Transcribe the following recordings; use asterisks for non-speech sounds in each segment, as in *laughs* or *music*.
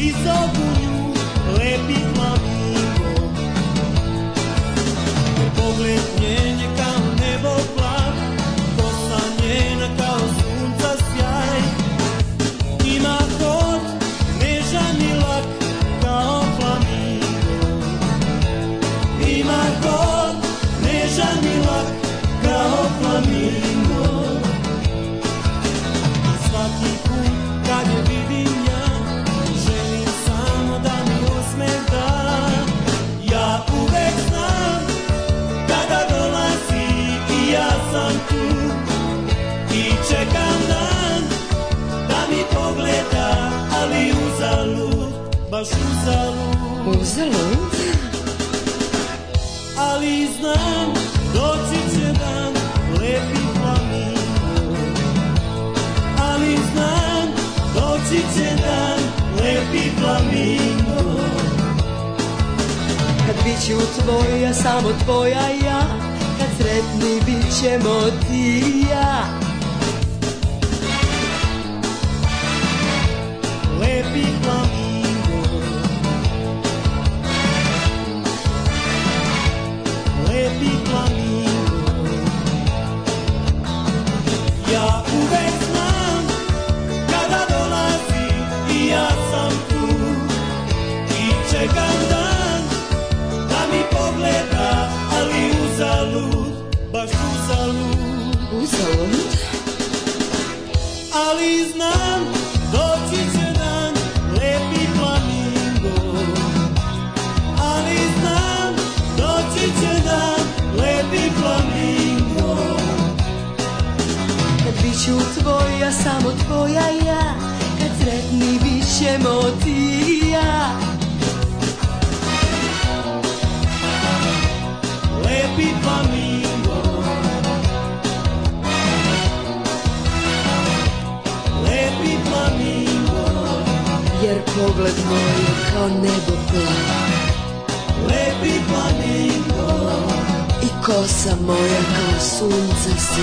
izogulju lepih mlamingo. Pogled zrnu. Ali znam, doći će dan lepi planina. Ali znam, doći će dan lepi planina. Kad bit ću tvoja, samo tvoja ja, kad sretni bit ćemo ti i ja. uzalud salut. Ali znam doći će dan lepi flamingo Ali znam doći će dan lepi flamingo Kad biću tvoja, samo tvoja ja Kad sretni bit ćemo ti pogled moj kao nebo plav Lepi planinko I kosa moja kao sunce si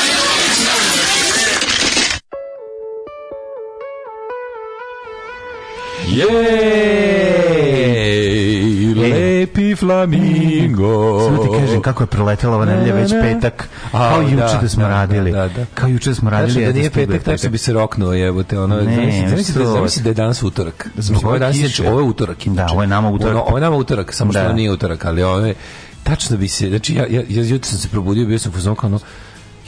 Jej! Lepi flamingo. Samo ti kažem kako je proletela ova nedelja već petak. Kao juče da smo radili. Kao juče smo radili. Znači da nije petak, tako se bi se roknuo, jebote. Ono, da- zamisli da je danas utorak. Zamisli, ovo je danas, ovo je utorak. Da, ovo je nama utorak. Ovo je nama utorak, samo što da. nije utorak, ali ovo je... Tačno bi se, znači ja, ja, ja jutro sam se probudio, bio sam u fazonu kao,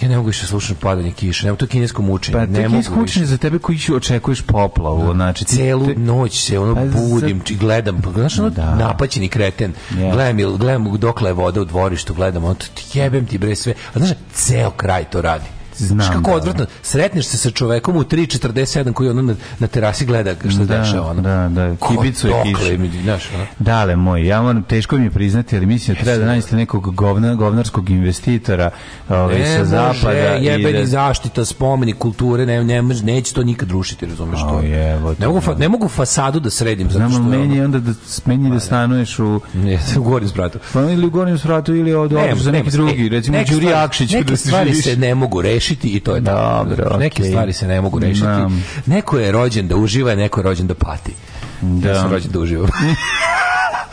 ja ne mogu više slušati padanje kiše, nema to kinesko mučenje. Pa, ne kinesko mučenje za tebe koji očekuješ poplavu, da. znači celu te... noć se ono pa, budim, za... gledam, znaš ono da. napaćeni kreten, yeah. gledam, gledam dokle je voda u dvorištu, gledam, ono, jebem ti bre sve, a znaš, ceo kraj to radi. Znam, kako da, odvratno. Sretneš se sa čovekom u 3.47 koji ono na, na terasi gleda što da, dešava. Ono. Da, da, da. kibicu je kišu. znaš, ono? Dale moj, ja moram, teško mi je priznati, ali mislim da treba da, da nađete nekog govna, govnarskog investitora ovaj, ne, sa zapada. Ne, jebeni da... zaštita spomeni kulture, ne, ne, neće to nikad rušiti, razumeš to. Je, ne, mogu, da. ne mogu fasadu da sredim. Znam, zato što meni je onda da, meni da, pa da stanuješ u... Ne, *laughs* u Gornjem spratu. Pa ili u Gornjem spratu ili ovde, ne, za neki drugi, e, recimo Đuri Akšić. Neke stvari se ne mogu rešiti rešiti i to je tako. Dobro, znači, Neke okay. stvari se ne mogu rešiti. Da. Neko je rođen da uživa, neko je rođen da pati. Da. Ja sam rođen da uživam. *laughs*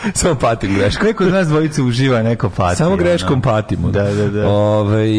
*laughs* Samo patim greškom. Neko od nas dvojica uživa, neko pati. Samo greškom ono. patimo. Da, da, da. da. Ove, ovaj,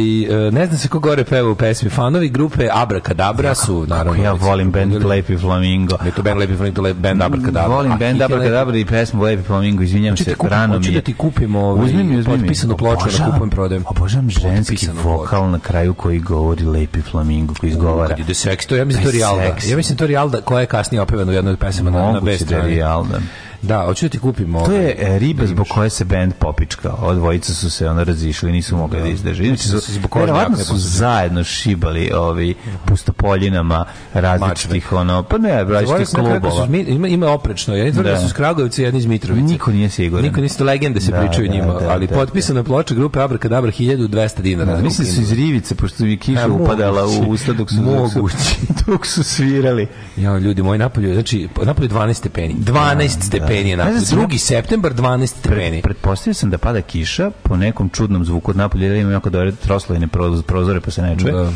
ne znam se ko gore peva u pesmi. Fanovi grupe Abrakadabra su, naravno. ja volim band Lepi Flamingo. Je to band Lepi Flamingo, to band mm, Abrakadabra. Volim band Abrakadabra i pesmu Lepi Flamingo, izvinjam se, rano mi je. da ti kupim ovaj, uzmi mi, uzmi potpisanu ploču da kupujem prodajem. Obožavam ženski vokal na kraju koji govori Lepi Flamingo, koji izgovara. Kad ide seks, to ja mislim to Rialda. Ja mislim to Rialda koja je kasnije opevana u jednoj pesmi na, na B da strani. Rialda. Da, hoću da ti kupim To je ovaj, e, riba da zbog koje se bend popička. Od dvojica su se ona razišli, nisu mogli da, da izdrže. Inače da su, su, zbog e, verovatno su zajedno šibali ovi da. pustopoljinama različitih, ono, pa ne, različitih klubova. Su, ima, ima oprečno, ja tvrdim da. su Skragovici jedni iz Mitrovice. Niko nije siguran. Niko nisu legende se da, pričaju da, njima, ali potpisana ploča grupe Abrakadabra 1200 dinara. Da, mislim su iz Rivice, pošto mi kiša upadala u usta dok su, dok su, *laughs* svirali. Ja, ljudi, moj napolju, znači, napolju 12 stepeni. 12 stepeni stepeni napolje. Znači, 2. septembar 12 stepeni. Pre, pretpostavio sam da pada kiša po nekom čudnom zvuku od napolja, jer imam jako dobre troslovine prozore pa se ne čuje. Da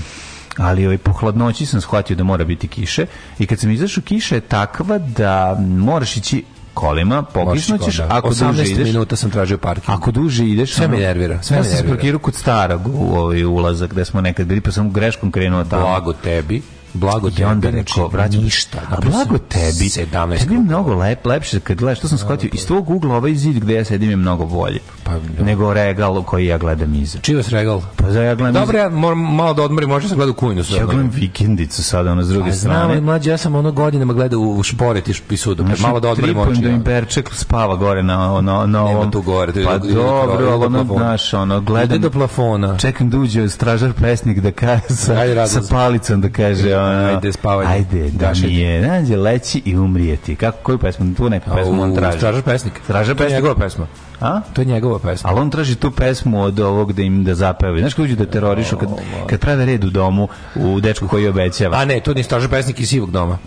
ali ovaj, po hladnoći sam shvatio da mora biti kiše i kad sam izašao kiša je takva da moraš ići kolima, pokisno ćeš, ako 18 duže ideš... minuta sam tražio parking. Ako duže ideš... Sve me nervira. Sve me ja sam se parkirao kod starog u ovaj ulazak gde smo nekad bili, pa sam greškom krenuo tamo. Blago tebi blago tebi, onda reko, vraćam ništa. A blago tebi, 17 tebi mnogo lep, lepše kad gledaš, što sam skotio iz tvog ugla ovaj zid gde ja sedim je mnogo bolje. pa, da. nego regal koji ja gledam iza. Čiji vas regal? Pa za ja gledam Dobro, ja moram malo da odmorim, možda sam gledao kujnu sad. Ja gledam vikendicu sada, na s druge pa, strane. Znam, mlađe, ja sam ono godinama gledao u šporet i pa znači, malo da odmorim oči. da im Berček spava gore na, na, na ovom. tu gore. Pa dobro, ali ono, znaš, ono, gledam. do plafona. Čekam da uđe stražar pesnik da kaže, sa palicom da kaže, ajde spavaj. Ajde, da mi je nađe, leci i umrijeti. Kako, koju pesmu? Tu neku pesmu on traži. Tražaš pesnik. Tražaš pesnik. Njegova pesma. A? To je njegova pesma. Ali on traži tu pesmu od ovog da im da zapeva. Znaš kako uđe da terorišu, kad, kad prave red u domu, u dečku koji obećava. A ne, to nije straža pesnik iz sivog doma.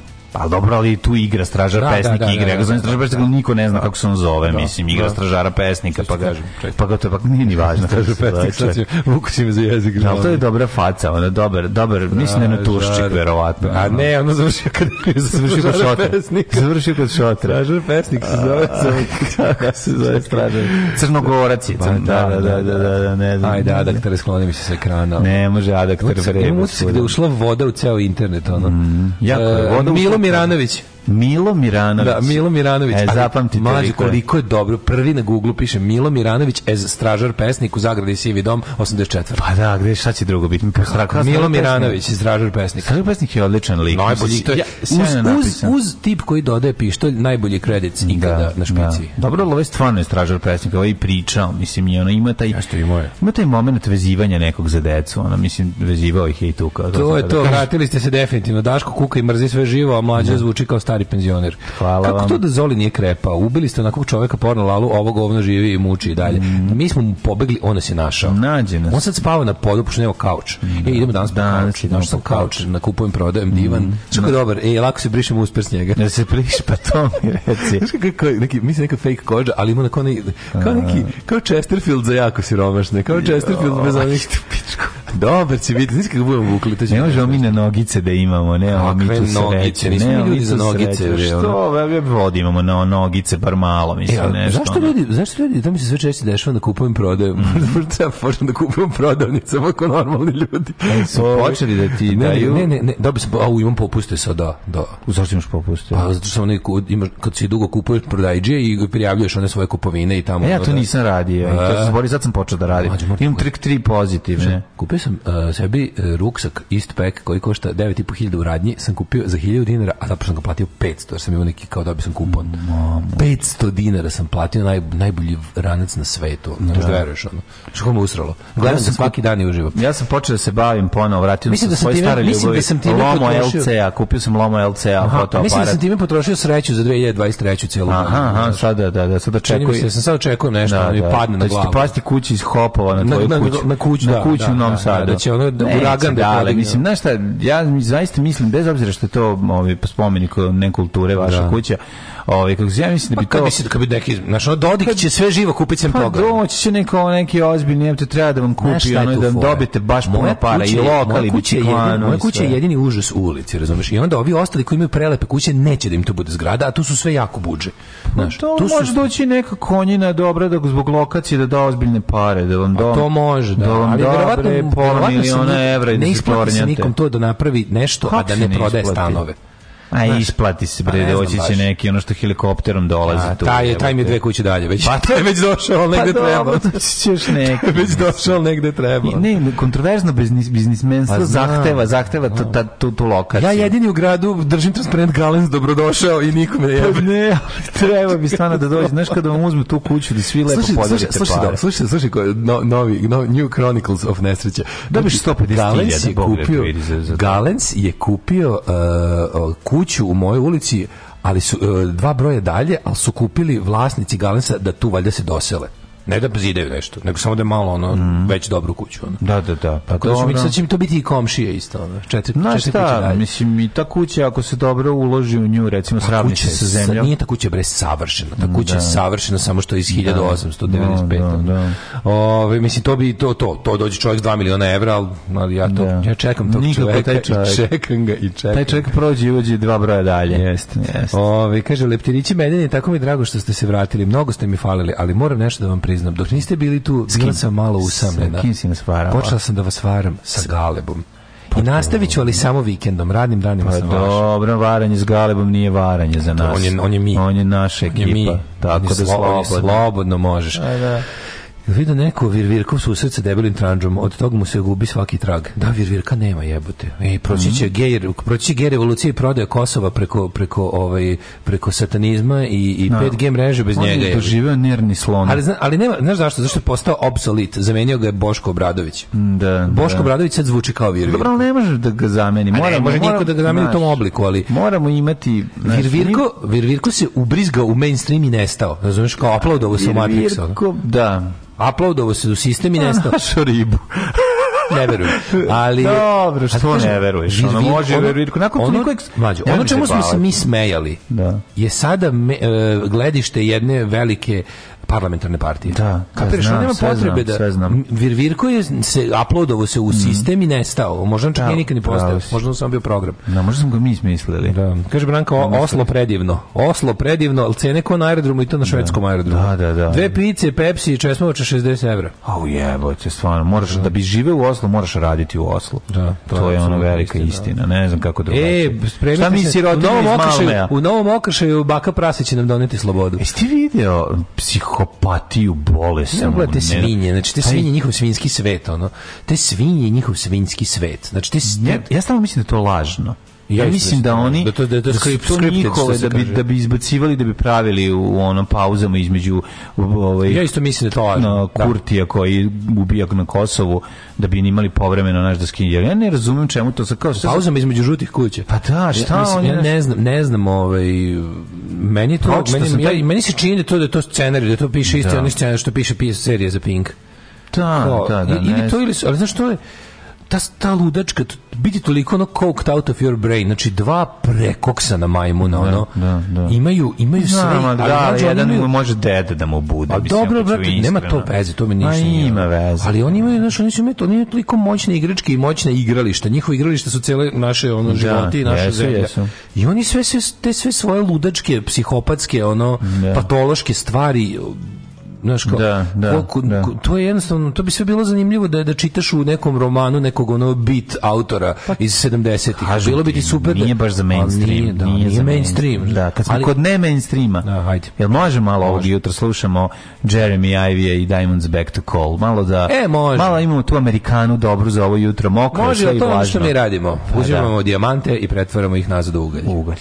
Ali dobro, ali tu igra stražar da, da pesnik da, da, igra. Da, da, stražar da, pesnika, da. niko ne zna kako se on zove, mislim, igra stražara pesnika, pa ga pa ga to pa nije ni važno. Stražar pesnik, sad će vuku će me za jezik. Da, to je dobra faca, ona dobar, dobar, mislim da je na turščik verovatno. A ne, ona završio kad završio kod šotra. Završio kod šotra. Stražar pesnik se zove, *laughs* kako se zove stražar. Crnogorac je, pa da, da, da, da, da, ne znam. Ajde, adakter, sklonim mi se sa ekrana. Ne, može adakter znači, vreme. Ima utisak da je ušla voda u ceo internet, ono. Mm, jako, voda e, Miranović. Milo Miranović. Da, Milo Miranović. E, zapamtite. Mađe, koliko je dobro. Prvi na Google piše Milo Miranović ez stražar pesnik u zagradi Sivi dom 84. Pa da, gde šta će drugo biti? Pa, Milo Miranović, stražar pesnik. Stražar pesnik je odličan lik. Najbolji, to je, ja, uz, uz, uz, tip koji dodaje pištolj, najbolji kredit da, ikada da, na špici. Da. Dobro, ali ovo je stvarno je stražar pesnik, ovo je i pričao, mislim, i ono, ima taj, ja i moje. ima taj moment vezivanja nekog za decu, ono, mislim, vezivao ih je i tuka. To, to je to, da vratili ste se definitivno. Daško kuka i mrzi sve živo, a mlađe da. zvuči kao stari stari penzioner. Hvala Kako vam. to da Zoli nije krepa? Ubili ste onakvog čoveka porno lalu, ovo govno živi i muči i dalje. Mm. Mi smo mu pobegli, on nas je našao. Nađe nas. On sad spava na podu, pošto nema kauč. Mm. E, idemo danas po kauč. Danas kauč. kauč, nakupujem, prodajem mm. divan. Mm. Čako da. dobar, e, lako se brišemo uspr s njega. Da se briš, pa to mi *laughs* reci. Znaš kako, neki, mislim neka fake koža, ali ima onako neki, kao neki, kao Chesterfield za jako siromašne, kao Chesterfield bez onih Dobar će biti, znaš kako budemo vukli. Ne možemo mi na nogice da imamo, ne, mi tu sreće. ne, mi ne, za nogice, nogice, bre. Što, vodi imamo na nogice bar malo, e, mislim, e, nešto. Zašto ljudi, zašto ljudi, da mi se sve češće dešava da kupujem prodajem. Mhm. *laughs* Možda treba počnem da kupujem prodavnicama ako normalni ljudi. E, su počeli da ti ne, daju. Ne, ne, ne, da bi se, au, imam popuste sad, da, da. Zašto imaš popuste? Pa zato što onaj imaš kad si dugo kupuješ prodajđe i prijavljuješ one svoje kupovine i tamo. E, ja to da- nisam radio. A, to se zbori, sad sam počeo da radim. Mađu, Imam trik tri pozitivne. Kupio sam uh, sebi uh, ruksak Eastpak koji košta 9.500 u radnji, sam kupio za 1000 dinara, a zapravo sam ga platio 500, jer sam imao neki kao dobio da sam kupon. Mamo. 500 dinara sam platio naj, najbolji ranac na svetu. Ne možeš da da. veruješ ono. Što me usralo. Gledam ja sam, da svaki pa- dan i uživam. Ja sam počeo da se bavim ponovo, vratio sam se svoje stare ljubavi. Da sam time Lomo potrošio... LCA, kupio sam Lomo LCA aha, fotoaparat. Mislim da sam time potrošio sreću za 2023 celu. Aha, aha, sada da, da, sada čekujem. Mislim, sam sad očekujem nešto, da, da, mi padne da, na glavu. Da će ti pasti kući iz hopova na tvoju na, kuću. Na, na kuću, na kuću da, u Novom Sadu. Da, da će ono uragan da podigne. Mislim, znaš šta, ja zaista mislim, bez obzira što je to ovaj, spomenik komune kulture vaša da. kuća. Ovaj kako ja mislim da pa bi pa, to mislite da bi neki naš ono Dodik će sve živo kupiti sem pa toga. Pa doći će neko neki ozbiljni, te treba da vam kupi ono da dobite baš puno para i lokal i kuće jedini, moja kuća je jedini užas u ulici, razumeš? I onda ovi ostali koji imaju prelepe kuće neće da im to bude zgrada, a tu su sve jako budže. Pa znaš, to tu može doći neka konjina dobra da zbog lokacije da da ozbiljne pare, da vam dom. A To može, da. da ali verovatno pola miliona evra i da se nikom to da napravi nešto, a da ne prodaje stanove. A isplati se bre, pa doći će neki ono što helikopterom dolazi a, tu. Taj je taj mi dve kuće dalje već. Pa *laughs* taj već došao negde pa treba. Pa ćeš neki. *laughs* već došao negde treba. I, ne kontroverzno biznis biznismen sa pa zahteva, zahteva tu, ta, tu tu lokaciju. Ja jedini u gradu držim transparent Galens dobrodošao i nikome je. Pa ne, treba bi stvarno da dođe, znaš kad vam uzme tu kuću da svi lepo podelite. Slušaj, slušaj, slušaj, slušaj, koji no, novi no, New Chronicles of nesreće. biš 150.000 znači, Galens je kupio Galens je kupio uh, kuću u mojoj ulici ali su e, dva broja dalje, ali su kupili vlasnici Galensa da tu valjda se dosele ne da zidaju nešto, nego samo da je malo ono mm. već dobru kuću ono. Da, da, da. Pa Tako da će mi sad će mi to biti i komšije isto ono. Četiri, Znaš četiri šta, mislim i ta kuća ako se dobro uloži u nju, recimo pa sravni se sa zemljom. Nije ta kuća bre savršena, ta kuća da. je savršena samo što je iz 1895. Da, da, da, Ove, mislim to bi to to to dođe čovjek 2 miliona evra, ali ja to da. ja čekam tog Nikako čovjeka, taj čovjek. čekam ga i čekam. Taj čovjek prođe i uđe dva broja dalje. Jeste, jeste. Ove, kaže Leptirići Medeni, tako mi drago što ste se vratili. Mnogo ste mi falili, ali moram nešto da vam priznam priznam, dok niste bili tu, bila sam malo usamljena. S kim si nas varala? Počela sam da vas varam sa Galebom. I nastavit ću, ali samo vikendom, radnim danima pa, sam vaš. Dobro, varanje s Galebom nije varanje za nas. On je, on je mi. On je naša ekipa. Je mi. Tako on je da slobodno. slobodno možeš. A, da. da. Jel vidio neko virvirkov susret sa debelim tranđom, od toga mu se gubi svaki trag. Da, virvirka nema jebote. I proći će mm -hmm. proći gej revolucije i Kosova preko, preko, ovaj, preko satanizma i, i no. Da. 5G mreže bez On njega. On je doživio nerni slon. Ali, zna, ali nema, znaš zašto? Zašto je postao obsolit? Zamenio ga je Boško Obradović. Mm, da, da, Boško da. Obradović sad zvuči kao virvirka. Dobro, ne možeš da ga zameni. Mora, ne, može niko da ga zameni u tom obliku, ali... Moramo imati... Znaš, virvirko, virvirko se ubrizgao u mainstream i nestao. Razumeš, kao uploadovo se u Matrixu. Virvirko, da uploadovo se u sistem i nestao. *laughs* Našao ribu. *laughs* ne verujem. Ali Dobro, što ne veruješ? ono može verovati. Nakon ono, toliko mlađe, ono čemu smo se mi smejali. Da. Je sada me, uh, gledište jedne velike parlamentarne partije. Da, Kapiraš, ja nema potrebe znam, da... Vir Virko je se, uploadovo se u mm. sistem i nestao. Možda čak da, nije nikad ni postao. Možda sam bio program. Da, možda smo ga mi smislili. Da. Kaže Branka, o, Oslo predivno. Oslo predivno, al cene ko na aerodromu i to na da. švedskom da. aerodromu. Da, da, da. Dve pice, Pepsi i česmovača 60 €. Au jebote, stvarno. Moraš, da. da bi živeo u Oslu, moraš raditi u Oslo. Da, to, to je ono velika da. istina. Ne znam kako drugačije. E, Šta mi u novom, okršaju, u novom okršaju baka prasiće nam doneti slobodu. Jeste vidio video psiho psihopatiju, bolest. Ne, gledajte svinje, znači te svinje, njihov svinski svet, ono, te svinje, njihov svinski svet. Znači, te, ne, ja stalno mislim da to lažno. Ja mislim da, da oni da to da to skript, da, da bi da bi izbacivali da bi pravili u onom pauzama između ovaj Ja isto mislim da to na da. Kurtija da. koji ubija na Kosovu da bi imali povremeno naš da skinje. Ja ne razumem čemu to sa kao sa pauzama između žutih kuća. Pa da, šta ja, mislim, oni ja ne znam, ne znam ovaj meni to Pročito meni, ja, meni se čini da to da to scenarij, da to piše isto da. onaj scenarij što piše pis serija za Pink. Da, da, da, Ili to ili ali znaš što je ta, ta ludačka, biti toliko ono coked out of your brain, znači dva prekoksana majmuna, da, ono, da, da, imaju, imaju sve, da, ali da, znači, jedan imaju... može dede da mu bude. A pa mislim, dobro, brate, nema to veze, to mi ništa nije. ima veze. Ali oni imaju, znači, oni su imaju, oni imaju toliko moćne igračke i moćne igrališta, njihova igrališta su cele naše, ono, da, životi i naše jesu, zemlje. Jesu. I oni sve, sve, te sve svoje ludačke, psihopatske, ono, da. patološke stvari znaš kao, da, da, koliko, da. to je jednostavno, to bi sve bilo zanimljivo da da čitaš u nekom romanu nekog ono bit autora pa, iz 70-ih. Bilo bi ti super. Da- nije baš za mainstream. Nije, da, nije, nije za mainstream. Da, kad smo ali, kod ne mainstreama. Da, hajde. Jel može malo može. ovog jutra slušamo Jeremy Ivy i Diamonds Back to Call. Malo da e, može. malo imamo tu Amerikanu dobru za ovo jutro. Mokro može, sve i vlažno. Može, to ono što mi radimo. Uzimamo pa, da. dijamante i pretvaramo ih nazad u ugalj. U ugalj.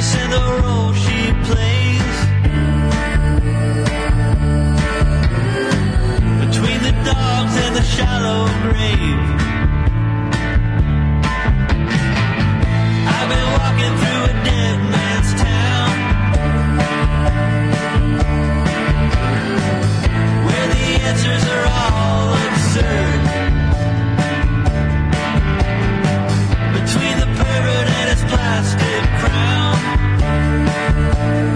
in the role she plays. Between the dogs and the shallow grave. I've been walking through a dead man's town. Where the answers are all absurd. Between the parrot and its plastic crown. Bye.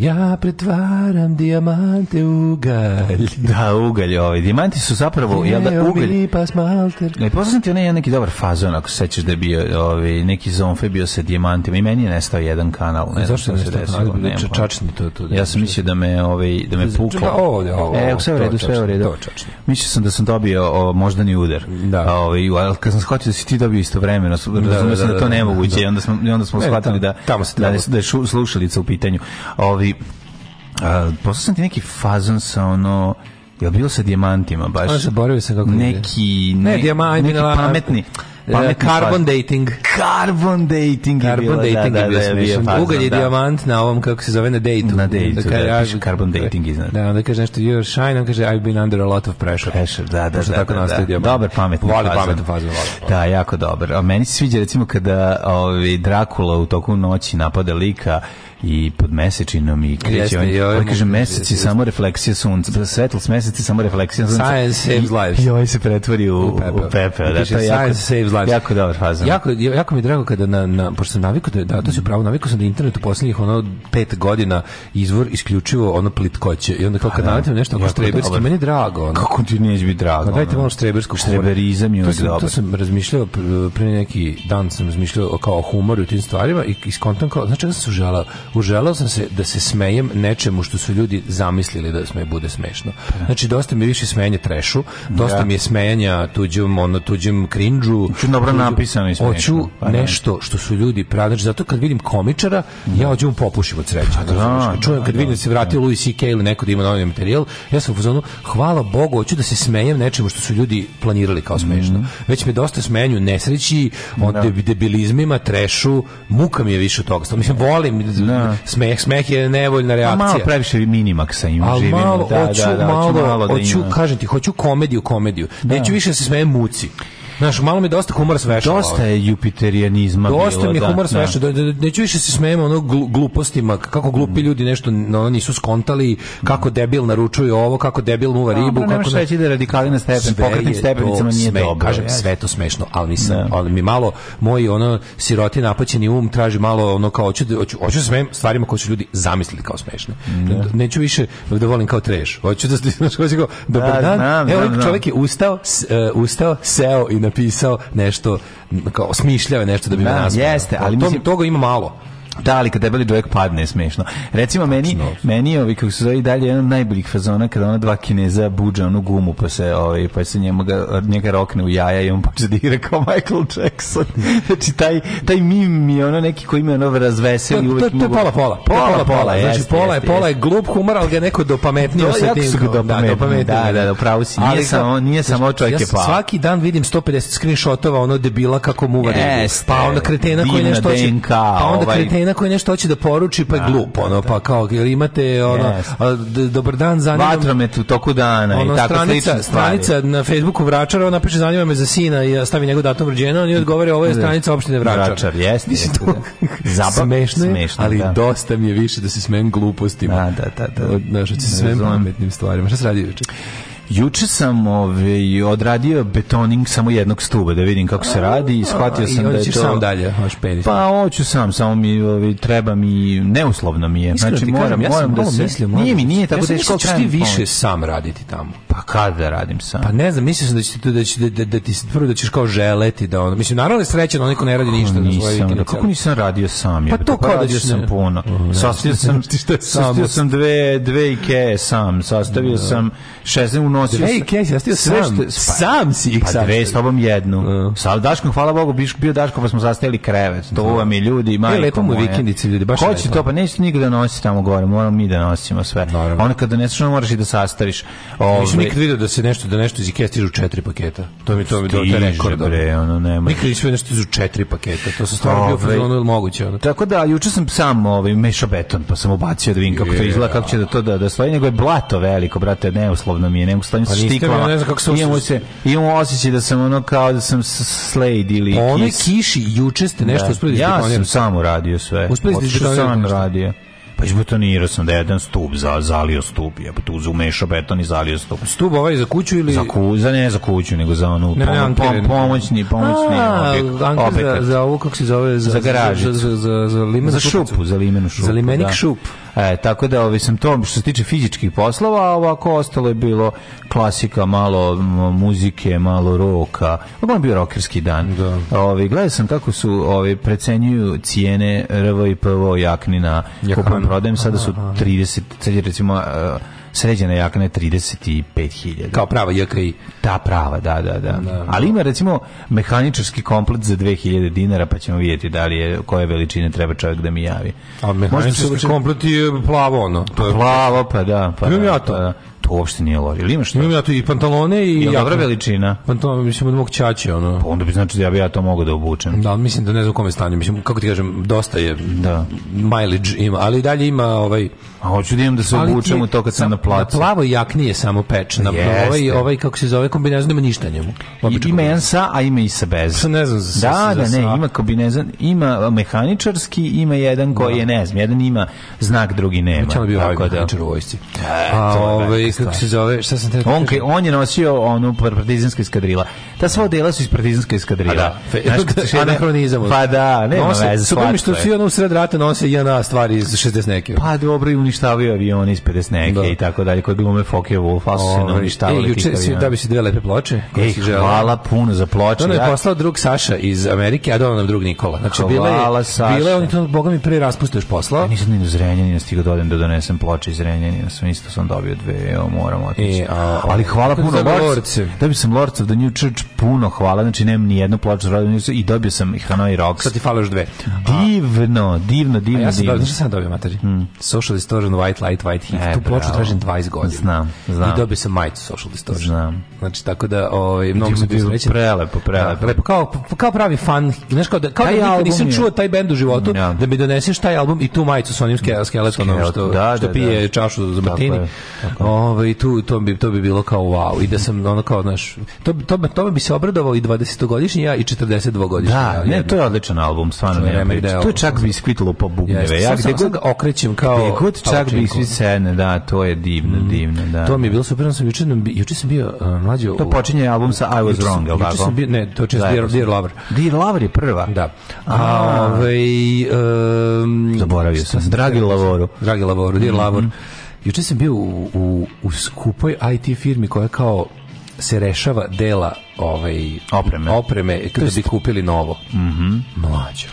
Ja pretvaram dijamante u galj. Da, ugalj ovaj. Dijamanti su zapravo... Jel da, ugalj. Ne, poznam ti onaj jedan neki dobar fazon, ako se sećaš da je bio ovaj, neki zonfe bio sa dijamantima. I meni je nestao jedan kanal. Ne, ne zašto je nestao kanal? Čačni to, to. Da ja sam mislio da me, ovaj, da me puklo. Da, ovdje, ovo. E, sve u redu, sve u redu. Mislio sam da sam dobio o, moždani udar. Da. Ovaj, ali kad sam shvatio da si ti dobio istovremeno, da, razumio sam da, da to nemoguće. I onda smo, onda smo e, shvatili da, da, da, da je slušalica u pitanju. Ovi, ovaj poslao sam ti neki fazon sa ono je bilo sa dijamantima baš? Ono boravio sam kako Neki, ne, ne, dijamant, neki pametni. Pametni carbon dating. Carbon dating carbon da, je da, bilo, dating da, je bio da, smiješan. Da, Ugalj i da. dijamant na ovom, kako se zove, na dejtu. Na dejtu, da, da, da piše carbon dating iznad. Da, onda kaže nešto, you're shine, on kaže, I've been under a lot of pressure. Pressure, da, da, Pošto da, tako da, da, da. Dobar pametni voli fazon. Pametnu fazu, voli pametnu Da, jako dobar. A meni se sviđa, recimo, kada ovaj, Dracula u toku noći napada lika, i pod mesečinom i kreće on, joj, ovaj ovaj kaže mesec je samo refleksija sunca, da, svetlost meseca je samo refleksija sunca. Science saves lives. I ovaj se pretvori u, u pepe. U da, to je jako, saves lives. jako dobar fazan. Jako, jako mi je drago kada, na, na, pošto sam navikao, da, da to se pravo, navikao sam da internet u posljednjih ono pet godina izvor isključivo ono plitkoće. I onda kao kad pa da. navijem nešto oko štreberski, meni je drago. Ono. Kako ti neće biti drago? Pa dajte malo štreberskog Štreberizam je uvijek dobar. To sam razmišljao, pre neki dan sam razmišljao kao o humoru tim stvarima i iskontam kao, znači da sam se uželao, uželao sam se da se smejem nečemu što su ljudi zamislili da sme bude smešno. Znači, dosta mi više smejanja trešu, dosta ja. Da. mi je smejanja tuđom, ono, tuđem krinđu. Hoću dobro napisano i smešno. Hoću da, pa, nešto što su ljudi pravi. Znači, zato kad vidim komičara, ja da. hoću mu popušim od sreće. Pa, da, da, čujem, da, kad vidim da se vrati da. Louis C.K. ili neko da ima novi materijal, ja sam u zonu, hvala Bogu, hoću da se smejem nečemu što su ljudi planirali kao smešno. Mm -hmm. Već me dosta smenju nesreći, on debilizmima, trešu, muka mi je više od toga. Mislim, volim, da. smeh, smeh je nevoljna reakcija. A malo previše minimaksa im Al živim. Da, da, da, malo, da, hoću, da, da, malo, hoću, malo da hoću, kažem ti, hoću komediju, komediju. Da. Neću više se smejem muci. Znaš, malo mi dosta humor svešao. Dosta je jupitarijanizma Dosta mi je da, humor da. da, Da. Da, neću više se smejemo ono glupostima, kako glupi mm. ljudi nešto ono, nisu skontali, kako mm. debil naručuju ovo, kako debil muva ribu. Dobro, kako da- reći da radikali na stepen, pokretnim stepenicama nije sme, dobro. Kažem, je. sve to smešno, ali, nisam, ali mi malo, moj ono siroti napaćeni um traži malo ono kao, hoću, hoću, hoću smem stvarima koje su ljudi zamislili kao smešne. Neću više da volim kao treš. Hoću da, *laughs* hoću da, da, da, da, da, da, ustao, seo i da, napisao nešto, kao smišljao nešto da bi da, me naspao. Jeste, ali mislim... To, toga ima malo. Da, ali kad debeli dvojek padne je smešno. Recimo meni, meni je, ovi kako se zove i dalje jedan od najboljih fazona kada ona dva kineza buđa onu gumu pa se ovaj pa se njemu ga, njega rokne u jaja i on počne da igra kao Michael Jackson. *laughs* znači taj taj mim je ono neki koji ima ono razveseli uvek. To, to, to, to pola pola. Pola pola, pola jest, znači pola je pola je glup humor, al ga neko dopametnio sa tim. Da, da, da, da, da, upravo si. Nije samo nije znači, samo čovjek je pa. Svaki dan vidim 150 screenshotova ono debila kako muva. Pa onda kretena koji nešto hoće. Pa onda ovaj. kretena žena koja nešto hoće da poruči pa je da, glupo, da, ono, da. pa kao, jer imate, ono, yes. dobar dan, zanima... Vatromet u toku dana ono, i tako stranica, stranica na Facebooku Vračara, ona piše, zanima me za sina i stavi njegov datum rođenja, on i odgovore, ovo je stranica opštine Vračar. Vračar, jeste. Mislim, to Zabav, smešno, smešno, ali da. dosta mi je više da se smem glupostima. Da, da, da. da. Naša se smem pametnim stvarima. Šta se radi juče? Juče sam ovaj, odradio betoning samo jednog stuba da vidim kako se radi i shvatio sam da je to... sam dalje, Pa hoću sam, samo mi ovaj, treba mi, neuslovno mi je. Iskreno znači, moram, ja moram da se... Mislim, nije mi, da nije tako ja teško. Ja da ti više sam raditi tamo. Pa kada da radim sam? Pa ne znam, mislio sam da će da će da, da, da ti prvo da ćeš kao želeti da ono... mislim naravno je srećan onaj ko ne radi ništa na svoje svojoj Da, Kako nisam radio sam je? Pa to pa kao da sam puno. Sastavio sam Sastavio sam dve dve Ikea sam, sastavio sam 16 nosio dve kese, ja sam sve što pa- sam si ih pa dve s tobom jednu. Uh. Sa Daškom hvala Bogu biš bio Daško pa smo zastajali krevet. To uh. vam je ljudi, majko. Je lepo mu vikendice ljudi, baš. Hoće to pa neće nigde nositi tamo gore, moramo mi da nosimo sve. Naravno. Onda kad doneseš, da moraš i da sastaviš. Ovaj Nisam nikad video da se nešto da nešto iz Ikea stižu četiri paketa. To mi to mi do rekord. Bre, ono nema. Nikad nisam nešto stižu četiri paketa. To se stvarno bio ovaj- fazon moguće ono. Tako da juče sam sam ovaj mešao beton, pa sam ubacio da vidim kako to izgleda, kako će da to da da stoji, nego je blato veliko, brate, neuslovno mi je, ne staklenim pa štiklama. Ne znam kako se imam, se, imam osjećaj da sam ono kao da sam Slade ili pa one kiši, juče ste nešto da. uspeli da Ja sam sam uradio sve. Uspeli ste da sam radio. Pa izbetonirao sam da jedan stub za, zalio stub, je pa tu umešao beton i zalio stub. Stub ovaj za kuću ili? Za, ku, za ne za kuću, nego za onu ne, pom, pom, pomoćni, pomoćni A, objek, objek. Za, za ovu, kako se zove? Za, za garaž. Za, za, za, za, limenu za šupu. Za limenu šupu, Za limenik da. šup. E, tako da ovaj, sam to što se tiče fizičkih poslova, a ovako ostalo je bilo klasika, malo muzike, malo roka. Ovo je bio rokerski dan. Da. Ovaj, gledao sam kako su ovi, precenjuju cijene RVO i PVO jakni na kupujem prodajem. Sada su 30, sad je recimo sređena jakna je 35.000. Kao prava JKI. Ta da, prava, da, da, da, da. Ali ima recimo mehaničarski komplet za 2000 dinara, pa ćemo vidjeti da li je koje veličine treba čovjek da mi javi. A mehaničarski komplet je plavo ono. To je plavo, pa da, pa. Imam da, ja pa to. Pa da. To uopšte nije lori. Ili imaš Imam ja tu i pantalone i... Jel dobra veličina? Pantalone, mislim, od mog čače, ono. Pa onda bi znači da ja bih ja to mogao da obučem. Da, mislim da ne znam u kome stanju. Mislim, kako ti kažem, dosta je da. mileage ima, ali dalje ima ovaj... A hoću da imam da se obučem u to kad sam na, na placu. Na plavoj jakni je samo peč. Na ovaj, ovaj, kako se zove, kombinezon nema ništa njemu. I, ima jedan sa, a ima i sa bez. ne znam za Da, da, ne, ima kombinezon, ima mehaničarski, ima jedan koji da. je, ne znam, jedan ima znak, drugi nema. Učeo bi ovaj da. mehaničar u vojsci. E, a, ovaj, ovaj kako se zove, šta sam te da on, on je nosio onu partizanska eskadrila. Ta sva odela su iz partizanske eskadrila. Da, fe, Pa da, nema no, veze. Su bili što svi ono u sred rata nose jedna stvari iz 60 neke. Pa dobro i uništavio avioni iz 50 neke da. i tako dalje. Kod glume Focke Wolf, a su se uništavali. Ej, juče si da bi se dve lepe ploče. Ej, hvala puno za ploče. To je poslao drug Saša iz Amerike, a donao nam drug Nikola. Znači, bila je, bila je, on to, boga mi pre raspusta još poslao. Ja nisam ni do Zrenjanina stigao da odem da donesem ploče iz Zrenjanina, sam isto sam dobio dve evo moram otići. E, a, ali hvala puno Lords. Dobio sam Lords of the New Church, puno hvala, znači nemam ni jednu ploču i dobio sam i Hanoi Rocks. Sad ti fale još dve. Divno, divno, divno, a ja sam divno. Dobio, sam dobio materi? Mm. Social Distortion, White Light, White Heat. E, tu ploču tražim 20 godina. Znam, znam. I dobio sam majicu Social Distortion. Znam. Znači, tako da, ovaj, mnogo sam da bio srećen. Prelepo, da, prelepo. Lepo, Kao, kao pravi fan, znaš, kao da, kao da taj da nikad nisam je. čuo taj bend u životu, ja. da mi doneseš taj album i tu majicu sa onim skeletonom, što, da, što pije čašu za martini. Tako ovaj, ovaj tu to bi to bi bilo kao wow i da sam ono kao znaš to to to bi se obradovao i 20-godišnji ja i 42-godišnji da, ja. ne, to je odličan album, stvarno ne. Znači, to je čak bi biskvitlo po bubnjeve. Yes, ja gde god okrećem kao Gde god čak bi svi sene, da, to je divno, mm, divno, da. To mi je da. bilo super, sam juče juče sam bio uh, mlađi. To počinje album sa I was juče wrong, al tako. Juče ne, to je Dear, Dear Lover. Dear Lover je prva. Da. A, ovaj um, zaboravio sam. Dragi Lavoru. Dragi Lavoru, Dear mhm. Lavor. Juče sam bio u, u, u skupoj IT firmi koja kao se rešava dela ovaj opreme, opreme kada bi kupili novo. Mhm. Mm -hmm. Mlađo.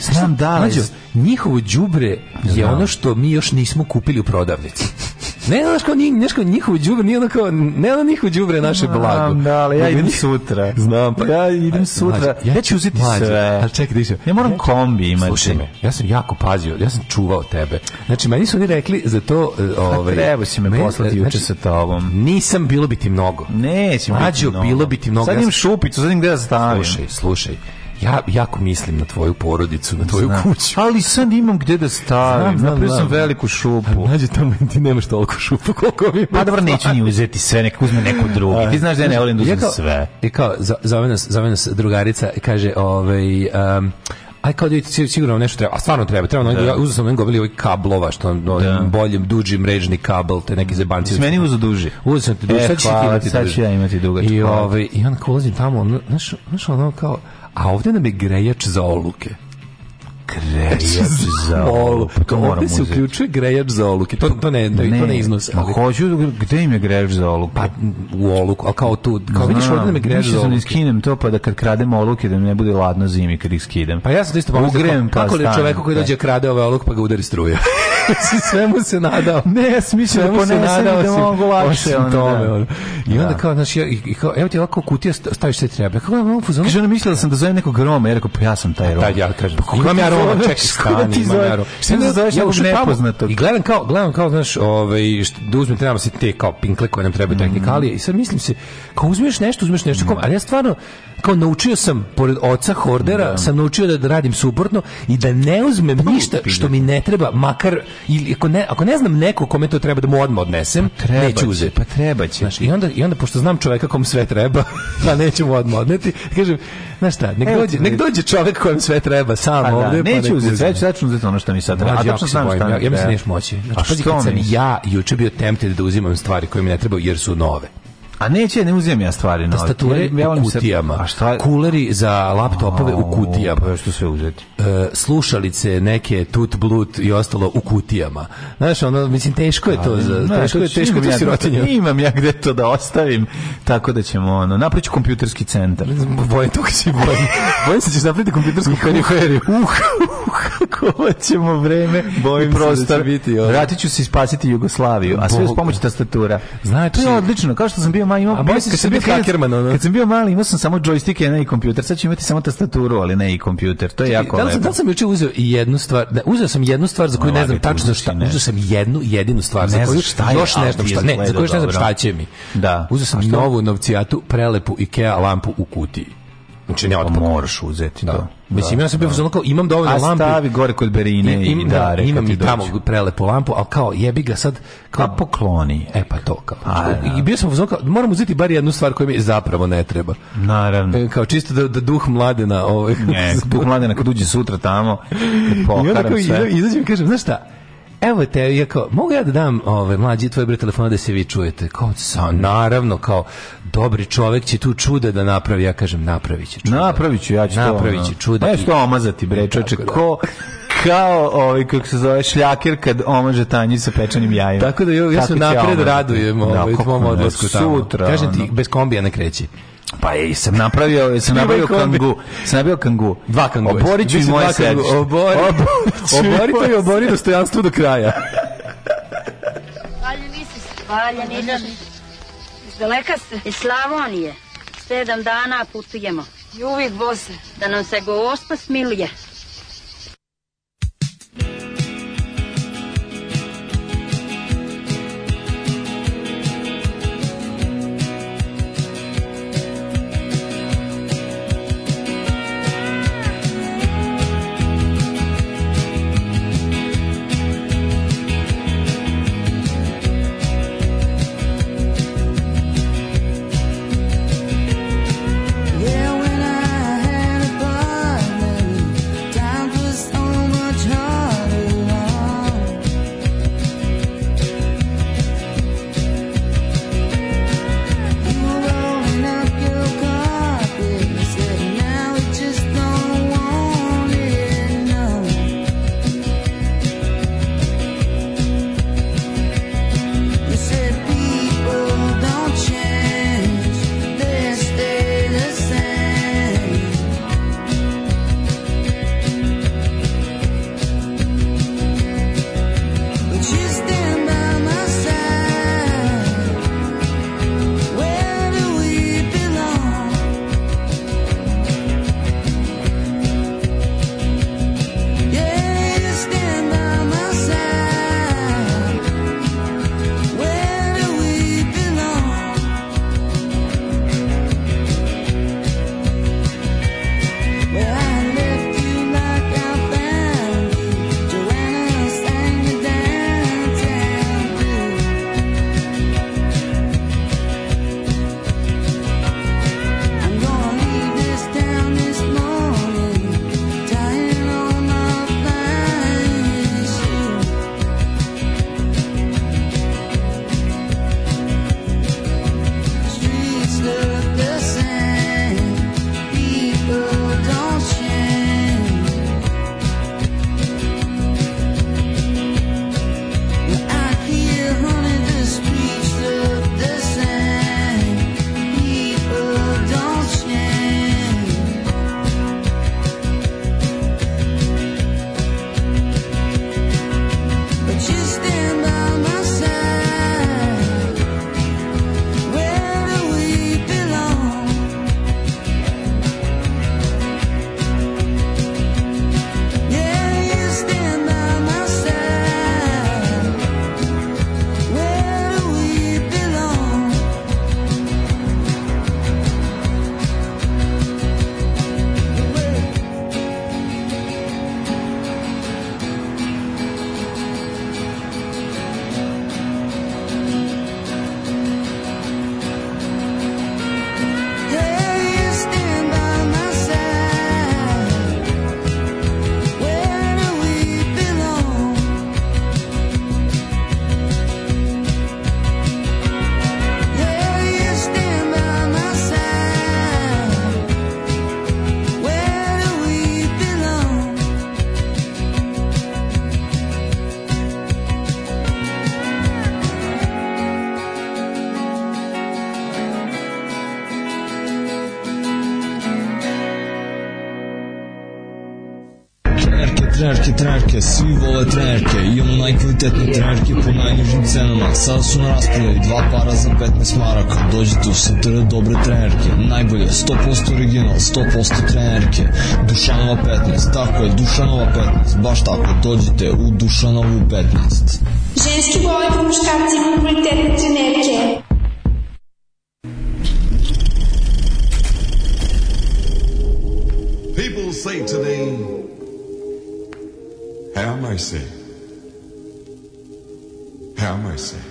Znam da, mađo, njihovo đubre je ono što mi još nismo kupili u prodavnici. *laughs* Ne, znaš kao, znaš kao njihovo džubre, nije ono kao, ne ono njihovo džubre naše blago. Znam, da, ali ja idem sutra. Znam, pa. Ja idem sutra. Mlađe, ja, ću uzeti mlađe, sve. Ali čekaj, dišem. Ja moram kombi imati. Slušaj me, ja sam jako pazio, ja sam čuvao tebe. Znači, meni su oni rekli za to... E, pa ovaj, treba si me meni, poslati znači, juče sa tobom. Nisam, bilo bi ti mnogo. Neće mi biti mnogo. bilo bi ti mnogo. Sad im šupicu, sad im gde da stavim. Slušaj, slušaj ja jako mislim na tvoju porodicu, na tvoju Znam. kuću. Ali sad imam gde da stavim. Napravio sam veliku šupu. A nađe tamo ti nemaš toliko šupu koliko mi. Pa dobro neću ni uzeti sve, neka uzme neku drugu. ti znaš da ja ne volim da uzmem sve. I e, kao zove nas, zove nas drugarica i kaže, ovaj um, aj kao da sigurno nešto treba, a stvarno treba, treba, da. ja uzeo sam nego bili ovaj kablova, što no, ovaj, da. bolji, duži mrežni kabel, te neki zebanci. S meni uzo duži. Uzeo sam ti duži, e, sad ću ti imati duži. Sad ću ja imati dugačak. I, ovaj, i on kao ulazim tamo, znaš, znaš ono kao, a ovde nam je grejač za oluke. Grejač za olu. Pa to moram se uključuje grejač za oluke. To, to ne, to, ne, to ne iznose. Ma hoću, da- gde im je grejač za oluk? Pa u oluku, a kao tu. Kao Znam, vidiš ovdje da me grejač za oluke. skinem to pa da kad kradem oluke da mi ne bude ladno zimi kad ih skidem. Pa ja sam to isto pomislio. Ugrem pa, pa Kako li čoveku koji da. dođe krade ove oluk pa ga udari struja? *laughs* sve mu se nadao. Ne, ja sam mislio da ponesem i da mogu lakše. Da. Tome, I onda kao, znaš, ja, i kao, evo ti ovako kutija staviš sve treba. Kako je ovo fuzon? Kaže, ona mislila sam da zovem nekog Roma. Ja rekao, pa ja sam taj Roma. Da, ja kažem. Pa, ja ono, čekaj, *laughs* stani, manjaro. Sve ne zoveš nekog nepoznatog. I gledam kao, gledam kao, znaš, ovaj, da uzmem, trebam se te kao pinkle koje nam trebaju mhm. tehnikalije. I sad mislim se, kao uzmeš nešto, uzmeš nešto, kao, mhm. ali ja stvarno, kao naučio sam, pored oca Hordera, da. sam naučio da, da, radim suprotno i da ne uzmem ništa što mi ne treba, makar, ili ako ne, ako ne znam neko kome to treba da mu odmah odnesem, pa treba neću uzeti. Pa treba će. Znaš, i, onda, I onda, pošto znam čoveka kom sve treba, *laughs* pa neću mu odmah odneti, kažem, Znaš šta, nek, Evo dođe, nek dođe čovek kojem sve treba sam pa da, ovde. Da, neću pa uzeti, sve ću, uzeti ono što mi sad treba. Mlađi, a tačno znam šta Ja mislim da neš moći. Znači, a što kad ja juče bio tempted da uzimam stvari koje mi ne trebaju jer su nove. A neće, ne uzimam ja stvari na Tastature da, ja, u kutijama. A šta? Kuleri za laptopove u kutijama. Pa što sve uzeti? E, slušalice neke, tut, blut i ostalo u kutijama. Znaš, ono, mislim, teško je to. A, za, ne, teško je, teško je sirotinja. Imam ja gde to da ostavim, tako da ćemo, ono, naprići kompjuterski centar. Boje, to si boje. Boje se ćeš napriti kompjutersku periferiju. Uh, uh, kako ćemo vreme i da prostor. Da biti, ono. se i spasiti Jugoslaviju, a sve uz pomoć tastatura. Znači, to je znači- odlično, kao što sam bio ma, imao, a moj se kad sam bio Hakerman, ono. Kad sam bio mali, imao sam samo joystick, a ne i kompjuter. Sad ću imati samo tastaturu, ali ne i kompjuter. To je jako da li, lepo. Da li sam juče uzeo jednu stvar? Da, uzeo sam jednu stvar za koju no, ne znam tačno šta. Ne. Uzeo sam jednu jedinu stvar za koju šta još ne znam šta. Ne, za koju ne znam šta će mi. Da. Uzeo sam novu novcijatu, prelepu IKEA lampu u kutiji. Znači ne pa otpadno. Moraš uzeti da. Mislim, da, ja sam bio da. kao, imam dovoljno lampu. A stavi gore kod Berine i, im, da, dare. imam i tamo dođu. prelepu lampu, ali kao, jebi ga sad. Kao, A pa pokloni. E pa to, kao. A, I bio sam kao, moram uzeti bar jednu stvar koja mi zapravo ne treba. Naravno. E, kao, čisto da, da duh mladena... Ovaj, ne, duh mladena kad uđe sutra tamo, pokaram sve. I onda kao, izađem i kažem, znaš šta, evo te, ja kao, mogu ja da dam ove, ovaj, mlađi tvoj broj telefona da se vi čujete? Kao, sa, naravno, kao, dobri čovek će tu čude da napravi, ja kažem, napravit će čude. Napravit ću, ja ću napravit će čude. Pa ja ću to omazati, bre, čoče, da. ko, kao ovaj kako se zove šljaker kad omaže tanji sa pečenim jajima. Tako da ja, ja se napred radujem ovaj da, mom odlasku tamo. Sutra. Kažem ti bez kombija ne kreći. Pa je, sam napravio, sam napravio kangu. Sam napravio kangu. Dva kangu. Oborit ću i moje sedište. Obori. Obori to i obori dostojanstvo do kraja. Valja nisi se. Valja nisi Iz daleka ste? Iz Slavonije. Sedam dana putujemo. I uvijek bose. Da nam se gospa smiluje. svi vole trenerke, imamo najkvalitetne trenerke po najnižim cenama. Sada su na rasprodaji dva para za 15 maraka. Dođite u satire dobre trenerke. Najbolje, 100% original, 100% trenerke. Dušanova 15, tako je, Dušanova 15. Baš tako, dođite u Dušanovu 15. Ženski boli po muškarcima kvalitetne trenerke. mercy. Have mercy.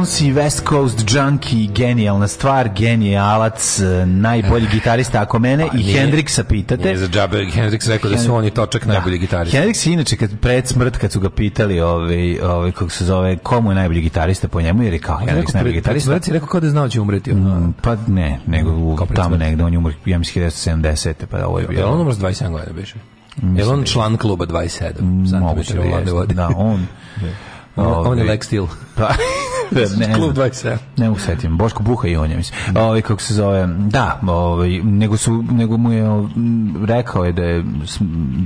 Jones i West Coast Junkie, genijalna stvar, genijalac, eh, najbolji eh, gitarista ako mene pa, i nije, Hendrixa pitate. Nije za džabe, Hendrix rekao Hen... da su oni točak da. najbolji gitarista. Hendrix inače kad pred smrt kad su ga pitali, ovaj ovaj kako se zove, komu je najbolji gitarista po njemu jer je kao Hendrix najbolji gitarista. Smrt je rekao kao da znao da će umreti. Mm, pa ne, nego u, tamo negde on je umro, ja mislim 1970. pa da, ovo je bio. on umro 27 godina biše. *laughs* Je on član kluba 27? Moguće da je. Da, on. on je Lex Steel. Pa. *laughs* ne Klub 27. Ne mogu setim. Boško Buha i on je, mislim. Ovi, ovaj, kako se zove, da, ovi, ovaj, nego, su, nego mu je ovaj, rekao je da je,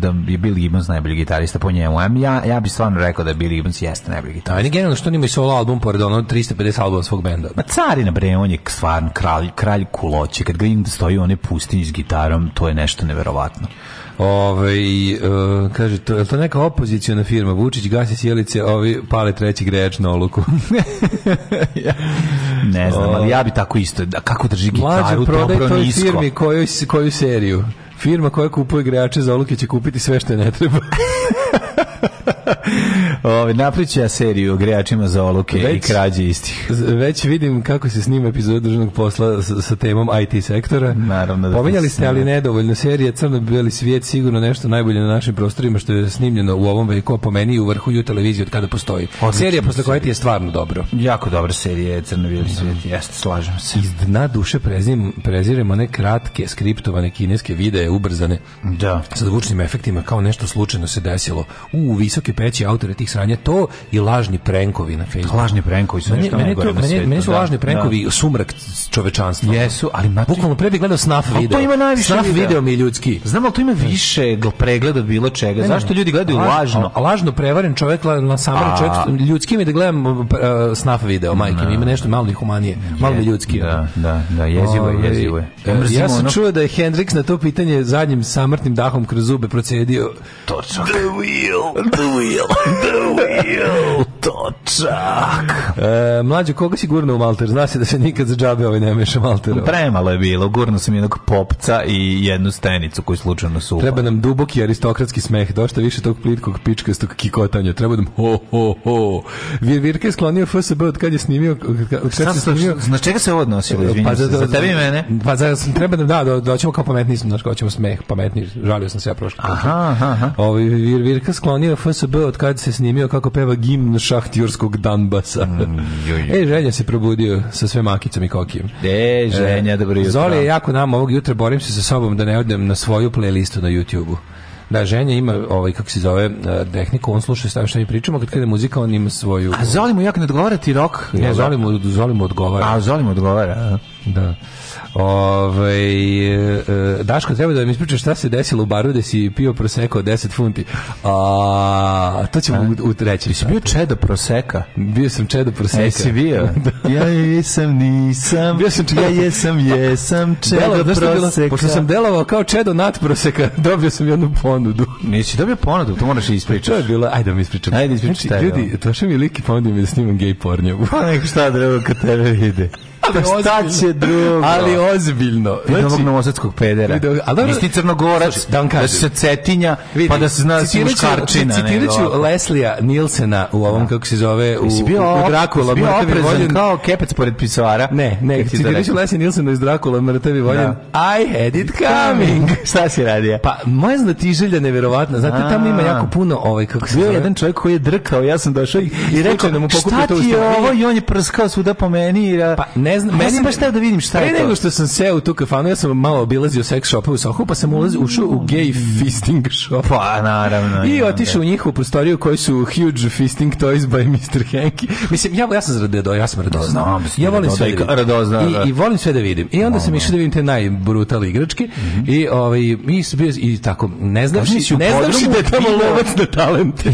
da je Bill Gibbons najbolji gitarista po njemu. Ja, ja bih stvarno rekao da je Bill Gibbons jeste najbolji gitarista. Ali da, generalno što nima i solo album pored ono 350 albuma svog benda. Ma carina bre, on je stvarno kralj, kralj kuloće. Kad ga im da stoji one pustinje s gitarom, to je nešto neverovatno. Ove, uh, kaže, to, je to neka opozicijona firma? Vučić gasi sjelice, ovi pale treći grejač na oluku. *laughs* *laughs* ne znam, ali ja bi tako isto. Da, kako drži gitaru prodaj dobro toj nisko? firmi koju, koju seriju? Firma koja kupuje igrače za oluke će kupiti sve što ne treba. *laughs* Ove, napriču seriju o grejačima za oluke već, i krađe istih. Već vidim kako se snima epizod državnog posla sa, sa temom IT sektora. Naravno da. Pominjali ste, ali nedovoljno, serija Crno-beli svijet sigurno nešto najbolje na našim prostorima što je snimljeno u ovom veliko po meni u vrhu ju televizije od kada postoji. Odlično serija posle koje ti je stvarno dobro. Jako dobra serija je Crno-beli da. svijet, jeste, slažem se. Iz dna duše prezim, prezirem one kratke, skriptovane kineske videe, ubrzane, da. sa zvučnim efektima, kao nešto slučajno se desilo. U, visoke peći auto autore tih sranja, to i lažni prenkovi na Facebooku. Lažni prenkovi su nešto meni, najgore to, na meni, svijetu. Meni su da, lažni da. prenkovi da. sumrak čovečanstva. Jesu, ali znači, bukvalno pre bih gledao snaf video. A to ima najviše snaf video, video mi je ljudski. Znam, ali to ima više pregleda bilo čega. Ne, Zašto ljudi gledaju lažno? lažno? A, lažno prevaren čovjek, la, la samar čovjek, ljudski mi da gledam uh, uh snaf video, da. majke mi, ima nešto malo humanije, malo ljudski. Da, da, da, jezivo je, ovaj, jezivo je. E, ja sam čuo da je Hendrix na to pitanje zadnjim samrtnim dahom kroz zube procedio Točno. The wheel, the wheel. *laughs* The wheel točak. E, mlađo, koga si gurno u malter? Zna se da se nikad za džabe ovaj ne meša malter. Premalo je bilo. Gurno sam jednog popca i jednu stenicu koju slučajno su. Treba nam duboki aristokratski smeh. Došta više tog plitkog pičkastog kikotanja. Treba nam ho, ho, ho. Vir, Virka je sklonio FSB od kad je snimio... Od kad snimio... Na čega se ovo odnosilo? pa, za, za tebi i mene? Pa za, treba nam, da, da, da ćemo kao pametniji smo, znaš, kao ćemo smeh, pametniji. Žalio sam se ja prošlo. Aha, aha. Ovo, ovaj, vir, Virka sklonio FSB od kad se snimio kako peva gimn šahtjurskog Danbasa. Mm, *laughs* e, Ženja se probudio sa sve makicom i kokijem. Ej, Ženja, e, dobro jutro. Zoli je jako nam ovog jutra, borim se sa sobom da ne odem na svoju playlistu na YouTube-u. Da, ženja ima ovaj kako se zove e, tehniku, on sluša šta šta mi pričamo, kad kada muzika on ima svoju. A zolimo jako ne odgovarati rok. Ne, zolimo, zolimo odgovara. A zolimo odgovara. Da. Ove, ovaj, e, Daško, treba da mi ispričaš šta se desilo u baru da si pio proseko 10 funti. A, to ćemo A? u trećem. Ti si bio čedo proseka? Bio sam čedo proseka. E, jesi bio? *laughs* Da. ja jesam, nisam. Bio sam čedo. Ja jesam, jesam pa, čedo Delo, proseka. pošto sam delovao kao čedo nat proseka, *laughs* dobio sam jednu ponudu. Nisi dobio ponudu, to moraš da ispričati. To je bilo, ajde da mi ispričam. Ajde, da ispričaj. Znači, ljudi, to što mi liki ponudio pa mi da snimam gej pornjavu. Pa nek šta treba kad tebe vide pa šta će drugo? Ali ozbiljno. Vidim znači, ovog novosadskog pedera. Vidim, ali dobro, Isti crnogorac, sluši, da, vam da se cetinja, vidim, pa da se zna da si muškarčina. Citirat ću Leslija Nilsena u ovom, da. kako se zove, u, u Drakula. Bio oprezan kao kepec pored pisoara. Ne, ne, citirat ću Leslija Nilsena iz Drakula, mrtavi da. voljen. I had it coming. *laughs* Šta si radio? Pa, moja znatiželja neverovatna. Znate, tamo ima jako puno ovaj, kako se Bio jedan čovjek koji je drkao, ja sam došao i rekao da mu pokupio Šta ti je ovo? I on je prskao svuda po meni. Pa, ne, znam, meni ja baš da vidim šta je to. nego što sam seo u tu kafanu, ja sam malo obilazio sex shopa u Sohu, pa sam ulazio ušao u gay mm. fisting shop. Pa naravno. I otišao u njihovu prostoriju koji su huge fisting toys by Mr. Henki. Mislim ja ja sam zradedo, ja sam radozna. Ja volim sve da vidim. I, da. I volim sve da vidim. I onda sam išao da vidim te najbrutal igračke mhm. i ovaj mi se bio i tako ne znaš ne znaš da je tamo lovac na da talente.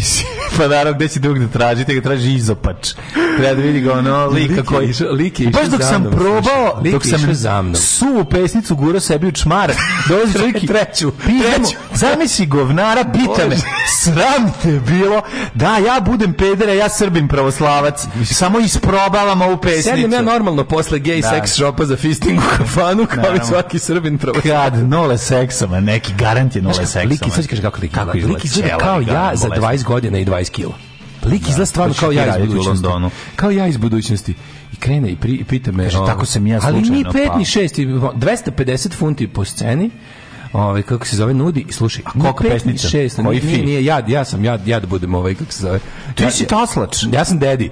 pa naravno gde si drugde da tražite, ga traži izopač. Treba da vidi ga ono lika koji... Lik je išao sam probao, dok da sam za mnom. suvu pesnicu guro sebi u čmar, dolazi *laughs* čovjek treću, treću. Zamisli govnara, pita me, sram te bilo, da ja budem pedere, ja srbim pravoslavac, samo isprobavam ovu pesnicu. Sedem ja normalno posle gay da. sex shopa za fisting u kafanu, kao i svaki srbin pravoslavac. Kad nole seksama, neki garant je nole seksama. Liki, sad kaže kako liki, kako izgleda, liki izgleda kao ja za 20 godina i 20 kila. Lik da, izgleda stvarno kao ja iz budućnosti. Kao ja iz budućnosti. I krene i, pri, i pita me... Kaže, tako sam ja slučajno. Ali ni pet, pa. ni šest, 250 funti po sceni, ovaj kako se zove nudi i slušaj a koka pesnica koji nije, nije, nije ja, ja sam ja jad da budem ovaj kako se zove ti ja, si taslač ja sam dedi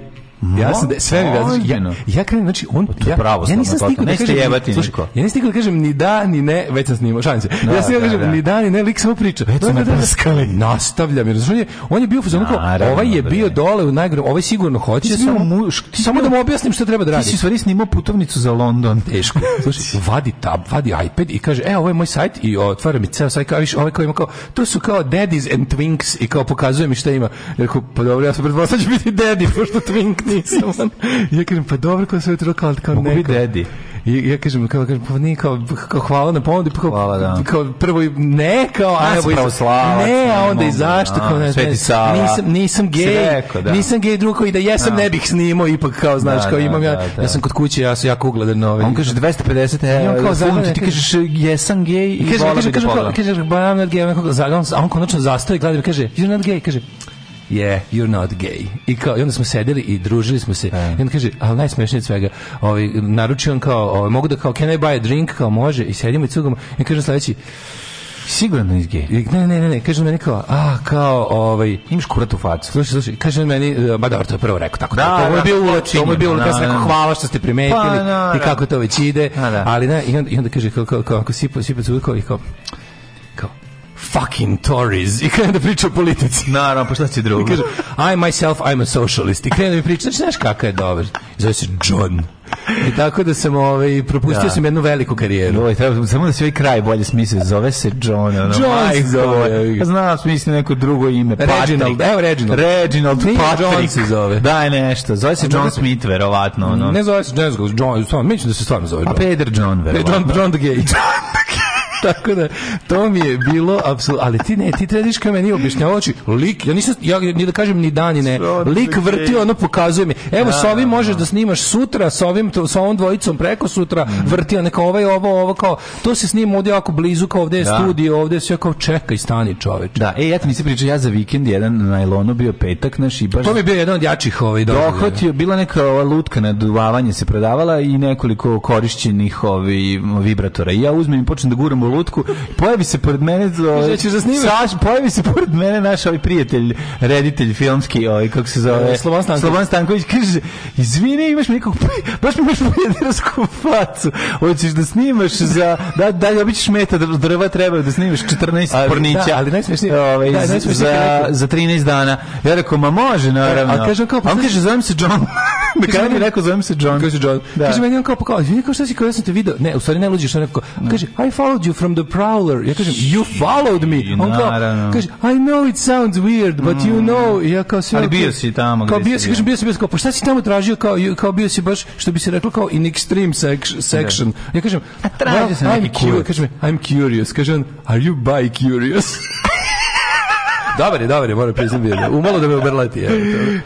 Ja sam da sve mi ja, ja krenem znači on pa to ja, pravo ja nisam stigao da kažem, jebati slušaj, Ja nisam stigao da kažem ni da ni ne, već sam snimao, šalim se. Da, ja sam da, da, kažem da. ni da ni ne, lik samo priča. Već sam da, da, da, nastavljam, jer on je on je bio fuzon ovaj je da bio dole u najgore, ovaj sigurno hoće samo muš, samo da mu objasnim šta treba da radi. Ti si stvari snimao putovnicu za London, teško. *laughs* Slušaj, vadi tab, vadi iPad i kaže: "E, ovo je moj sajt" i otvara mi ceo sajt, kao ovaj koji ima kao to su kao daddies and twinks i kao pokazuje mi šta ima. Rekao: "Pa dobro, ja sam pretpostavljao da biti daddy, pošto twink nisam. On. ja kažem, pa dobro, kao sve jutro, kao, kao neko. dedi. I ja kažem, kao, kažem, pa nije, kao, kao, hvala na ponudi, pa kao, hvala, da. kao, prvo, ne, kao, a, ja pravoslavac. Ne, a onda i zašto, da, kao, ne, ne, nisam, nisam da gej, rekao, da. nisam gej drugo i da jesam, da. ne bih snimao, ipak, kao, znaš, kao, imam ja, ja sam kod kuće, ja sam jako ugledan na ove. On kaže 250 e, on kao, zagledam, ti, kažeš, jesam gej i volim da pogledam. Kaže, kaže, kaže, ba, I'm not gay, on, on konačno zastoji, gleda i kaže, you're not gay, kaže, yeah, you're not gay. I kao, i onda smo sedeli i družili smo se. E. I onda kaže, ali najsmešnije od svega, ovaj, naručio on kao, ovaj, mogu da kao, can I buy a drink, kao može, i sedimo i cugamo. I kaže sledeći, Sigurno da iz gej. Ne, ne, ne, ne, kaže meni kao, a, kao, ovaj... Imaš kurat u facu. Slušaj, slušaj, kaže meni, ba e, dobro, to je prvo rekao, tako da, to, da. to da, je bio ulačenje. To je bio ulačenje, rekao, hvala što ste primetili pa, na, i kako to već ide, na, da. ali ne, i onda, i onda kaže, kao, kao, kao, ako sipa, sipa cuga, kao, i kao, kao fucking Tories i krenu da priča o politici. Naravno, pa šta će drugo? I kaže, I myself, I'm a socialist. I krenu da mi priča, znači, znaš kakav je dobar. Zove se John. I tako da sam ovaj, propustio da. sam jednu veliku karijeru. Ovo, treba, samo da se ovaj kraj bolje smisli. Zove se John. Ono, John zove. Ja pa znam, smisli neko drugo ime. Reginald, evo Reginald. Reginald Nije Patrick. John se zove. Daj nešto. Zove se John Smith, verovatno. Ono. Ne zove se, ne zove se John. Stvarno, mislim da se stvarno zove John. A Peter John, verovatno. John, John the Gay. John *laughs* *laughs* Tako da, to mi je bilo apsolutno, ali ti ne, ti trebaš kao meni objašnjavajući, lik, ja nisam, ja ni da kažem ni dan ni ne, lik vrti, ono pokazuje mi, evo sa da, ovim da, možeš da. da snimaš sutra, sa ovim, sa ovom dvojicom preko sutra, vrti, ono kao ovaj, ovo, ovo, kao, to se snima ovdje jako blizu, kao ovde je studio, ovde sve kao čekaj, stani čoveč. Da, ej ja ti nisam pričao, ja za vikend jedan na najlono bio petak, naš i baš... To mi je bio jedan od jačih ovaj dohvatio, bila neka ova lutka na duvavanje se prodavala i nekoliko korišćenih ovi ovaj, vibratora. I ja uzmem i počnem da guram lutku. Pojavi se pored mene ovaj, Saš, pojavi se pored mene naš ovaj prijatelj, reditelj filmski, ovaj kako se zove, e, Slovan Stanković. Slovan Stanković kaže: "Izvini, imaš mi nekog baš mi imaš prijateljsku facu. Hoćeš da snimaš za da da obićeš meta drva treba da snimaš 14 ali, pornića, da, ali najsmešnije, ovaj, da, najsmešnije za, za 13 dana." Ja rekao: "Ma može, naravno." A, a kaže kao, pa, on kaže: "Zovem se John." *laughs* da kada mi rekao zovem se John. Kaže John. Da. Kaže meni on kao pa kao, vidi kao šta si kao ja sam te video. Ne, u stvari ne luđi što rekao. Da. Kaže I followed you from the prowler. Ja kažem, you followed me. on kao, naravno. kaže, I know it sounds weird, but mm. you know. ja kao sve... Ali bio si tamo gde kao, bio si. Bio. Kažem, bio si, bio si, kao, pa šta si tamo tražio? Kao, kao bio si baš, što bi se reklo, kao in extreme section. Da. Ja kažem, A tražio well, sam I'm neki curious. Kažem, I'm curious. Kaže on, are you bi curious? *laughs* Dobar je, dobar je, moram priznati Umalo da me obrlati. Ja.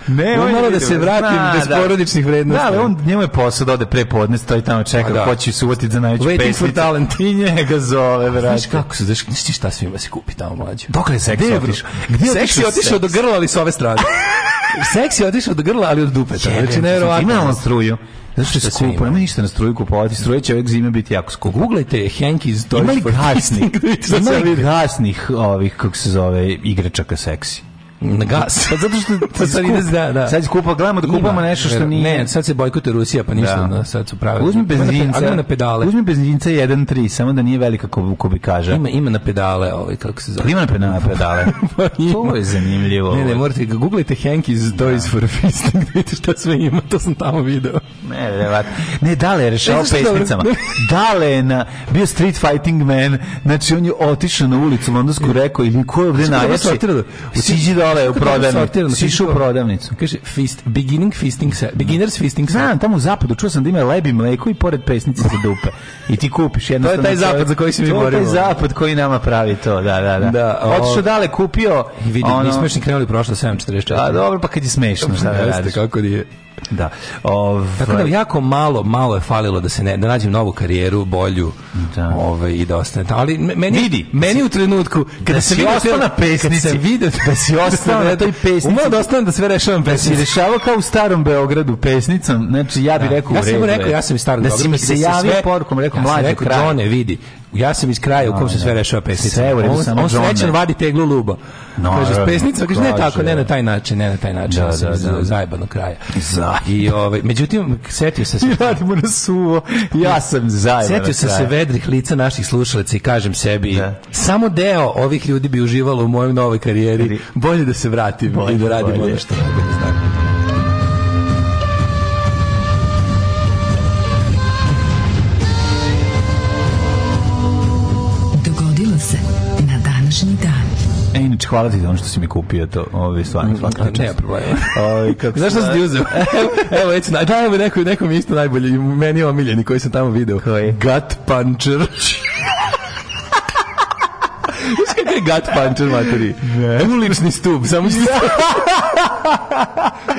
Ne, on malo da se da, vratim Zna, da, bez da. porodičnih vrednosti. Da, ali on, njemu je posao da ode prepodne, stoji tamo čeka, pa da. hoće se uvatiti za najveću pesnicu. Waiting for talent. I njega zove, vrati. Znaš kako se, znaš ti šta svima da se kupi tamo mlađe? Dokle je seks otišao? Seks je otišao do grla, ali s ove strane. *laughs* Seks je otišao do grla, ali od dupeta. Znači, nevjerovatno. Ima on struju. Zato što je skupo, nema ništa na struju kupovati, struje će uvijek zime biti jako skupo. Googlajte Henkis Deutsch for Kissing. Ima li *laughs* da gasnih ovih, kako se zove, igračaka seksi? Na gas. Pa zato što *laughs* pa sad, sad ide da, da. Sad skupa gledamo da kupamo nešto što nije. Ne, sad se bojkotuje Rusija, pa ništa, da. da sad su pravi. Uzmi benzinca, na pedale. Uzmi benzinca 1.3, samo da nije velika bi kaže. Ima ima na pedale, ovaj kako se zove. Pa ima na pedale, *laughs* pedale. to je zanimljivo. Ne, ne, morate ga Hank iz Toys for Fisting, da vidite šta sve ima, to sam tamo video. Ne, verovatno. Ne, dale rešao rešao da pesnicama. *laughs* dale na bio street fighting man, znači on je otišao na ulicu Londonsku, rekao ili ko je ovde znači, najjači. Otiđi da dole u da prodavnicu. Sišu u prodavnicu. Kaže, fist, beginning fisting set. Beginners fisting set. Znam, tamo u zapadu čuo sam da ima lebi mleko i pored pesnice za dupe. I ti kupiš jednostavno. To je taj zapad za koji se mi borimo. To je taj zapad koji nama pravi to, da, da, da. da o... Otišao dale, kupio. I vidim, ono... nismo još ni krenuli prošlo 7.44. A dobro, pa kad je smešno, šta da radiš? Kako je? Da. Ove, ovaj, Tako da jako malo, malo je falilo da se ne, da nađem novu karijeru, bolju da. Ove, ovaj, i da ostane. Ali meni, Vidi, meni si, u trenutku, kada da se vidio ostao na pesnici, kada se vidio da si *laughs* da ostao na toj pesnici, umao da ostane da sve rešavam pesnici. Da si rešavao kao u starom Beogradu pesnicom, znači ja bih da. rekao ja sam u Rekao, ja sam iz starog da Beogradu. Da si mi se, se javio porukom, rekao ja mlađe rekao, kraj. Johne, vidi, Ja sam iz kraja u kom se sve rešava pesnica. Sve u redu, on, samo on srećan vadi teglu luba. No, kaže, pesnica, kaže, ne tako, ne na taj način, ne na taj način, da, sam da, da. da, da. da zajebanog kraja. Za. I, ovaj, međutim, setio se se... *laughs* I radimo na suvo, ja sam zajebanog Setio se se vedrih lica naših slušalaca i kažem sebi, da. samo deo ovih ljudi bi uživalo u mojoj novoj karijeri, bolje da se vratim bolje, i da radim ono što radim. Inače, hvala ti za ono što si mi kupio to. Ove, stvarno, mm, svaka pa čast. Nema problema. Ove, kako *laughs* Znaš što sam ti uzeo? *laughs* evo, već, da, evo, neko, neko mi isto najbolje. Meni je omiljeni koji sam tamo video. Koji? Gut puncher. *laughs* Znaš kakav je gut puncher, materi? Ne. Evo lični stup, samo što...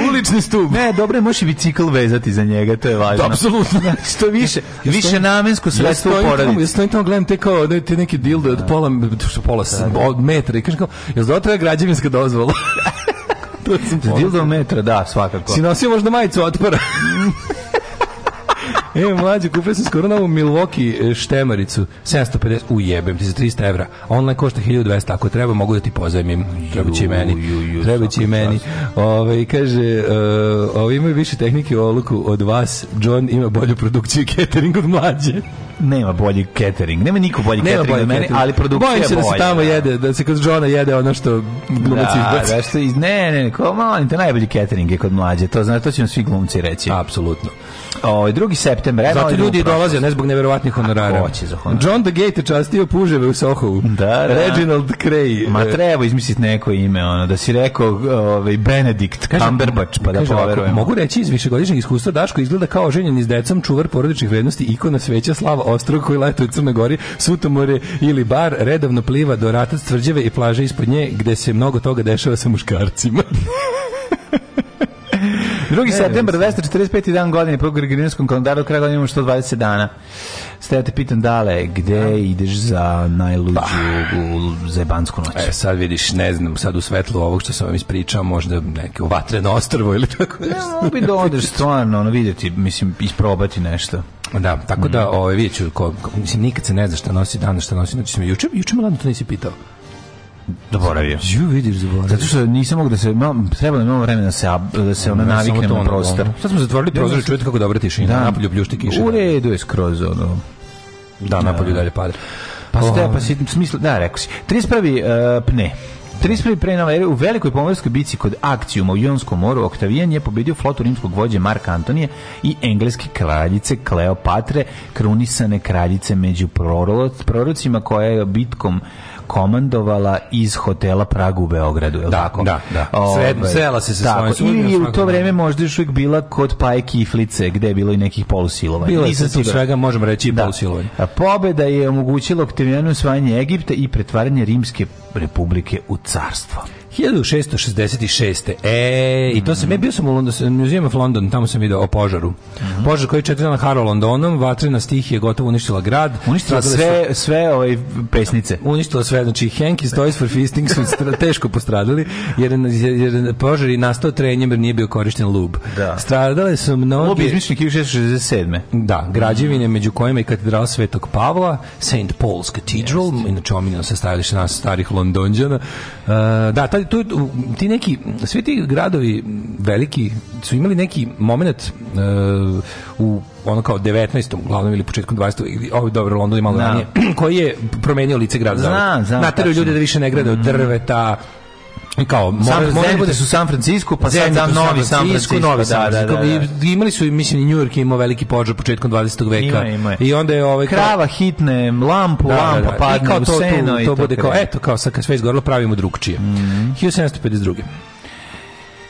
*laughs* Ulični stub. Ne, dobro je, možeš i bicikl vezati za njega, to je važno. Da, apsolutno. što *laughs* znači, više, ja više stojim, namensko sredstvo ja poradice. Tamo, ja stojim tamo, gledam te kao ne, te neke dilde od da. pola, što pola, da, da, od metra i kažem kao, jel zato treba građevinska dozvola? *laughs* to sam Dildo metra, da, svakako. Si nosio možda majicu otpora? E, mlađe, kupio sam skoro novu Milwaukee e, štemaricu. 750, ujebem ti za 300 evra. Online košta 1200, ako treba mogu da ti pozajmim. Treba će i meni. Treba će i meni. Ove, ovaj, kaže, uh, e, ove imaju više tehnike u oluku od vas. John ima bolju produkciju i catering od mlađe nema bolji catering. Nema niko bolji nema catering bolji od mene, ali produkcija Bojim se da se bolja. tamo da. jede, da se kod Johna jede ono što glumac da, izbaci. Da, Ne, ne, ne, ko molim te, najbolji catering je kod mlađe. To znači, to će vam svi glumci reći. Apsolutno. O, ovaj, 2. septembar, Zato ovaj ljudi dolaze, ne zbog neverovatnih honorara. Hoće za honorar. John the Gate častio puževe u Sohovu. Da, da. Reginald Cray. Ma e, treba izmisliti neko ime, ono, da si rekao ovaj, Benedict Cumberbatch pa da poverujemo. Mogu reći iz višegodišnjeg iskustva, Daško izgleda kao ženjen iz decom, čuvar porodičnih vrednosti, ikona sveća, slava ostrog koji leta u Crnoj Gori, Sutomore ili bar, redovno pliva do rata tvrđave i plaže ispod nje, gde se mnogo toga dešava sa muškarcima. *laughs* 2. septembar, 245. dan godine, po Gregorijanskom kalendaru, kraj godine imamo 120 dana. Sada te pitam, dale, gde da. ideš za najluđu pa. zebansku noć? E, sad vidiš, ne znam, sad u svetlu ovog što sam vam ispričao, možda neke u vatreno ostrvo ili tako nešto. Ne, mogu bi da odeš stvarno, ono, vidjeti, mislim, isprobati nešto. Da, tako da, mm. ovaj vidjet ću, ko, ko, mislim, nikad se ne zna šta nosi dan, šta nosi noć. Juče, juče me ladno to nisi pitao. Zaboravio. Ju vidiš zaboravio. Zato što nisam mogu da se treba trebalo malo vremena da se da se ona navikne na prostor. Sad smo zatvorili prozor i čujete kako dobra tišina. Da. Napolju pljušti kiša. U redu je skroz ono. Da, da. napolju dalje pada. Pa ste, ovaj. pa si, smisla, da, rekao si. 31. Uh, e, pne. 31. pre nove u velikoj pomorskoj bici kod Akcijuma u Jonskom moru Oktavijan je pobedio flotu rimskog vođe Marka Antonije i engleske kraljice Kleopatre, krunisane kraljice među prorocima koja je bitkom komandovala iz hotela Pragu u Beogradu, je li da, tako? Da, da. Sve, Srela se sa tako, svojim Ili u to vreme možda još uvijek bila kod Pajke i Flice, gde je bilo i nekih polusilovanja. Bilo je tu svega, možemo reći, i da. polusilovanja. Pobeda je omogućila aktivljenu osvajanje Egipta i pretvaranje rimske Republike u carstvo. 1666. E, i to sam, ja bio sam u London, Museum of London, tamo sam video o požaru. Mm. Požar koji je četiri dana harao Londonom, vatrena stih je gotovo uništila grad. Uništila sve, sve, sve ove pesnice. Uništila sve, znači Hank i Toys for Feasting su *laughs* teško postradali, jer, jer požar je nastao trenjem jer nije bio korišten lub. Da. Stradale su mnogi... Lub je izmišljen 1667. Da, građevine, među kojima i katedrala Svetog Pavla, St. Paul's Cathedral, yes. inače omiljeno se stajalište nas starih London Londonđana. Uh, da, taj, to, ti neki, svi ti gradovi veliki su imali neki moment uh, u ono kao 19. uglavnom ili početkom 20. ili Ovo dobro, London je malo da. ranije, *clears throat* koji je promenio lice grada. Znam, znam. Nateraju ljude da više ne grade od mhm. drveta, kao San, mora da su San Francisco pa sad da novi San Francisco, novi San da, da, Francisco. Da, da, da, imali su mislim i New York imao veliki podžar početkom 20. veka ima, ima. i onda je ovaj krava hitne lampu lampa padne I kao u to, seno to, to, i to bude kao eto kao sa sve izgorelo pravimo drugčije mm -hmm. 1752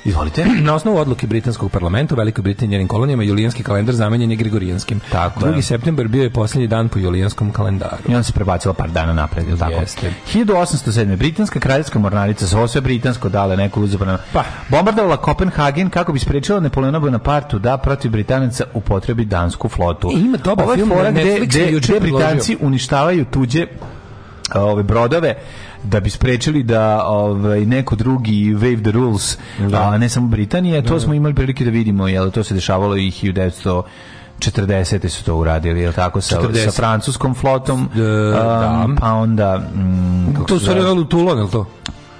Izvolite. *clears throat* Na osnovu odluke britanskog parlamenta u Velikoj Britaniji njenim kolonijama julijanski kalendar zamenjen je gregorijanskim. Tako 2. Je. september bio je poslednji dan po julijanskom kalendaru. I on se prebacilo par dana napred, je tako? Jeste. 1807. Britanska kraljevska mornarica, sa sve britansko dale neku uzbrana. Pa, bombardovala Kopenhagen kako bi sprečila Napoleona Bonapartu da protiv Britanaca upotrebi dansku flotu. E, ima dobar film na Netflixu gde, gde Britanci uništavaju tuđe ove brodove da bi sprečili da ovaj neko drugi wave the rules, da. a ne samo Britanije to da, da. smo imali prilike da vidimo, jel to se dešavalo i 1900 40. su to uradili, je tako, sa, sa francuskom flotom, e, um, da. pa onda... Mm, to su radili u Toulon, je li to?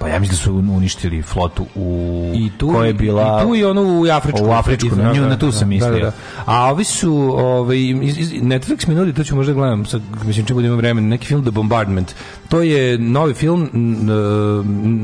Pa ja mislim da su uništili flotu u I tu, koja je bila i tu i onu u Afričku. U Afričku, na, nju, na tu da, sam da, mislio. Da, da, da. A ovi su ovaj Netflix mi nudi, to ću možda gledam, sa, mislim čemu imam vremena, neki film The Bombardment. To je novi film,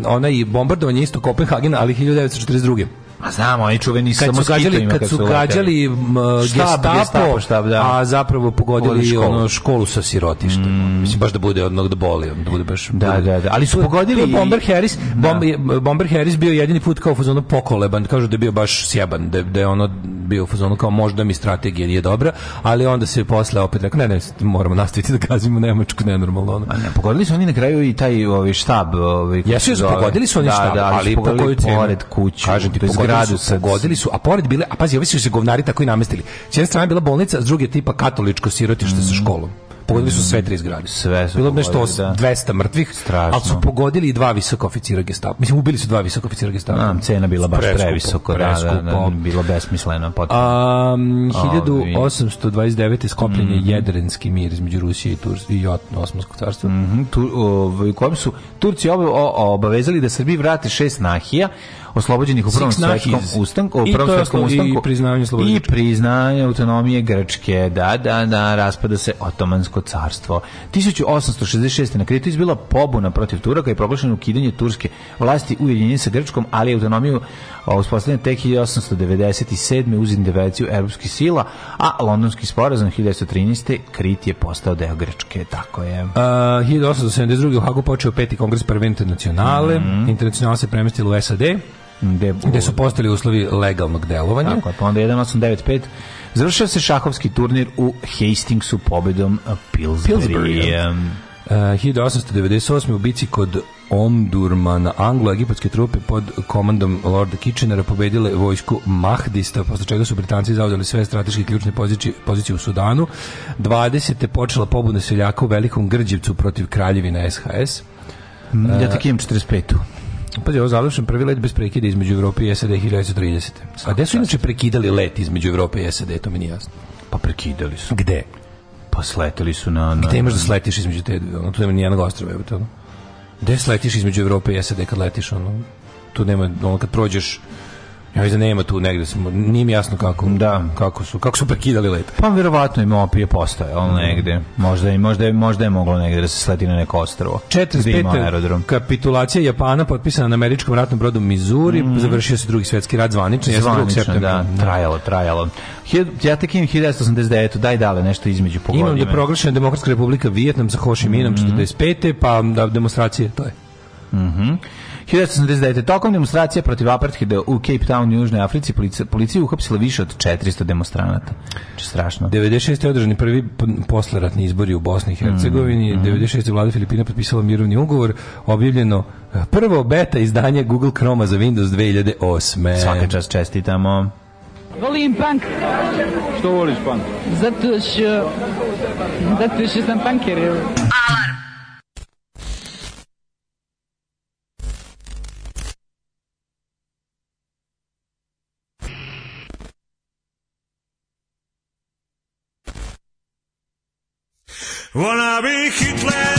onaj bombardovanje isto Kopenhagena, ali 1942. A znam, oni čuveni kad samo su gađali, kad, su gađali uh, gestapo, gestapo da. a zapravo pogodili školu. ono školu sa sirotištem. Mm. Mislim baš da bude odnog da boli, da bude baš. Da, bude. da, da. Ali su pogodili i... Bomber Harris, da. bomb, Bomber Harris bio jedini put kao fuzonu pokoleban, kažu da je bio baš sjeban, da da je ono bio fuzonu kao možda mi strategija nije dobra, ali onda se posle opet rekao ne, ne, moramo nastaviti da gazimo Nemačku nenormalno. Ono. A ne, pogodili su oni na kraju i taj ovi ovaj, štab, ovaj. Jesu, jesu pogodili su oni da, štab, da, ali, ali po koju cenu? Pored kuću. Kažem ti, gradu su, pogodili su, a pored bile, a pazi, ovi su se govnari tako i namestili. S jedne strane bila bolnica, s druge tipa katoličko sirotište mm. sa školom. Pogodili su sve tri zgrade. Sve su Bilo je nešto os, da. 200 mrtvih, Strašno. ali su pogodili i dva visoka oficira gestapo. Mislim, ubili su dva visoka oficira gestapo. Nam, cena bila baš preskupo, previsoko, preskupo. Da, da, da, da bilo besmisleno. Potpuno. Um, 1829. je sklopljen mm -hmm. jedrenski mir između Rusije i, Turs, i Osmanskog carstva. Mm -hmm. tu, o, ovaj, kojem su Turci obavezali da Srbiji vrati šest nahija, oslobođenih u prvom svetskom ustanku, u prvom svetskom ustanku i priznanje slobode i priznanje autonomije Grčke. Da, da, da, raspada se Otomansko carstvo. 1866 na Kritu izbila pobuna protiv Turaka i proglašeno ukidanje turske vlasti ujedinjenje sa Grčkom, ali autonomiju uspostavljena tek 1897. uz intervenciju evropskih sila, a londonski sporazum 1913. Krit je postao deo Grčke, tako je. Uh, 1872. u Hagu počeo peti kongres prve internacionale, mm -hmm. internacional se premestila u SAD, gde, gde su postali uslovi legalnog delovanja. Tako je, pa onda 1895 završio se šahovski turnir u Hastingsu pobedom eh, Pillsbury. 1898. Eh, u bici kod Omdurmana anglo-egipatske trupe pod komandom Lorda Kitchenera pobedile vojsku Mahdista, posle čega su Britanci zauzeli sve strateške ključne pozici, pozicije u Sudanu. 20. počela pobuna seljaka u Velikom Grđevcu protiv kraljevina SHS. Mm, ja eh, tako imam 45. Pazi, ovo završen prvi let bez prekida između Evrope i SAD 1930. A gde su inače prekidali let između Evrope i SAD, to mi nije jasno. Pa prekidali su. Gde? Pa sleteli su na... na... Gde imaš da sletiš između te dve? Ono, tu nema nijednog ostrava, evo to. Gde sletiš između Evrope i SAD kad letiš? Ono? Tu nema, ono, kad prođeš Ja mislim da nema tu negde, smo, nije mi jasno kako, da. kako, su, kako su prekidali let. Pa verovatno im opije postoje, ali mhm. negde. Možda i možda, je, možda je moglo negde da se sleti na neko ostrvo. 45. Da aerodrom. kapitulacija Japana potpisana na američkom ratnom brodu Mizuri, mm. završio se drugi svetski rat zvanično, zvanično ja da. da, trajalo, trajalo. Ja tek 1989. Daj dale nešto između pogodima. Imam da proglašena Demokratska republika Vijetnam sa Ho Chi Minhom mm -hmm. 45. pa da, demonstracije, to je. Mhm. Mm 1989. Tokom demonstracija protiv apartheida u Cape Town, Južnoj Africi, policija, policija uhapsila više od 400 demonstranata. Če znači, strašno. 96. je održani prvi posleratni izbori u Bosni i Hercegovini. Mm, mm. 96. vlada Filipina potpisala mirovni ugovor, objavljeno eh, prvo beta izdanje Google Chroma za Windows 2008. Svaka čas čestitamo. Volim punk. Što voliš punk? Zato što, zato što sam punker. Wanna be Hitler?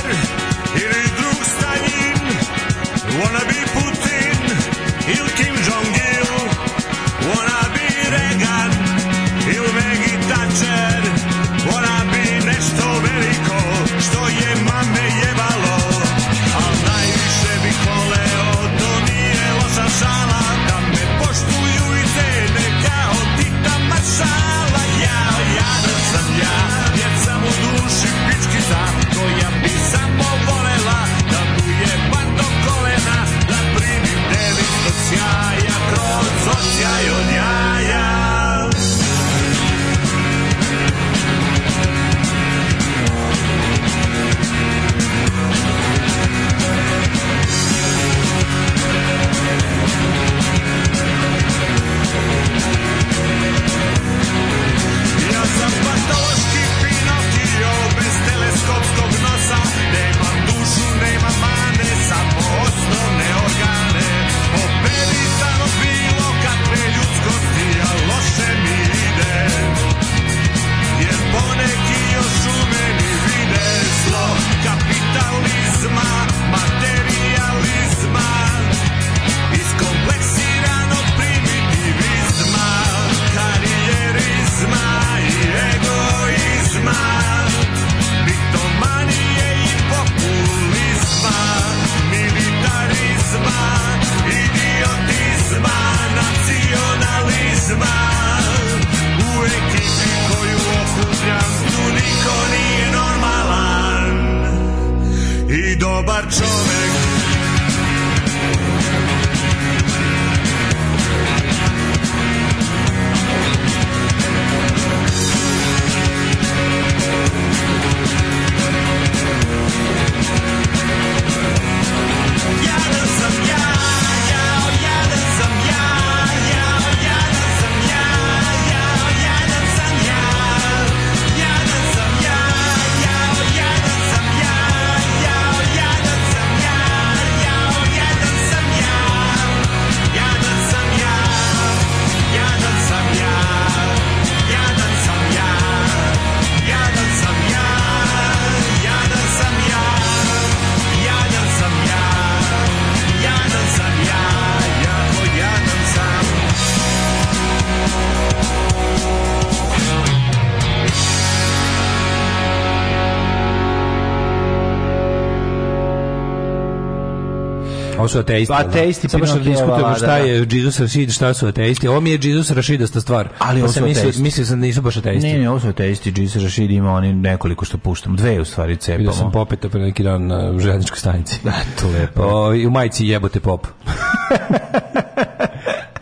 Ovo su ateisti. Pa da? ateisti, Samo što diskutujemo šta da, je da. Jesus Rashid, šta su ateisti. Ovo mi je Jesus Rashidasta stvar. Ali pa ovo su ateisti. Mislio sam da nisu baš ateisti. Ne, ne, ovo su ateisti. Jesus Rashid ima oni nekoliko što puštamo. Dve u stvari cepamo. Vidio sam popeta pre neki dan na železničkoj stanici. *laughs* Da, to lepo. O, u majici jebote pop. *laughs*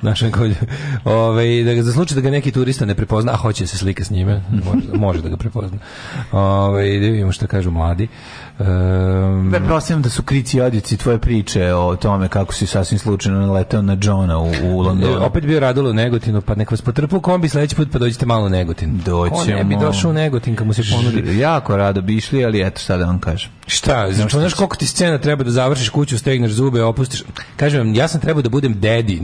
našem kolju. Ove, da ga, za slučaj da ga neki turista ne prepozna, a hoće se slika s njime, može, može da ga prepozna. Ove, da vidimo šta kažu mladi. Um, da prosim da su krici odjeci tvoje priče o tome kako si sasvim slučajno naletao na Johna u, u Londonu. E, opet bio radilo u Negotinu, pa nek vas potrpu u kombi sledeći put pa dođite malo u Negotin. Doćemo. On ne bi došao u Negotin kad se ponudi. Jako rado bi išli, ali eto sada da vam kažem. Šta? Znači, znaš koliko ti scena treba da završiš kuću, stegneš zube, opustiš. Kažem vam, ja sam trebao da budem dedi.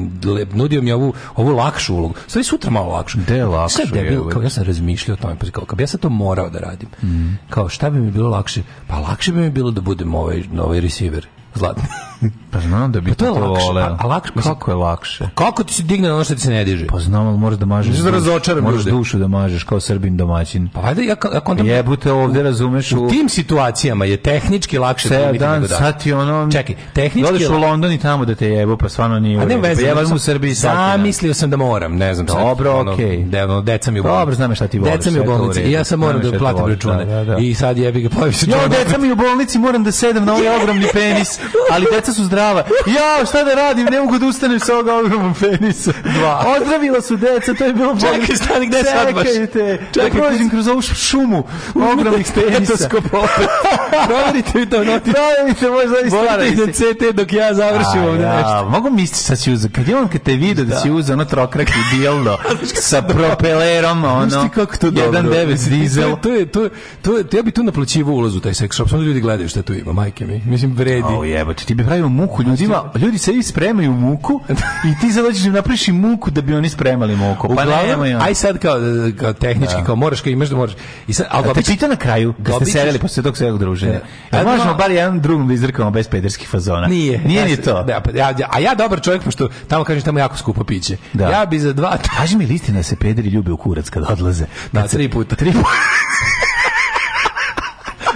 Nudio mi ovu, ovu lakšu ulogu. Sve sutra malo lakše. De lakše. Sve debil, kao, ja sam razmišljao o tome. Pa, kao, kao, ja sam to morao da radim. Mm. Kao, šta bi mi bilo lakše? Pa lakše bi mi bilo da budem ovaj, ovaj receiver zlatni. *laughs* Pa znam da bi pa to, lakše, voleo. A, lakše, kako je lakše? Kako ti se digne na ono što ti se ne diže? Pa znam, ali moraš da mažeš. Da razočaram Moraš ljude. dušu da mažeš kao srbin domaćin. Pa valjda ja ja kontam Jebute ovde razumeš u, u, tim situacijama je tehnički lakše se dan, nego da. Sad ti ono Čekaj, tehnički. Odeš u London i tamo da te jebu, pa stvarno nije. A ne veze, pa jebam u Srbiji sad. mislio sam da moram, ne znam. Dobro, okej. Ono, okay. deca mi u bolnici. Dobro, znam šta ti voliš. Deca mi u bolnici. I ja sam moram da platim da, račune. Da, da. I sad jebi ga pojavi se. Jo, deca mi u bolnici, moram da sedem na ovaj *laughs* ogromni penis ali deca su zdrava. Ja, šta da radim, ne mogu da ustanem sa ovoga ogromom penisa. Dva. Ozdravila su deca, to je bilo bolje. Čekaj, stani, gde sad baš? Čekajte, da Čekaj, da prođem kroz ovu šumu ogromnih penisa. Stetoskop opet. *laughs* Proverite mi to noti. Proverite, moj zaista. Morate na CT dok ja završim ovde ja, nešto. Mogu misliti sad si uzeo, kad je on kad te vidio da, da si uzeo ono trokrak i dildo *laughs* sa propelerom, ono, kako to dobro. 1.9 dizel. To je, to je, to je, to je, ja bi tu naplaćivo ulazu taj seks shop, samo da ljudi gledaju šta tu ima, majke mi. Mislim, vredi jebote. Ti bi pravio muku ljudima, ljudi se i spremaju muku i ti sad hoćeš da im napriši muku da bi oni spremali muku. Pa Uglavnom, ne, aj sad kao, kao tehnički, da. kao moraš, kao imaš da moraš. I sad, ali dobić, te pita na kraju, kad ste selili posle tog svega druženja. Da. da. Ja, možemo bar jedan drugom da izrkamo bez pederskih fazona. Nije. Nije ni to. Da, pa ja, a ja dobar čovjek, pošto tamo kažem tamo jako skupo piće. Da. Ja bi za dva... Kaži mi listina se pederi ljube u kurac kad odlaze. Da, tri puta. Tri puta. *laughs*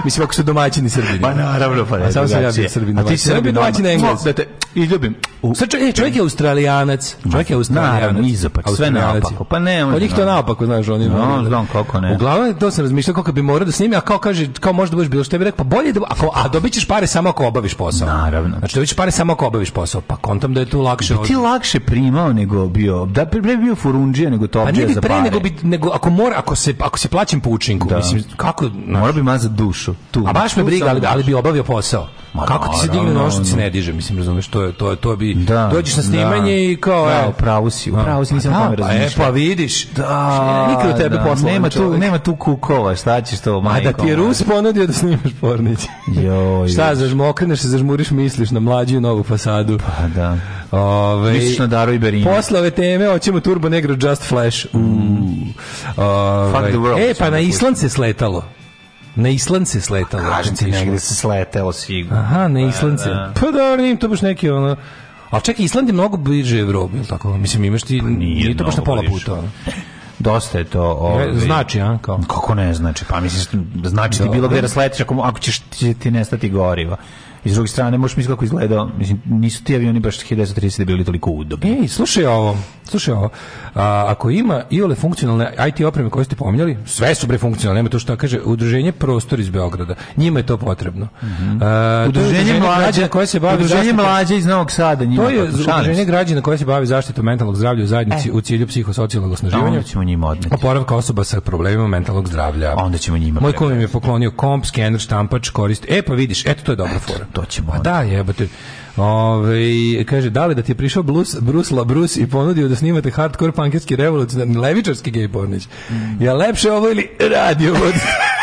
Mislim, ako su domaćini Srbini. Pa naravno, pa ne. A sam sam ja bio Srbin A ti si Srbin na Engles. Da Izljubim. U, Sad, čovjek, e, čovjek je australijanac. Čovjek je australijanac. Naravno, izopak, sve naopako. Pa ne, pa on njih to naopako, znaš, on oni. No, znam kako ne. Uglavnom to sam razmišljao kako bi morao da snimi, a kao kaže, kao možda budeš bilo što bi rekao, pa bolje da ako a dobićeš pare samo ako obaviš posao. Naravno. Znači dobićeš pare samo ako obaviš posao, pa kontam da je tu lakše. Bi ti lakše primao nego bio, da pre bi bio furundžija nego to pa ne bi za pre, nego bi nego ako mora ako se ako se plaćam po učinku, da. mislim kako, naš, mora bi mazati dušu tu. A baš me briga, ali, ali bi obavio posao. Ma, kako ti se digne nož što se ne diže, mislim, razumeš, to je, to je, to bi, da, dođeš na da. snimanje da, i kao, da, evo, pravu si, da. pravu si, nisam pa tome da, pa e, razmišljao. E, pa vidiš, da, nikad tebe da, poslovno nema tu, nema tu kukova, šta ćeš to, majko. A da ti je Rus ponudio da snimaš pornić. jo, šta, zažmo, zažmuriš, misliš na mlađu novu fasadu. Pa da. Ove, ovaj, Misliš na Daru i Posle ove teme, hoćemo Turbo Negro Just Flash. Mm. Ove, ovaj, Fuck the world. E, pa na Island se sletalo. Na Island se sletalo. Kažem ti, negde se sletelo sigurno. Aha, na da, Island se. Da. Pa da, nije to baš neki ono... A čekaj, Island je mnogo bliže Evropi, ili tako? Mislim, imaš ti... Pa nije, nije to baš na pola puta. dosta je to e, ovaj znači a kao kako ne znači pa mislim znači ti bilo gde da sletiš ako ako ćeš ti nestati goriva iz druge strane možeš misliti kako izgledao mislim nisu ti avioni baš 1030 da bili toliko udobni ej slušaj ovo slušaj ovo A, ako ima iole funkcionalne IT opreme koje ste pominjali sve su bre funkcionalne nema to što kaže udruženje prostor iz Beograda njima je to potrebno mm -hmm. A, udruženje, to mlađe koje se bavi udruženje zaštitom, mlađe iz Novog Sada njima to je udruženje građana koje se bavi zaštitom mentalnog zdravlja u zajednici e. u cilju psihosocijalnog osnaživanja onda ćemo njima odneti oporavka osoba sa problemima mentalnog zdravlja onda ćemo njima moj kum mi je poklonio komp skener štampač korist e pa vidiš eto to je dobra fora to ćemo. A pa da, jebate. Ove, kaže, da li da ti je prišao Bruce, Bruce Labrus i ponudio da snimate hardcore punkerski revolucionarni levičarski gay pornić? Mm. Ja lepše ovo ili radio *laughs*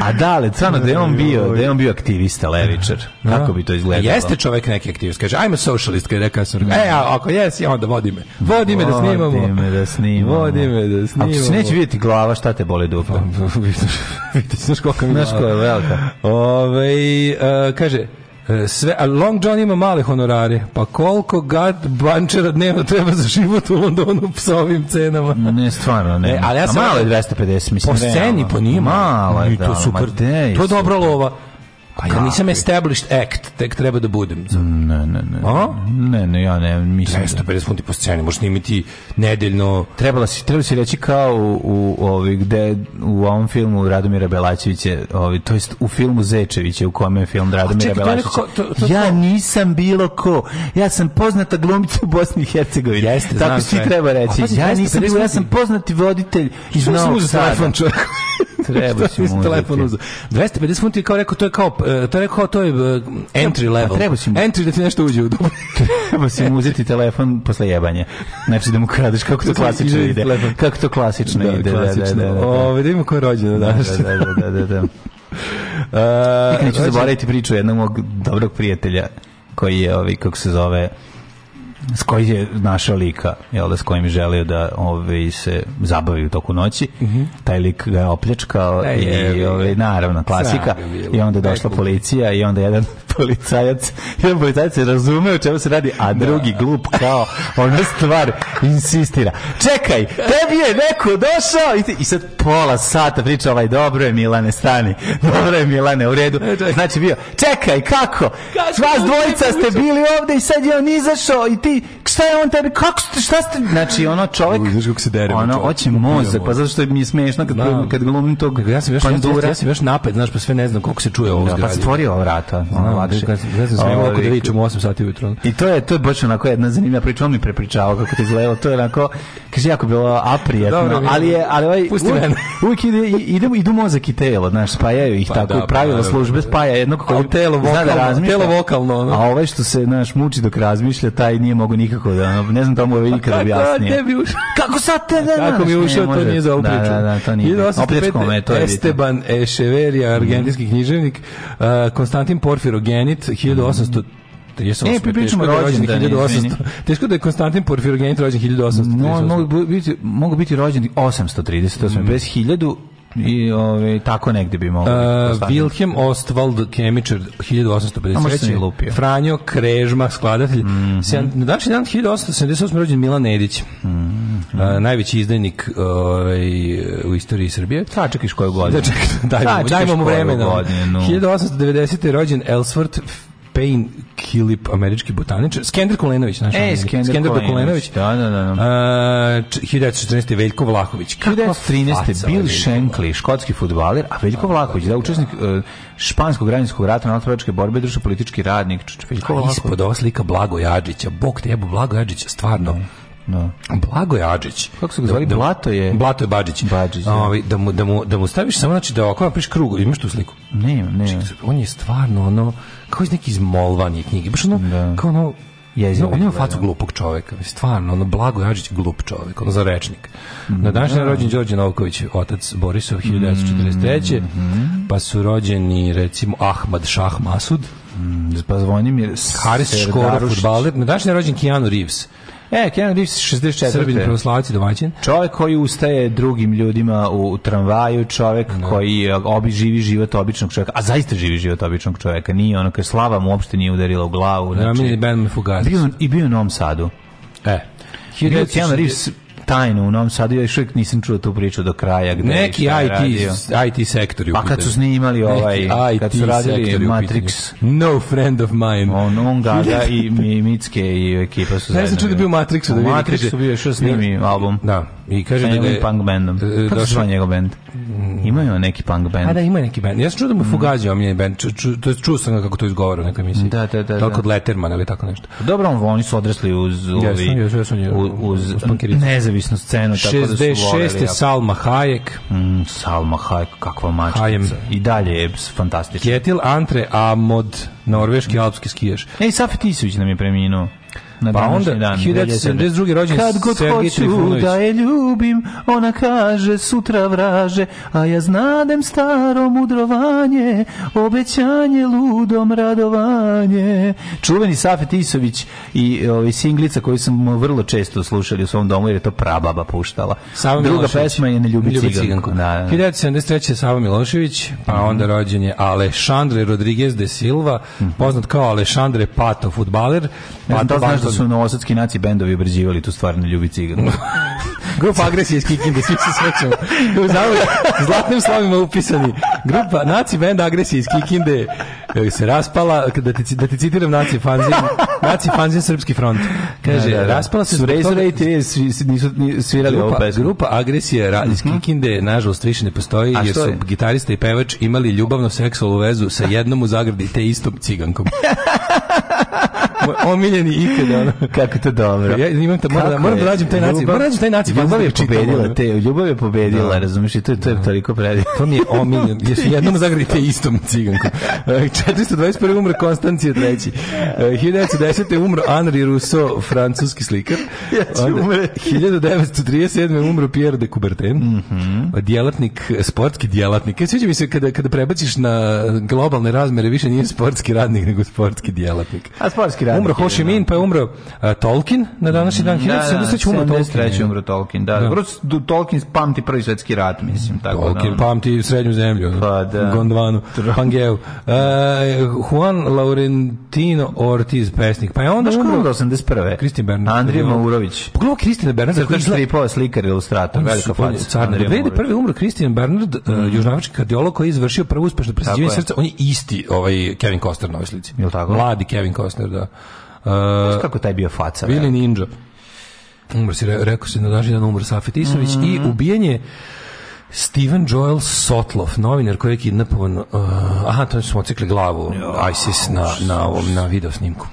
A dale, stvarno da je on bio, da je on bio aktivista levičar. Da. Kako bi to izgledalo? Jeste čovjek neki aktivist. Kaže, I'm a socialist, kaže rekao sam. E, a ako jesi, onda vodi me. Vodi me da snimamo. Vodi me da snimamo. Vodi me da snimamo. Ako se neće vidjeti glava, šta te boli dupa? Pa, *laughs* vidiš, znaš koliko mi Znaš koja je velika. Ove, ovaj, kaže, E, sve, a Long John ima male honorare. Pa koliko gad bančera dnevno treba za život u Londonu sa ovim cenama? Ne, stvarno, ne. E, ali ja sam... A malo 250, mislim. Po sceni, po njima. Malo je, da. To super. To je dobra lova. Pa ja nisam established act, tek treba da budem. Ne, ne, ne. A? Ne, ne, ja ne mislim. 250 da- funti po sceni, možeš snimiti nedeljno. Trebala si, trebala si reći kao u, u ovi, gde, u ovom filmu Radomira Belačevića, ovi, to jest u filmu Zečevića, u kome je film Radomira Belačevića. ja nisam bilo ko. Ja sam poznata glumica u Bosni i Hercegovini. Jeste, Tako si treba reći. ja nisam, ja sam poznati voditelj iz Novog Sada. Treba si mu telefon uzeo. 250 funti kao rekao to je kao to je rekao to je uh, entry pa level. A treba si mu. Entry da ti nešto uđe u dupe. *laughs* treba si mu uzeti telefon posle jebanja. Znači da mu kradeš kako to klasično ide. Kako to klasično da, ide. Da, da, klasično. Da, da, da. Ovaj da ima ko je rođen danas. Da, da, da, da. Uh, *laughs* Neću zaboraviti priču jednog mog dobrog prijatelja koji je, ovi, kako se zove, s kojim je našao lika, jel da, s kojim je želio da ovaj, se zabavi u toku noći. Mm -hmm. Taj lik ga je opljačkao e, i je, ovaj, naravno, klasika. I onda je došla policija i onda jedan *laughs* policajac, jedan policajac je razumeo o čemu se radi, a da. drugi glup kao ona stvar insistira. Čekaj, tebi je neko došao i, ti, i sad pola sata priča ovaj, dobro je Milane, stani, *laughs* dobro je Milane, u redu. E, znači bio, čekaj, kako? Vas da dvojica ste bili ovde i sad je on izašao i ti ti, šta je on tebi, kako ste, šta ste, znači ono čovjek, Uj, kako se deremo, ono, hoće mozak, pa zato što mi smiješno kad, no. kad glumim tog ja se još, pandura. Ja sam još napad, znaš, pa sve ne znam kako se čuje ovo da, pa zgradi. Pa stvorio vrata, znači lakše. Ja sam smijemo ovako da ovaj, vičemo 8 sati ujutro. I to je, to je baš onako jedna zanimljiva priča, on mi prepričavao kako to izgledalo, to je onako, kaže, jako bilo aprijetno, ali je, ali ovaj, uvijek, *laughs* uvijek ide, idemo idu mozak i telo, znaš, spajaju ih pa tako, da, pravilo pa službe da, da, spaja jedno koji telo vokalno, telo vokalno, a ovaj što se, znaš, muči dok razmišlja, taj nije mogu mogu nikako da, ne znam to mu je nikad Kako sad te da, da, ne Kako mi ušao, to nije za ovu Da, da, da, to nije. 1805. Je, to Esteban Echeverija, argentinski književnik, Konstantin Porfirogenit, 1800 38. E, pričamo rođen 1800. Teško da je Konstantin Porfirogenit rođen 1800. No, mogu biti, mogu biti rođen 830, 850, mm. Bez 1000, i ove, ovaj, tako negde bi moglo. Uh, Wilhelm Ostwald, kemičar 1853. Lupio. Franjo Krežma, skladatelj. Mm -hmm. Na današnji dan 1878. rođen Milan Edić. Mm -hmm. uh, najveći izdajnik uh, u istoriji Srbije. Sačekiš koju godinu. Da, čekaj, dajmo, dajmo da, mu vremena. Godine, 1890. rođen Ellsworth Payne Kilip, američki botaničar. Skender Kulenović, naš e, Skender, Skender Kulenović. Da, da, da. da. Uh, 1914. Veljko Vlahović. Kako 1913. Bill Shankly, škotski futbaler, a Veljko Vlahović, da, učesnik uh, španskog građanskog rata na otrovačke borbe, društvo politički radnik. Veljko Vlahović. Ispod ova slika Blago Jadžića. Bog treba Blago Jadžića, stvarno. No. Da, no. Da. Blago je Adžić. Kako se ga zvali? Da, Blato je. Blato je Badžić. Badžić. Da. Ovi, da, mu, da, mu, da mu staviš samo znači da okvapiš krug, imaš tu sliku. Ne, ne. On je stvarno ono kao iz neke izmolvanje knjige, baš ono, da. kao ono, jezivo. No, on ima facu glupog čoveka, stvarno, ono Blago Jančić glup čovek, ono za rečnik. Mm. Na da. današnji mm. rođen Đorđe Novković, otac Borisov 1943. Mm -hmm. Pa su rođeni recimo Ahmad Šah Masud, Mm, pa Zvonimir Haris Škoro, futbaler. Na današnji rođen Keanu Reeves. E, Kenan Reeves 64. Srbin pravoslavac domaćin. Čovek koji ustaje drugim ljudima u tramvaju, čovek no. Da. koji e, obi živi život običnog čoveka, a zaista živi život običnog čoveka, nije ono kad slava mu uopšte nije udarila u glavu. Da, znači, ja, meni je Ben Mefugaz. I bio u Novom Sadu. E. Kenan Reeves tajno u Novom Sadu, ja još uvijek nisam čuo tu priču do kraja. Gde Neki IT, radio. IT sektor Pa kad su snimali ovaj, IT kad su radili Matrix. No friend of mine. On, on Gaga i, i Micke i ekipa su zajedno. Ne znam čuo da bio Matrixu. Da su bio što snimi album. Da. I kaže da je... Punk bandom. E, kako se njegov band? Mm. Imaju neki punk band. A da, ima neki bend. Ja sam čuo da mu mm. Fugazi To band. Čuo sam kako to izgovara u nekoj emisiji. Da, da, da. Tako da. od Lettermana ili tako nešto. Dobro, oni su odrasli uz... Jesu, jesu, jesu. Uz nezavisno nezavisnu scenu, tako da su voleli. 66. Salma Hayek. Mm, Salma Hayek, kakva mačkica. Hajem. I dalje je fantastično. Ketil Antre Amod, norveški alpski skijaš. Ej, Safet Isović nam je preminuo na pa onda, dan. 1972. rođen Kad god Sergij hoću da je ljubim, ona kaže sutra vraže, a ja znadem staro mudrovanje, obećanje ludom radovanje. Čuveni Safet Isović i ovi ovaj, singlica koji smo vrlo često slušali u svom domu, jer je to prababa puštala. Sava Druga Milošević. pesma je Ne ljubi, ljubi ciganku. Da, da. 1973. Da. Sava Milošević, pa mm -hmm. onda rođen je Alexandre Rodriguez de Silva, mm -hmm. poznat kao Alexandre Pato, futbaler. Pato, da Pato, Zato su novosadski naci bendovi obrađivali tu stvar na ljubi ciganu. *laughs* Grupa agresije iz Kikinde, svi se srećemo. zlatnim slovima upisani. Grupa naci benda agresije iz Kikinde se raspala, da ti, da ti citiram naci fanzin, naci fanzin Srpski front. Kaže, da, da, da. raspala se... Su Surezora i te nisu svirali grupa, ovu pesmu. Grupa Agresija ra, iz mhm. Kikinde, nažalost, više ne postoji, jer su gitarista i pevač imali ljubavno seksualnu vezu sa jednom u zagradi te istom cigankom. *laughs* omiljeni ikada. Ono. Kako to dobro. Ja imam to, moram, da- da moram da nađem taj naci. Moram pa da nađem taj naci. Ljubav je pobedila te, ljubav je pobedila, da. razumiješ, i to je, to je toliko predivno. To mi je omiljen. *laughs* Jesi jednom zagrite istom ciganku. 421. E, umro Konstancije III. 1910. E, umro Henri Rousseau, francuski slikar. Ja ću umreti. 1937. umro Pierre de Coubertin, mm -hmm. djelatnik, e, sportski djelatnik. Ja sviđa mi se kada, kada prebaciš na globalne razmere, više nije sportski radnik, nego sportski djelatnik. A sportski radnik umro Ho Chi Minh, pa je umro uh, Tolkien na današnji dan. 1973. Da, da umro Tolkien. umro Tolkien, da. da. Vrlo, Tolkien pamti prvi svetski rat, mislim. Tako da, Tolkien da, pamti srednju zemlju. Pa, da. Gondvanu, Pangeu. Uh, Juan Laurentino Ortiz, pesnik. Pa je onda Daš umro... 81. Kristin Bernard. Andrija Maurović. Pogledaj pa Kristina Bernarda. Crtač izla... stripova, slikar, ilustrator, velika faca. Carne. Prvi umro Kristin Bernard, uh, e, mhm. južnavački kardiolog koji je izvršio prvo uspešno presađivanje srca. On je isti ovaj Kevin Costner na ovoj slici. Jel tako? Mladi Kevin Costner, da. Uh, kako taj bio faca? Vili Ninja. Umr si, re, rekao si na današnji dan umr Safet Isović mm i ubijanje Steven Joel Sotloff, novinar koji je kidnapovan, uh, aha, to smo ocikli glavu ISIS na, na, ovom, na video snimku.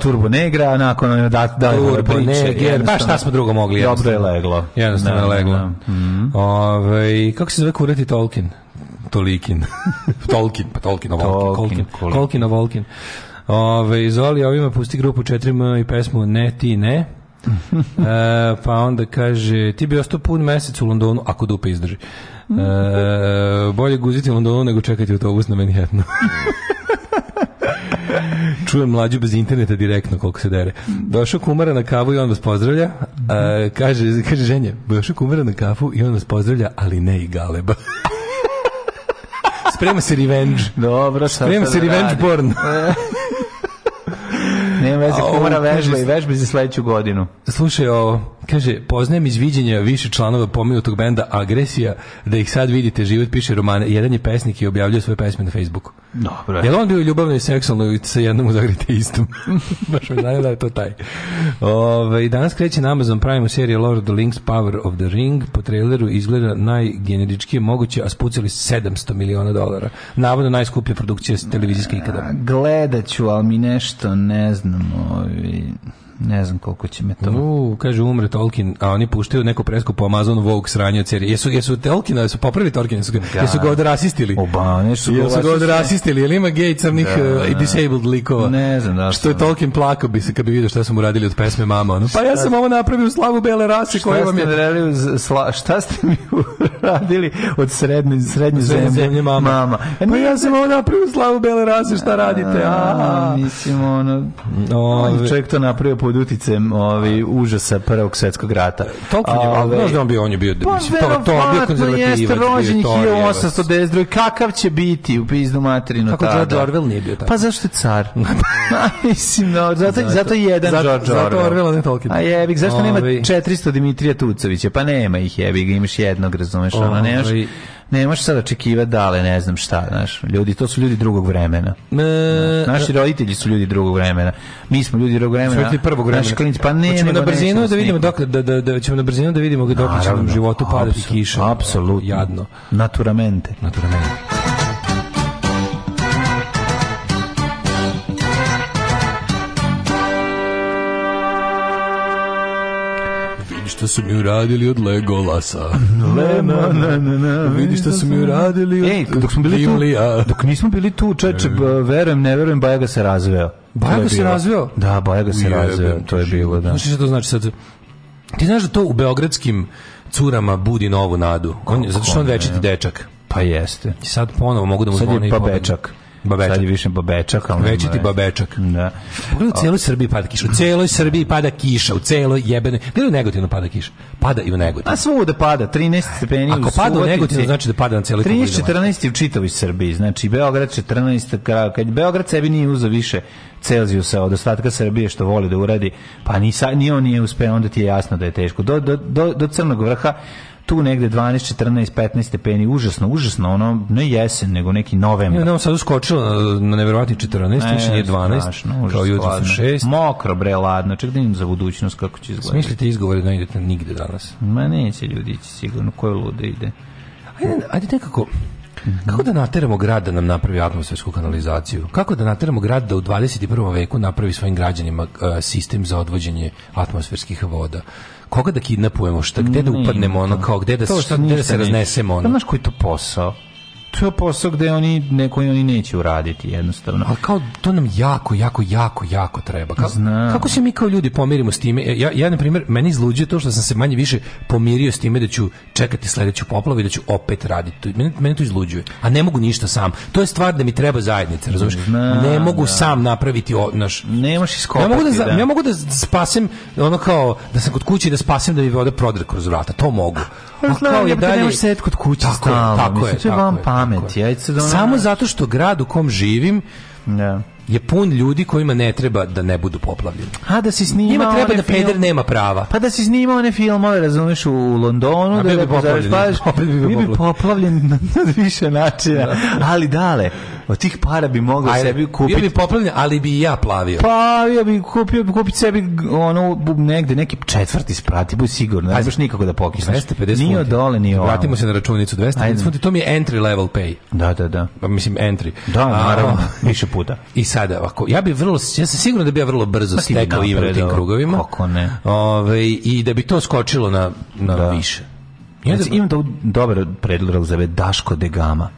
kao Turbo Negra, nakon da, da, da, Turbo Negra, baš pa šta smo drugo mogli? Dobro je leglo. Jednostavno je da, leglo. Da. da. Mhm. Ove, ovaj, kako se zove kurati Tolkien? Tolikin. *laughs* Tolkien, pa Tolkien, Tolkien, Tolkien, Tolkien, Ove, ovaj, Zoli ovima pusti grupu četirima i pesmu Ne ti ne. *laughs* e, pa onda kaže ti bi ostao pun mesec u Londonu ako dupe izdrži. E, bolje guziti u Londonu nego čekati autobus na Manhattanu. *laughs* *laughs* Čujem mlađu bez interneta direktno koliko se dere. Došao kumara na kavu i on vas pozdravlja. A, kaže, kaže ženje, došao kumara na kafu i on vas pozdravlja, ali ne i galeba. *laughs* Sprema se revenge. Dobro, sad Sprema se da revenge radi. porn. *laughs* Nema veze, kumara vežba i vežba za sledeću godinu. Slušaj ovo. Kaže, poznajem iz viđenja više članova pomenutog benda Agresija, da ih sad vidite, život piše romane. Jedan je pesnik i objavljuje svoje pesme na Facebooku. Dobro. Je li on bio ljubavno i seksualno sa jednom uzagrite istom? *laughs* Baš me zanima da je to taj. Ove, danas kreće na Amazon Prime seriju Lord of the Rings Power of the Ring. Po traileru izgleda najgeneričkije moguće, a spucali 700 miliona dolara. Navodno najskuplja produkcija televizijske ikada. Gledaću, ću, ali mi nešto ne znam. Ovi Ne znam koliko će me to. U, kaže umre Tolkien, a oni puštaju neko preskupo Amazon Vogue sranje od serije. Jesu jesu Tolkien, jesu popravili Tolkien, jesu, da. jesu ga odrasistili. Oba, ne su jesu ga odrasistili, jel ima gej crnih da, eh, i disabled likova. Ne znam da. Što je Tolkien plakao bi se kad bi video šta su uradili od pesme Mama, ono. Pa ja sam ovo napravio slavu bele rase koja vam je. Šta šta ste mi uradili *laughs* od srednje srednje zemlje, zemlje mama. mama. Pa ja sam ovo napravio slavu bele rase, šta radite? A, a, a mislim ono, on čovjek to napravio pod uticajem ovi ovaj, užasa prvog svetskog rata. Tolkien je malo, znaš da on bio, on je bio, pa, mislim, to, to on bio konzervativac. Jeste rođen 1892. Kakav će biti u pizdu materinu Kako tada? George Orwell nije bio tako. Pa zašto je car? *laughs* mislim, no, zato, zato, zato jedan zato, George Orwell. Zato Orwell, ne Tolkien. A jebik, zašto Ovi. nema 400 Dimitrija Tucovića? Pa nema ih jebik, imaš jednog, razumeš, ono, nemaš ne možeš sad očekivati dale, ne znam šta, znaš. Ljudi, to su ljudi drugog vremena. E, Naši e, roditelji su ljudi drugog vremena. Mi smo ljudi drugog vremena. Roditelji prvog vremena. Naši klinici, pa ne, ćemo da da, da, na brzinu da vidimo dok da da da ćemo na brzinu da vidimo dok će nam životu padati kiša. Apsolutno. Jadno. Naturamente. Naturamente. šta su mi uradili od Legolasa. Lema, na, na, na, vidi šta su mi uradili od Ej, dok smo bili Gimlija. tu, dok nismo bili tu, čeče, verujem, ne verujem, Bajaga se razveo. Bajaga se razveo? Da, Bajaga se razveo, to je bilo, da. Znači šta to znači sad? Ti znaš da to u beogradskim curama budi novu nadu, on, zato što on večiti dečak. Pa jeste. I sad ponovo mogu da mu Sad je pa bečak. Babečak. Sad je više babečak. Ali Veći ti babečak. Da. Pogledaj, u celoj Srbiji pada kiša. U celoj Srbiji pada kiša. U celoj jebenoj... Bilo u pada kiša. Pada i u Negotinu. A svuda pada. 13 stepeni Ako u Subotici. Ako pada u Negotinu, znači da pada na cijeloj 13, 14 u čitavoj Srbiji. Znači, Beograd 14... Kad Beograd sebi nije uzao više Celzijusa od ostatka Srbije što voli da uradi, pa ni, sa, ni on nije uspeo, onda ti je jasno da je teško. Do, do, do, do crnog vrha tu negde 12, 14, 15 stepeni, užasno, užasno, ono, ne jesen, nego neki novembar. Ja, nam sad uskočilo na neverovatnih 14, više nije 12, strašno, kao jutro su 6. Mokro, bre, ladno, ček da im za budućnost kako će izgledati. Smislite izgovore da idete nigde danas. Ma neće ljudi ići sigurno, ko lude ide. Ajde, ajde nekako, Mhm. Kako da nateramo grad da nam napravi atmosfersku kanalizaciju? Kako da nateramo grad da u 21. veku napravi svojim građanima uh, sistem za odvođenje atmosferskih voda? Koga da kidnapujemo? Šta, gde da upadnemo ono kao gde da, šta, gde da se raznesemo ono? Znaš koji to posao? to je posao gde oni neko oni neće uraditi jednostavno. Ali kao to nam jako jako jako jako treba. Ka, kako se mi kao ljudi pomirimo s time? Ja ja na primjer meni izluđuje to što sam se manje više pomirio s time da ću čekati sledeću poplavu i da ću opet raditi. Mene, mene to izluđuje. A ne mogu ništa sam. To je stvar da mi treba zajednica, razumiješ? Ne mogu da. sam napraviti o, naš Nemaš iskopati. Ja mogu da, da, ja mogu da spasem ono kao da sam kod kuće da spasem da mi voda prodre kroz vrata. To mogu. Pa kao i dalje. Nemaš set kod kuće tako je, Tako je, tako je. Vam pamet. Samo zato što grad u kom živim, ne. Da je pun ljudi kojima ne treba da ne budu poplavljeni. A da si snimao Njima treba da film... peder nema prava. Pa da si snimao one filmove, razumeš, u Londonu, A da, da pa- bi poplavljen. Bi, bi poplavljen na, na više načina. Da. Ali dale, od tih para bi mogao Ajde, sebi kupiti. Bio bi poplavljen, ali bi i ja plavio. Plavio bi, kupio bi, kupiti sebi ono, negde, neki četvrti sprati, buj sigurno. Ne znaš nikako da pokisneš. 250 Nije od dole, nije ovamo. Vratimo se na računicu. 250 funti, to mi je entry level pay. Da, da, da. Pa, mislim, entry. Da, naravno, više puta. I sada ovako, ja bih vrlo, ja sam siguran da bi ja vrlo brzo pa stekao ime u tim krugovima. Kako ne. Ove, ovaj, I da bi to skočilo na, na da. više. Ja znači, imam dobar predlog za Daško Degama.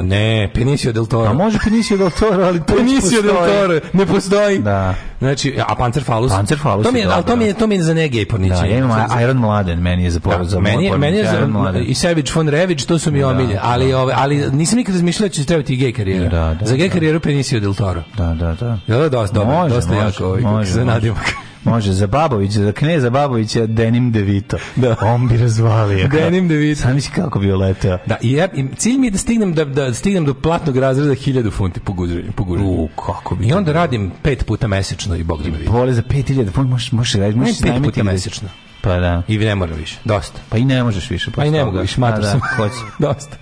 Ne, Benicio del Toro. A može Benicio del Toro, ali *laughs* to del Toro ne postoji. Da. Znači, a Panzer Falus. Panzer Falus. To mi je, al to mi je, da. to mi je za negej porniće. Da, ja imam Iron Mladen, meni je za porod da, za meni, je, meni je za Mladen. i Savage von Rević, to su mi da. omilje, da. ali ove, ali nisam nikad razmišljao da će trebati gej karijera. Da, da, za gej karijeru Benicio del Toro. Da, da, da. Ja, dosta, dobro, dosta jako, ovaj, se nadimo. Može, za Babovića, za kneza Babovića, Denim Devito. Da. On bi razvalio. Denim Devito. Sami si kako bi oletao. Da, i ja, i cilj mi je da stignem, da, da stignem do platnog razreda 1000 funti po gužanju. Po gužanju. U, kako bi. I onda radim pet puta mesečno i Bog da vidi. Vole za 5000 funti, možeš, možeš raditi, možeš najmiti. Pet puta gde... Da- mesečno. Pa da. I ne mora više. Dosta. Pa i ne možeš više. Pa i ne mogu više. Matur sam. Hoće. Pa da, *laughs* dosta.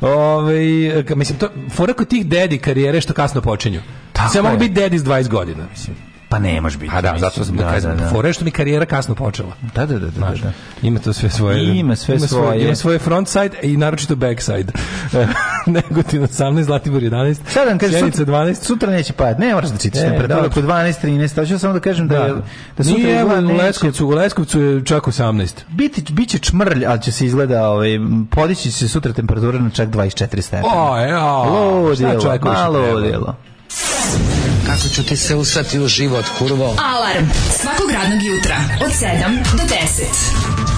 Ove, ovaj, mislim, to, fora kod tih dedi karijere što kasno počinju. Tako Sve mogu biti dedi s 20 godina, mislim. Pa ne može biti. A da, mislim. zato sam da, da kažem, da, da. Fore što mi karijera kasno počela. Da, da, da, da, Znaš, da. Ima to sve svoje. Ima sve ima svoje. svoje. Ima svoje front side i naročito back side. *laughs* Negotin 18, Zlatibor 11. Sad da vam kažem, sutra, 12. sutra neće padati. Ne moraš da čitaš, ne, pretpostavljam oko 12, 13. Hoću samo da kažem da, da, da sutra Nije, izgleda U Leskovcu, u Leskovcu je čak 18. Biti, biće čmrlj, al će se izgleda, ovaj, podići će se sutra temperatura na čak 24 stepena. O, evo, malo odjelo. Kako ću ti se usati u život, kurvo? Alarm svakog radnog jutra od 7 do 10.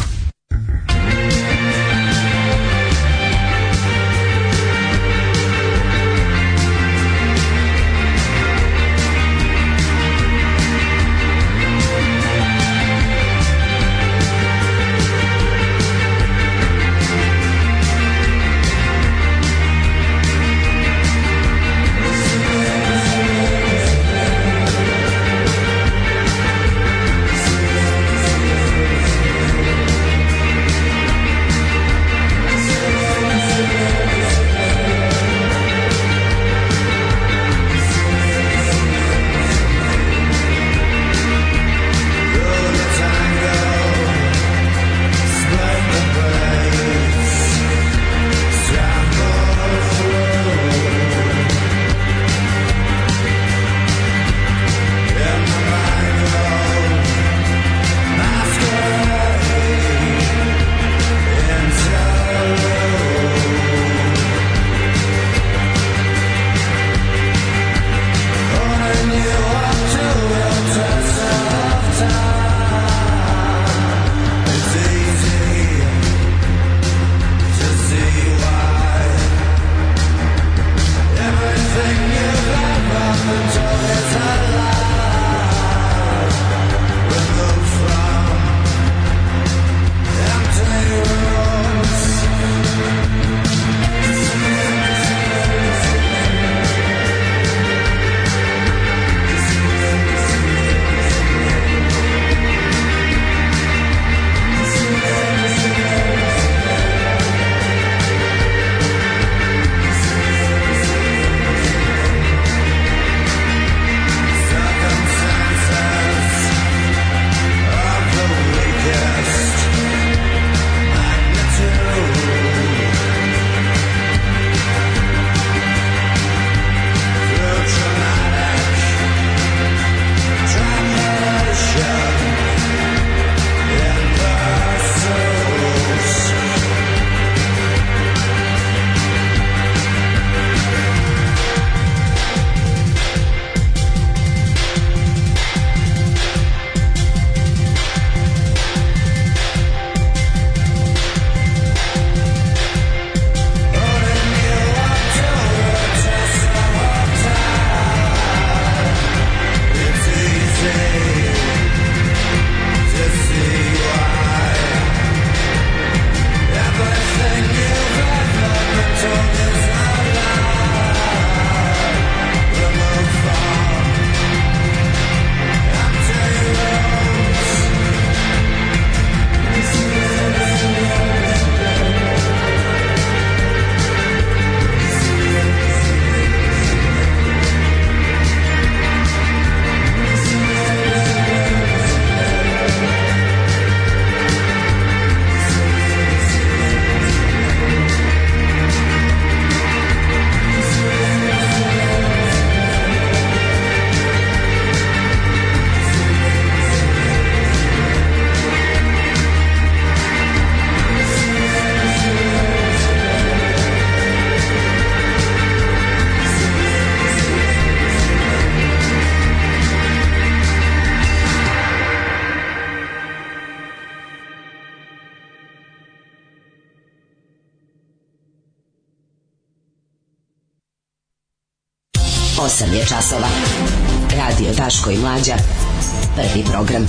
Gran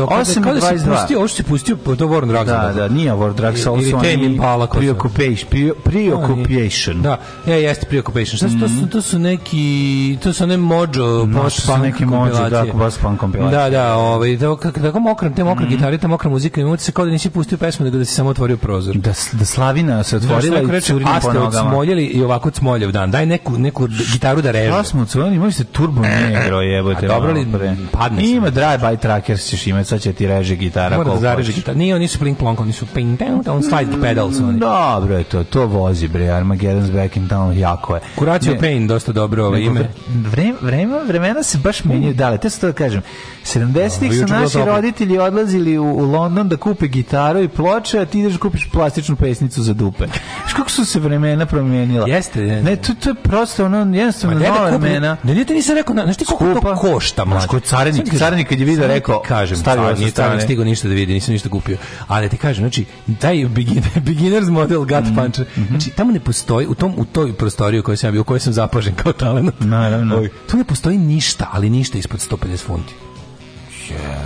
to. 8 kada, kada da si pustio, ovo što si pustio, pa to Warren Drugs. Da, da, nije Warren Drugs, ali su oni preoccupation. Preoccupation. Da, je, jeste preoccupation. Šta su, to su, mhm. to su neki, to su one mođo, no, post-punk neki mođo, da, da, post-punk kompilacije. Da, da, ovaj, tako mokram, te mokra mm. gitare, ta mokra muzika, imamo se kao da nisi pustio pesmu, nego da si samo otvorio prozor. Da, da slavina se otvorila da, i curinim po nogama. Cmoljeli i ovako cmoljev dan. Daj neku, neku gitaru da reže. Šta smo cmoljeli, imali ste turbo negro, jebote. Dobro li, padne Ima drive by trackers ćeš imati sad će ti reže gitara. Mora da zareže gitara. Nije, oni su plink plonk, oni su ping, down, da, down, slide pedals. su oni. Dobro je to, to vozi, bre, Armageddon's Back in Town, jako je. Kuratio Pain, dosta dobro ovo ovaj, ime. Vreme, vreme, vremena se baš menjaju dale, te se to da kažem. 70-ih su naši roditelji odlazili u, u London da kupe gitaru i ploče, a ti ideš da kupiš plastičnu pesnicu za dupe. Znaš kako su se vremena promijenila? Jeste, jeste. Ne, to, to je prosto ono, jednostavno nova vremena. Ne, ne, ti nisam rekao, znaš ti koliko to košta, mlađe? Znaš, carinik, carinik kad je vidio rekao, kažem, stavi stvari, sa strane stigo ništa da vidi, nisam ništa kupio. Ali ti kažem, znači taj beginner, *laughs* beginners model gut mm. puncher, mhm. znači tamo ne postoji u tom u toj prostoriji u kojoj sam bio, u kojoj sam zapažen kao talent. Naravno. Ovaj, tu ne postoji ništa, ali ništa ispod 150 funti.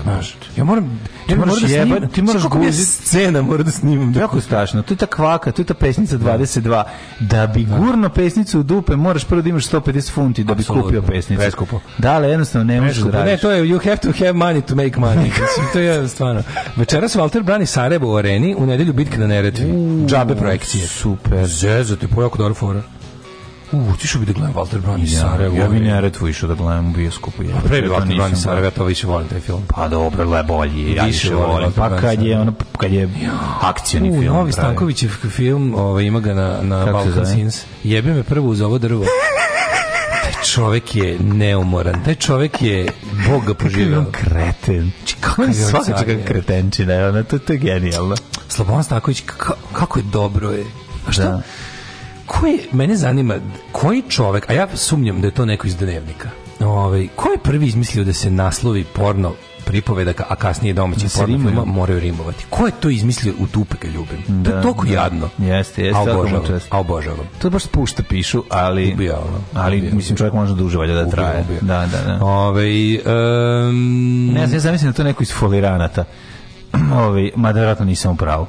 Znaš, ja moram, ja moram da snimam, ti moraš guziti. scena, moram da snimam. Jako strašno, to je ta kvaka, to je ta pesnica 22. Da. da bi da. gurno pesnicu u dupe, moraš prvo da imaš 150 funti da bi kupio pesnicu. Preskupo. Da, ali jednostavno ne možeš da Ne, to je you have to have money to make money. *laughs* to je stvarno. Večeras Walter brani Sarajevo u areni, u nedelju bitka na Neretvi. Džabe projekcije. Super. Zezo, ti pojako dobro fora. U, ti što bi da gledam Walter Brown i Sarajevo. Ja bi Neretvu išao da gledam u bioskopu. Ja, pre bi Walter Brown i Sarajevo, to više volim taj film. Pa dobro, le bolji, ja više volim. Pa kad je, ono, kad je akcijni film. U, Novi Stankovićev film, ovaj, ima ga na, na Balkan Sins. Jebi me prvo uz ovo drvo. Taj čovek je neumoran. Taj čovek je Boga poživio. Znači, kako kreten. Kako je svaka čega kretenčina. Ona, to, to je genijalno. Slobodan Stanković, kako je dobro je. A šta? Da ko je, mene zanima, koji čovek, a ja sumnjam da je to neko iz dnevnika, ovaj, ko je prvi izmislio da se naslovi porno pripovedaka, a kasnije domaćih da porno filma moraju rimovati. Ko je to izmislio u tupe ga ljubim? Da, to je da, toliko da. jadno. Jeste, jeste. A obožavam. A obožavam. To baš spušta pišu, ali... Ubija ono. Ali, ubija, mislim, čovjek može da duže valja da traje. Ubija, ubija. Da, da, da. Ove, ovaj, um... Ne znam, ja zamislim da to neko iz foliranata. *clears throat* Ove, ovaj, ma da vjerojatno nisam u pravu.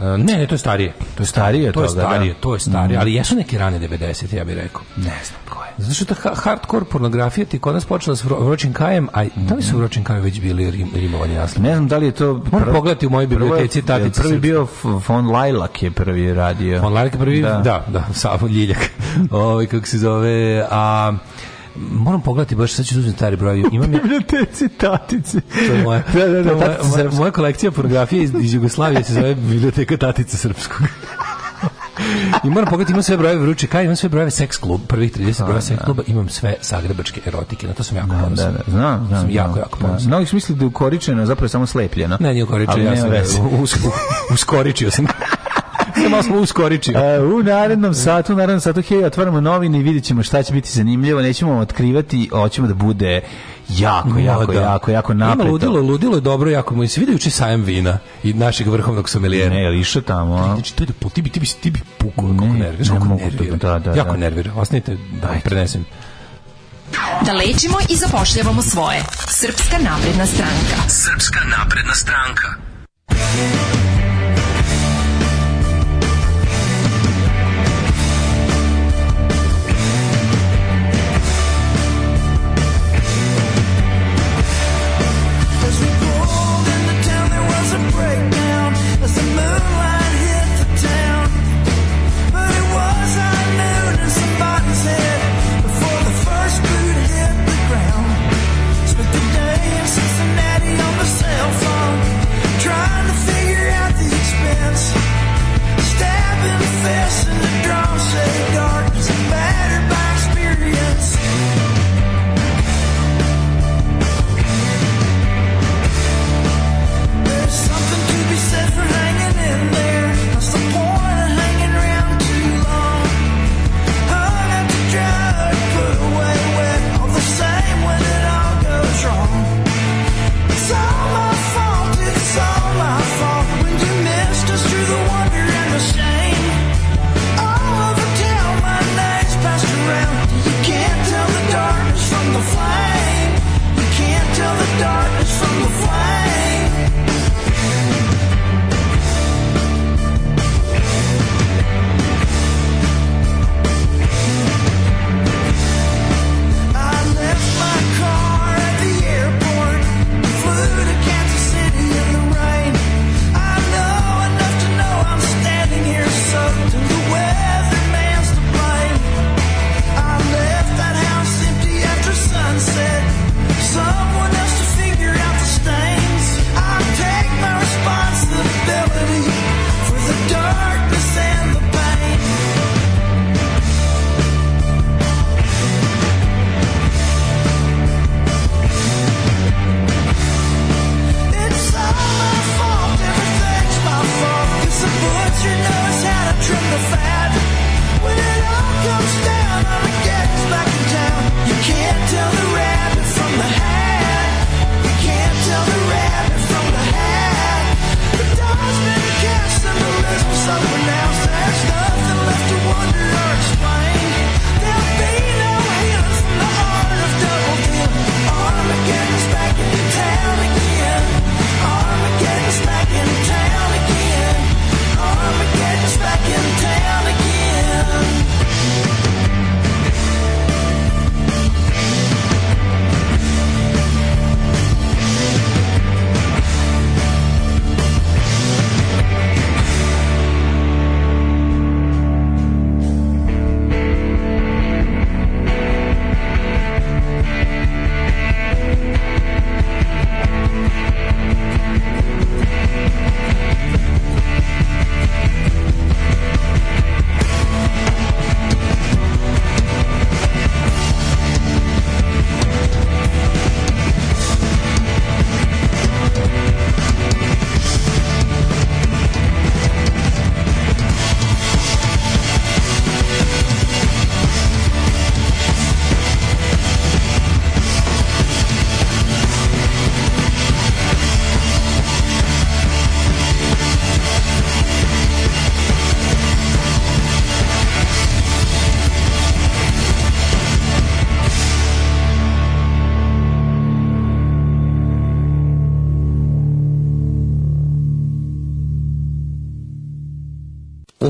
E, ne, ne, to je starije. To je starije, to je toga, da. starije, da. to je starije, mm. ali jesu neke rane 90 ja bih rekao. Ne znam koje. Zato što ta hardcore pornografija ti kod nas počela s vročim kajem, a da li su vročim mhm. kajem već bili rim, rimovani Ne znam da li je to... Moram pogledati u mojoj biblioteci tati. Prvi bio von Lajlak je prvi radio. Von Lajlak je prvi, da, da, da *laughs* Savo Ljiljak. *laughs* Ovo, ovaj, kako se zove, a moram pogledati baš sad ću da uzmem stari broj. *laughs* Imam ja biblioteci tatice. To je moja. Da, da, da, moja, moja, moja kolekcija fotografija iz, iz Jugoslavije se zove biblioteka tatice srpskog. I moram pogledati, imam sve brojeve vruće kaj, imam sve brojeve seks klub, prvih 30 brojeva seks da. kluba, imam sve zagrebačke erotike, na to sam jako da, ponosan. Da, da, znam, znam. Sam jako, jako ponosan. Mnogi su mislili da je ukoričena, zapravo je samo slepljeno. Ne, nije ukoričena, ja sam uskoričio sam se malo uskoričio. E, u narednom satu, u satu, hej, otvaramo novine i vidjet ćemo šta će biti zanimljivo. Nećemo vam otkrivati, hoćemo da bude jako, jako, da. jako, jako napreto. Ima ludilo, ludilo je dobro, jako mu se vidi uči vina i našeg vrhovnog someljera. Ne, ali išao tamo. A? Znači, to je da, ti bi, ti bi, ti bi pukao, ne, kako nervira. Ne, ne mogu to, da, da, da, Jako da. nervira, ostanite da ih prenesem. Da lečimo i zapošljavamo svoje. Srpska napredna stranka. Srpska napredna stranka.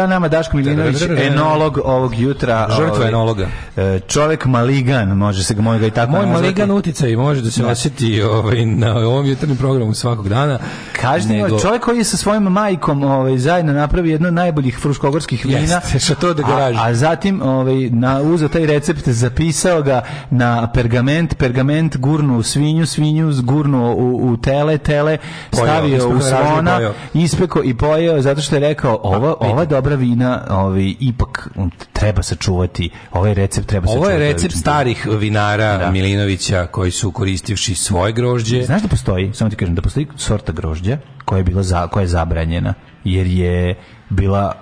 sa nama Daško Milinović, da, da, da, enolog ovog jutra. Žrtva ovaj, enologa. E, čovek maligan, može se ga moj i tako Moj maligan uticaj može da se osjeti ovaj, na ovom jutarnjem programu svakog dana kažnjivo nego... čovjek koji je sa svojom majkom ovaj, zajedno napravi jedno od najboljih fruškogorskih vina. Jeste, de da a, a, zatim ovaj, na, uzeo taj recept, zapisao ga na pergament, pergament gurnu u svinju, svinju gurnu u, u tele, tele, pojel, stavio u slona, ispeko i pojeo, zato što je rekao, ova, ova dobra vina ovaj, ipak treba sačuvati. Ovaj recept treba Ovo sačuvati. Ovo je recept starih vinara da. Milinovića koji su koristivši svoje grožđe. Znaš da postoji, samo ti kažem, da postoji sorta grožđa koja je, bila za, koja je zabranjena, jer je bila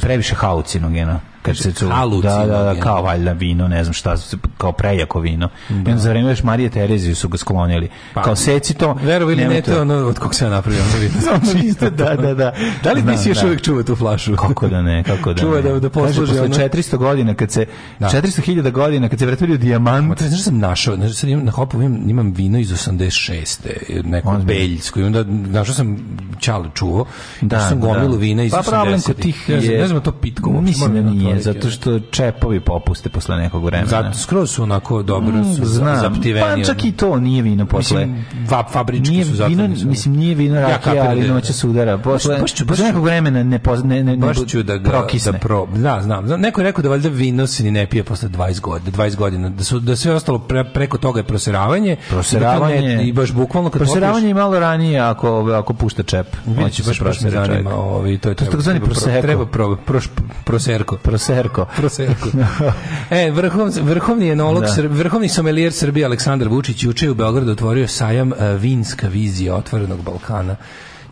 previše haucinogena kad se čuva. Da, da, da, kao valjda vino, ne znam šta, kao prejako vino. Da. I za vreme još Marije Tereziju su ga sklonili. Pa, kao seci to. Verovi ili ne, to ono od kog se ja napravio. Ono *laughs* da, da, da. Da li ti si još da. uvijek čuva tu flašu? Kako da ne, *laughs* kako da Čuva da, da posluži. Ono... 400 godina kad se, da. 400.000 godina kad se pretvori u dijamant. Znaš da sam našao, znaš sad imam, na hopu imam, imam vino iz 86. Neko On beljsko. I onda našao sam čalo čuo. Da, sam da, da. gomilu vina iz pa, 80. Pa problem kod tih je... Ne znam to pitko. Mislim da nije. Nije, zato što čepovi popuste posle nekog vremena. Zato skroz su onako dobro su mm, Znam, zaptiveni. Pa čak i to nije vino posle. Mislim, va, fabrički nije su vino, su. Mislim, nije vino rakija, ja, ali da noće se udara. Posle, baš, baš, baš, nekog vremena ne, poz, ne, ne, baš ću da ga, prokisne. Da pro, da, znam, znam. Neko je rekao da valjda vino se ni ne pije posle 20 godina. 20 godina. Da, su, da sve ostalo pre, preko toga je proseravanje. Da proseravanje. I, ne, i baš bukvalno kad proseravanje opiš, je malo ranije ako, ako pušta čep. Vidite, baš, baš me zanima. Ovi, ovaj, to je to je takozvani proseko. Treba pro, proš, proserko. Proserko. Proserko. Proserko. *laughs* e, vrhov, vrhovni enolog, da. Srb, vrhovni somelijer Srbije Aleksandar Vučić juče u Beogradu otvorio sajam uh, Vinska vizija otvorenog Balkana.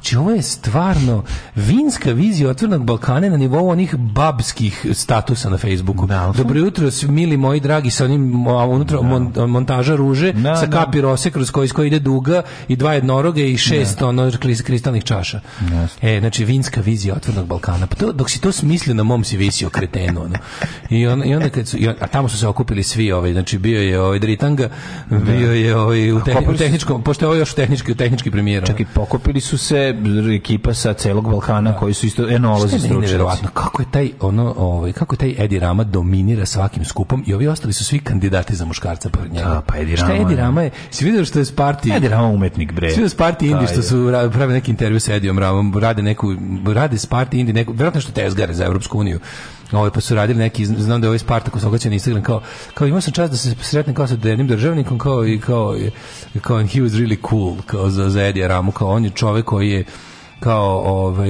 Znači, ovo je stvarno vinska vizija otvornog Balkana na nivou onih babskih statusa na Facebooku. Da, Dobro jutro, mili moji dragi, sa onim unutra da. montaža ruže, da, sa da. kapi rose kroz koji, koji ide duga i dva jednoroge i šest da. ono, kristalnih čaša. E, znači, vinska vizija otvornog Balkana. Pa to, dok si to smislio, na mom si visio kretenu. Ono. I, on, I onda kad su, i on, a tamo su se okupili svi, ovaj, znači, bio je ovaj Dritanga, da. bio je ovaj, u, tehničkom, pošto je ovo ovaj još tehnički, u tehnički premijer. Čak i pokupili su se je ekipa sa celog Balkana da. koji su isto e, enolozi stručnjaci. kako je taj ono ovaj kako taj Edi Rama dominira svakim skupom i ovi ostali su svi kandidati za muškarca pored njega. Da, pa Edi Rama. Šta Edi Rama je? Si vidio što je Sparti? Edi Rama umetnik bre. Svi Sparti Indi da, što su prave neki intervju sa Edijom Ramom, rade neku rade Sparti Indi neku verovatno što tezgare za Evropsku uniju Ovaj pa su radili neki znam da je ovaj Spartak osokaćen na Instagram kao kao imao sam čast da se sretnem kao sa jednim državnikom kao i kao kao and he was really cool kao za za Edija Ramu kao on je čovek koji je kao ovaj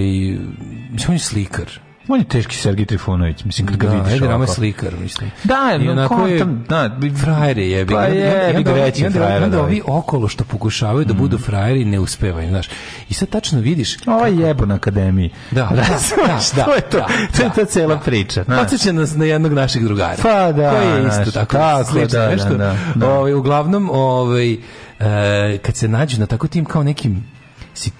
mislim on je slikar On je teški Sergej Trifunović, mislim kad ga da, vidiš. Da, je slikar, mislim. Da, I onako no, je, da, frajer je, bi, Pa je, jebi ga reći pa frajer. Onda ovi okolo što pokušavaju da budu mm. frajeri ne uspevaju, znaš. I sad tačno vidiš... Ovo je jebo na akademiji. Da, *laughs* da, da, da, da. To je to, da, to je ta cela priča. Podsjeća nas na jednog našeg drugara. Pa da, koji je isto tako, slično nešto. Ovaj, uglavnom, ovaj, e, kad se nađu na tako tim kao nekim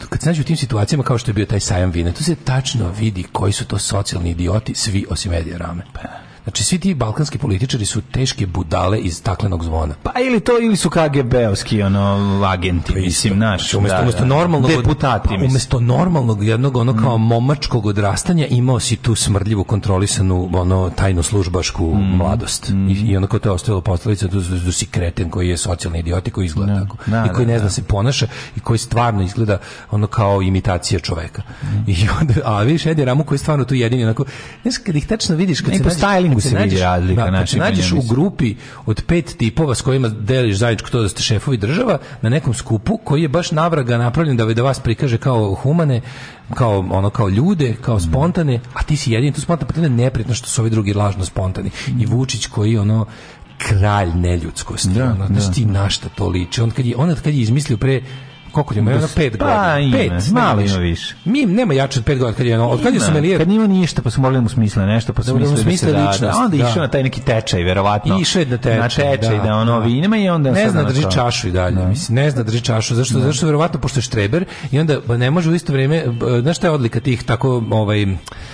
kad se nađe u tim situacijama kao što je bio taj sajam vina, tu se tačno vidi koji su to socijalni idioti, svi osim Edija Rame. Pa Znači, svi ti balkanski političari su teške budale iz staklenog zvona. Pa ili to, ili su KGB-ovski ono, agenti, pa mislim, naš. Znači, umesto, da, umesto da. normalnog, deputati, pa, umesto normalnog jednog ono kao mm. momačkog odrastanja imao si tu smrdljivu kontrolisanu ono tajno službašku mm. mladost. Mm. I, I onako to je ostalo posledica tu, tu si kreten koji je socijalni idiot i koji izgleda no. Da. tako. Da, I koji da, ne zna da. se ponaša i koji stvarno izgleda ono kao imitacija čoveka. Mm. I onda, a vidiš Edi Ramu koji je stvarno tu jedini onako, znaš kad ih tačno vidiš kad Neko se nađe, mogu se vidi razlika. Da, kad znači, nađeš u grupi od pet tipova s kojima deliš zajedničko to da ste šefovi država, na nekom skupu koji je baš navraga napravljen da, da vas prikaže kao humane, kao ono kao ljude, kao spontane, a ti si jedini tu spontan, pa ti je neprijatno što su ovi drugi lažno spontani. I Vučić koji ono kralj neljudskosti. Da, ono, da. ti našta to liči. On kad je, on kad je izmislio pre koliko ima? Da jedno pet pa, godina. Ima, pet, malo ima više. Mi nema jače od 5 godina kad je ono, od kad je sommelier. Kad nije ništa, pa su morali da mu smisle nešto, pa su da mislili da, smisle da, da, onda da. išao na taj neki tečaj, verovatno. Išao je na tečaj, na tečaj da, da ono vinima i onda ne zna drži čašu i dalje. Da. Mislim, ne zna drži čašu, zašto? Da. Zašto verovatno pošto je štreber i onda ne može u isto vrijeme, znaš šta je odlika tih tako ovaj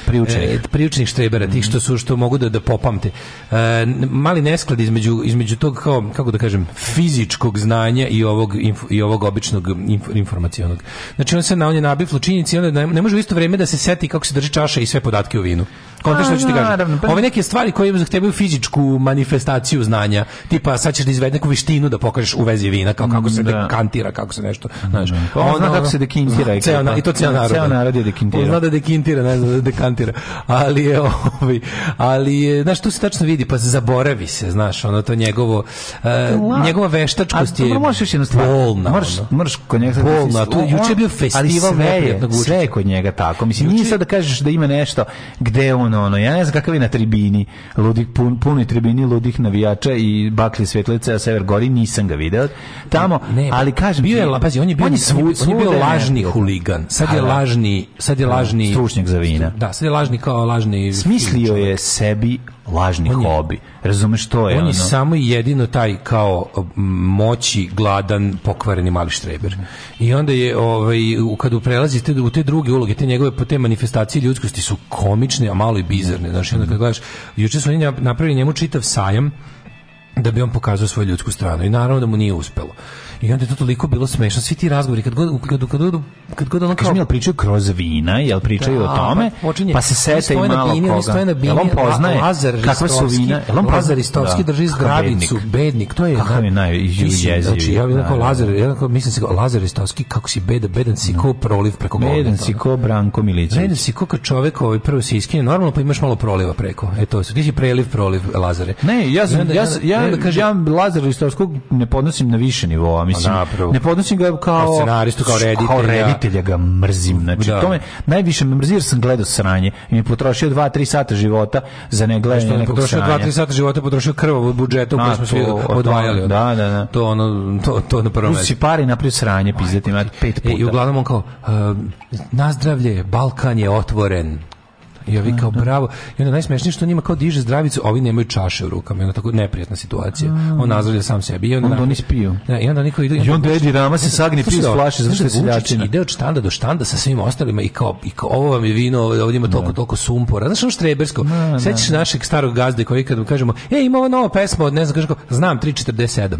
priučenih, e, priučenih štrebera, tih što su što mogu da da popamte. E, mali nesklad između između tog kao kako da kažem fizičkog znanja i ovog i ovog običnog informacionog. Znači on se na onje je nabiflo činjenici i ne, ne može u isto vrijeme da se seti kako se drži čaša i sve podatke u vinu. Kontaš što ću ti kažem. Pa- Ove neke stvari koje zahtevaju fizičku manifestaciju znanja, tipa sad ćeš da izvedi neku vištinu da pokažeš u vezi vina, kao kako se mm, da. dekantira, kako se nešto, mm, znaš. Da. Pa on zna kako se dekintira. Ceo, na, I to pa, ceo narod. Ceo da. narod je dekintira. On da dekintira, ne zna da dekantira. Ali je, *laughs* ovaj, ali je, znaš, tu se tačno vidi, pa se zaboravi se, znaš, ono to njegovo, uh, njegova veštačkost je možeš jednu stvar. Bolna, mrš, mrš kod njega. Bolna, tu, juče je bio festival. Ali sve je, sve je kod njega tako. Mislim, nije sad da kažeš da ima nešto gde on javno ono ja ne znam kakav je na tribini ludih pun punoj tribini ludih navijača i baklje svetlice a Sever Gori nisam ga video tamo ne, ne, ali kažem bio je pazi on je bio on je, svu, on je bio lažni huligan sad je da. lažni sad je da, lažni stručnjak za vina da sad je lažni kao lažni smislio je sebi lažni on hobi. Razumeš to je on ono? je samo jedino taj kao moći gladan pokvareni mali štreber. I onda je ovaj kad prelazite u te druge uloge, te njegove po te manifestacije ljudskosti su komične, a malo i bizarne. Znači onda kad gledaš, juče su oni napravili njemu čitav sajam da bi on pokazao svoju ljudsku stranu i naravno da mu nije uspelo. I onda je to toliko bilo smešno, svi ti razgovori, kad god, kad, kad, kad, kad god ono kao... mi, jel pričaju kroz vina, jel pričaju da, o tome, pa, počinje, pa se sete i malo bini, koga. Stoje na bini, jel on poznaje Lazar kakve su vina? Jel on Lazar Istovski da. drži zgrabicu, bednik. bednik, to je... Kakav je naj... Mislim, znači, ja bih rekao da, da, Lazar, ja rekao, mislim se, Lazar Istovski, kako si beda, bedan si ko proliv preko govna. Bedan si ko Branko Milićević. Bedan si ko kad čovek ovaj prvo se iskinje, normalno pa imaš malo proliva preko. E to, ti si preliv, proliv Lazare. Ne, ja, sam, ja, ja, ja, ja, Lazar Istovskog ne podnosim na više nivoa, mislim. Ne podnosim ga kao scenaristu kao reditelja. Kao reditelja ga mrzim. Znači da. to me najviše me mrzir sam gledao sranje i mi potrošio 2 3 sata života za ne gledanje znači, nekog potrošio 2 3 sata života potrošio krv od budžeta koji smo svi odvajali. Da, da, da. To ono to to na prvom mestu. Si pari napred sranje pizdetim pet e, puta. I uglavnom on kao uh, e, nazdravlje, Balkan je otvoren I ovi kao bravo. I onda najsmešnije što njima kao diže zdravicu, ovi nemaju čaše u rukama. I onda tako neprijatna situacija. On nazvalja sam sebi. I onda, onda oni spiju. Ne, da, I onda niko ide... I onda Edi Rama se sagni pis flaše zato što se ljačina. Ide od štanda do štanda sa svim ostalima i kao, i kao ovo vam je vino, ovdje ima da. toliko, toliko sumpora. Znaš ono štrebersko? Da. Sećaš našeg starog gazde koji kad mu kažemo, e, ima ova nova pesma od, ne znam, kažem, znam 347.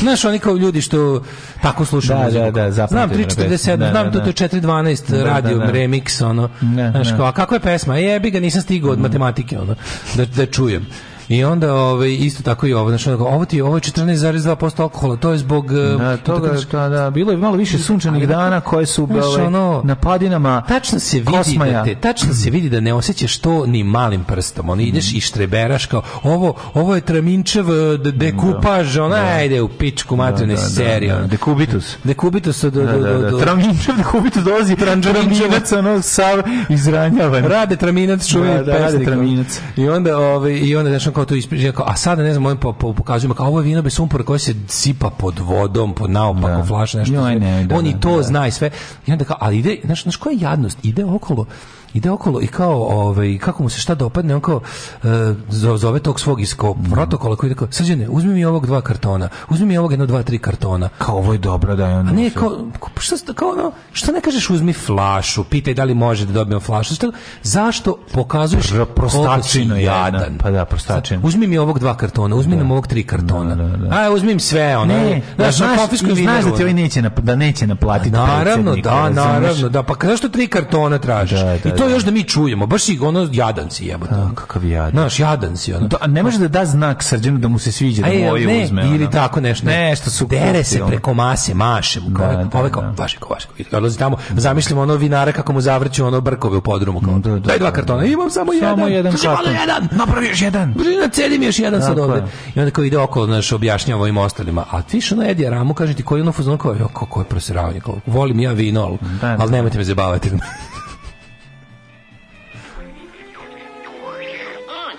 Znaš, oni kao ljudi što tako slušaju da, da, Da, da, znam 347, znam da, da, da. to je 412 radio remix, ono. Znaš, kao, a kako je pesma? jebi ga, nisam stigao od matematike, ono, da, da čujem. I onda ovaj isto tako i ovo, znači ovo ti ovo 14,2% alkohola, to je zbog da, ehm, toga da, da, bilo je malo više sunčanih dana koje su bile ovaj, na padinama. Tačno se vidi da kosmaja. da te, tačno se vidi da ne osećaš to ni malim prstom. On ideš mm. i štreberaš kao ovo ovo je traminčev eh, da. dekupaž, ona da. ajde u pičku materine da, da, da serio. Da, dekubitus. Dekubitus od do, do, do, do. Traminčev dekubitus dolazi traminčevac ono sav izranjavan. Rade traminac čuje da, da, rade traminac. I onda ovaj i onda znači kao to ispričao, ja kao, a sada ne znam, on po, po, pokazujem, kao ovo je vino bez sumpora koje se sipa pod vodom, pod naopako da. flaša, nešto. Joj, ne, da, on i da, to da, zna i sve. I onda kao, ali ide, znaš, znaš koja je jadnost? Ide okolo ide okolo i kao, ovaj, kako mu se šta dopadne, on kao uh, zove tog svog isko mhm. protokola koji tako kao, srđane, uzmi mi ovog dva kartona, uzmi mi ovog jedno, dva, tri kartona. Kao ovo je dobro da je on A ne, kao, šta, kao ono, šta ne kažeš uzmi flašu, pitaj da li može da dobijem flašu, šta, zašto pokazuješ Pro, prostačino jadan. Pa da, prostačino. Uzmi mi ovog dva kartona, uzmi da. nam ovog tri kartona. Da, da, da. A, uzmi sve, ono. Ne, da, znaš, znaš, znaš, znaš da ti ovaj neće, na, da neće naplatiti Naravno, da, naravno, da, pa zašto tri kartona tražiš? Da, da, I to još da mi čujemo, baš si ono jadanci jebote. kakav jadan. Znaš, jadanci ono. a da, ne može da da znak srđanu da mu se sviđa, da mu ovo uzme. Ili ono. tako nešto. Nešto su Dere se preko mase, maše mu. Kao, da, da, ovaj kao, da. vaško, vaško. Odlazi tamo, zamislimo ono vinara kako mu zavrću ono brkove u podrumu. Kao, da, da, daj dva da, kartona, imam samo, jedan. Samo jedan karton. jedan, napravi još jedan. Na cedi mi još jedan sad ovde. I onda kao ide okolo, znaš, objašnjava ovim ostalima. A ti što na Edija Ramu, kaže ti koji ono fuzon, kao, jo, kako je prosiravanje, volim ja vino, ali nemojte me zabavati.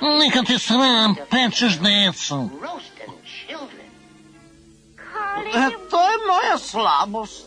Nunca sam, patrzysz decu. To je moja slabos.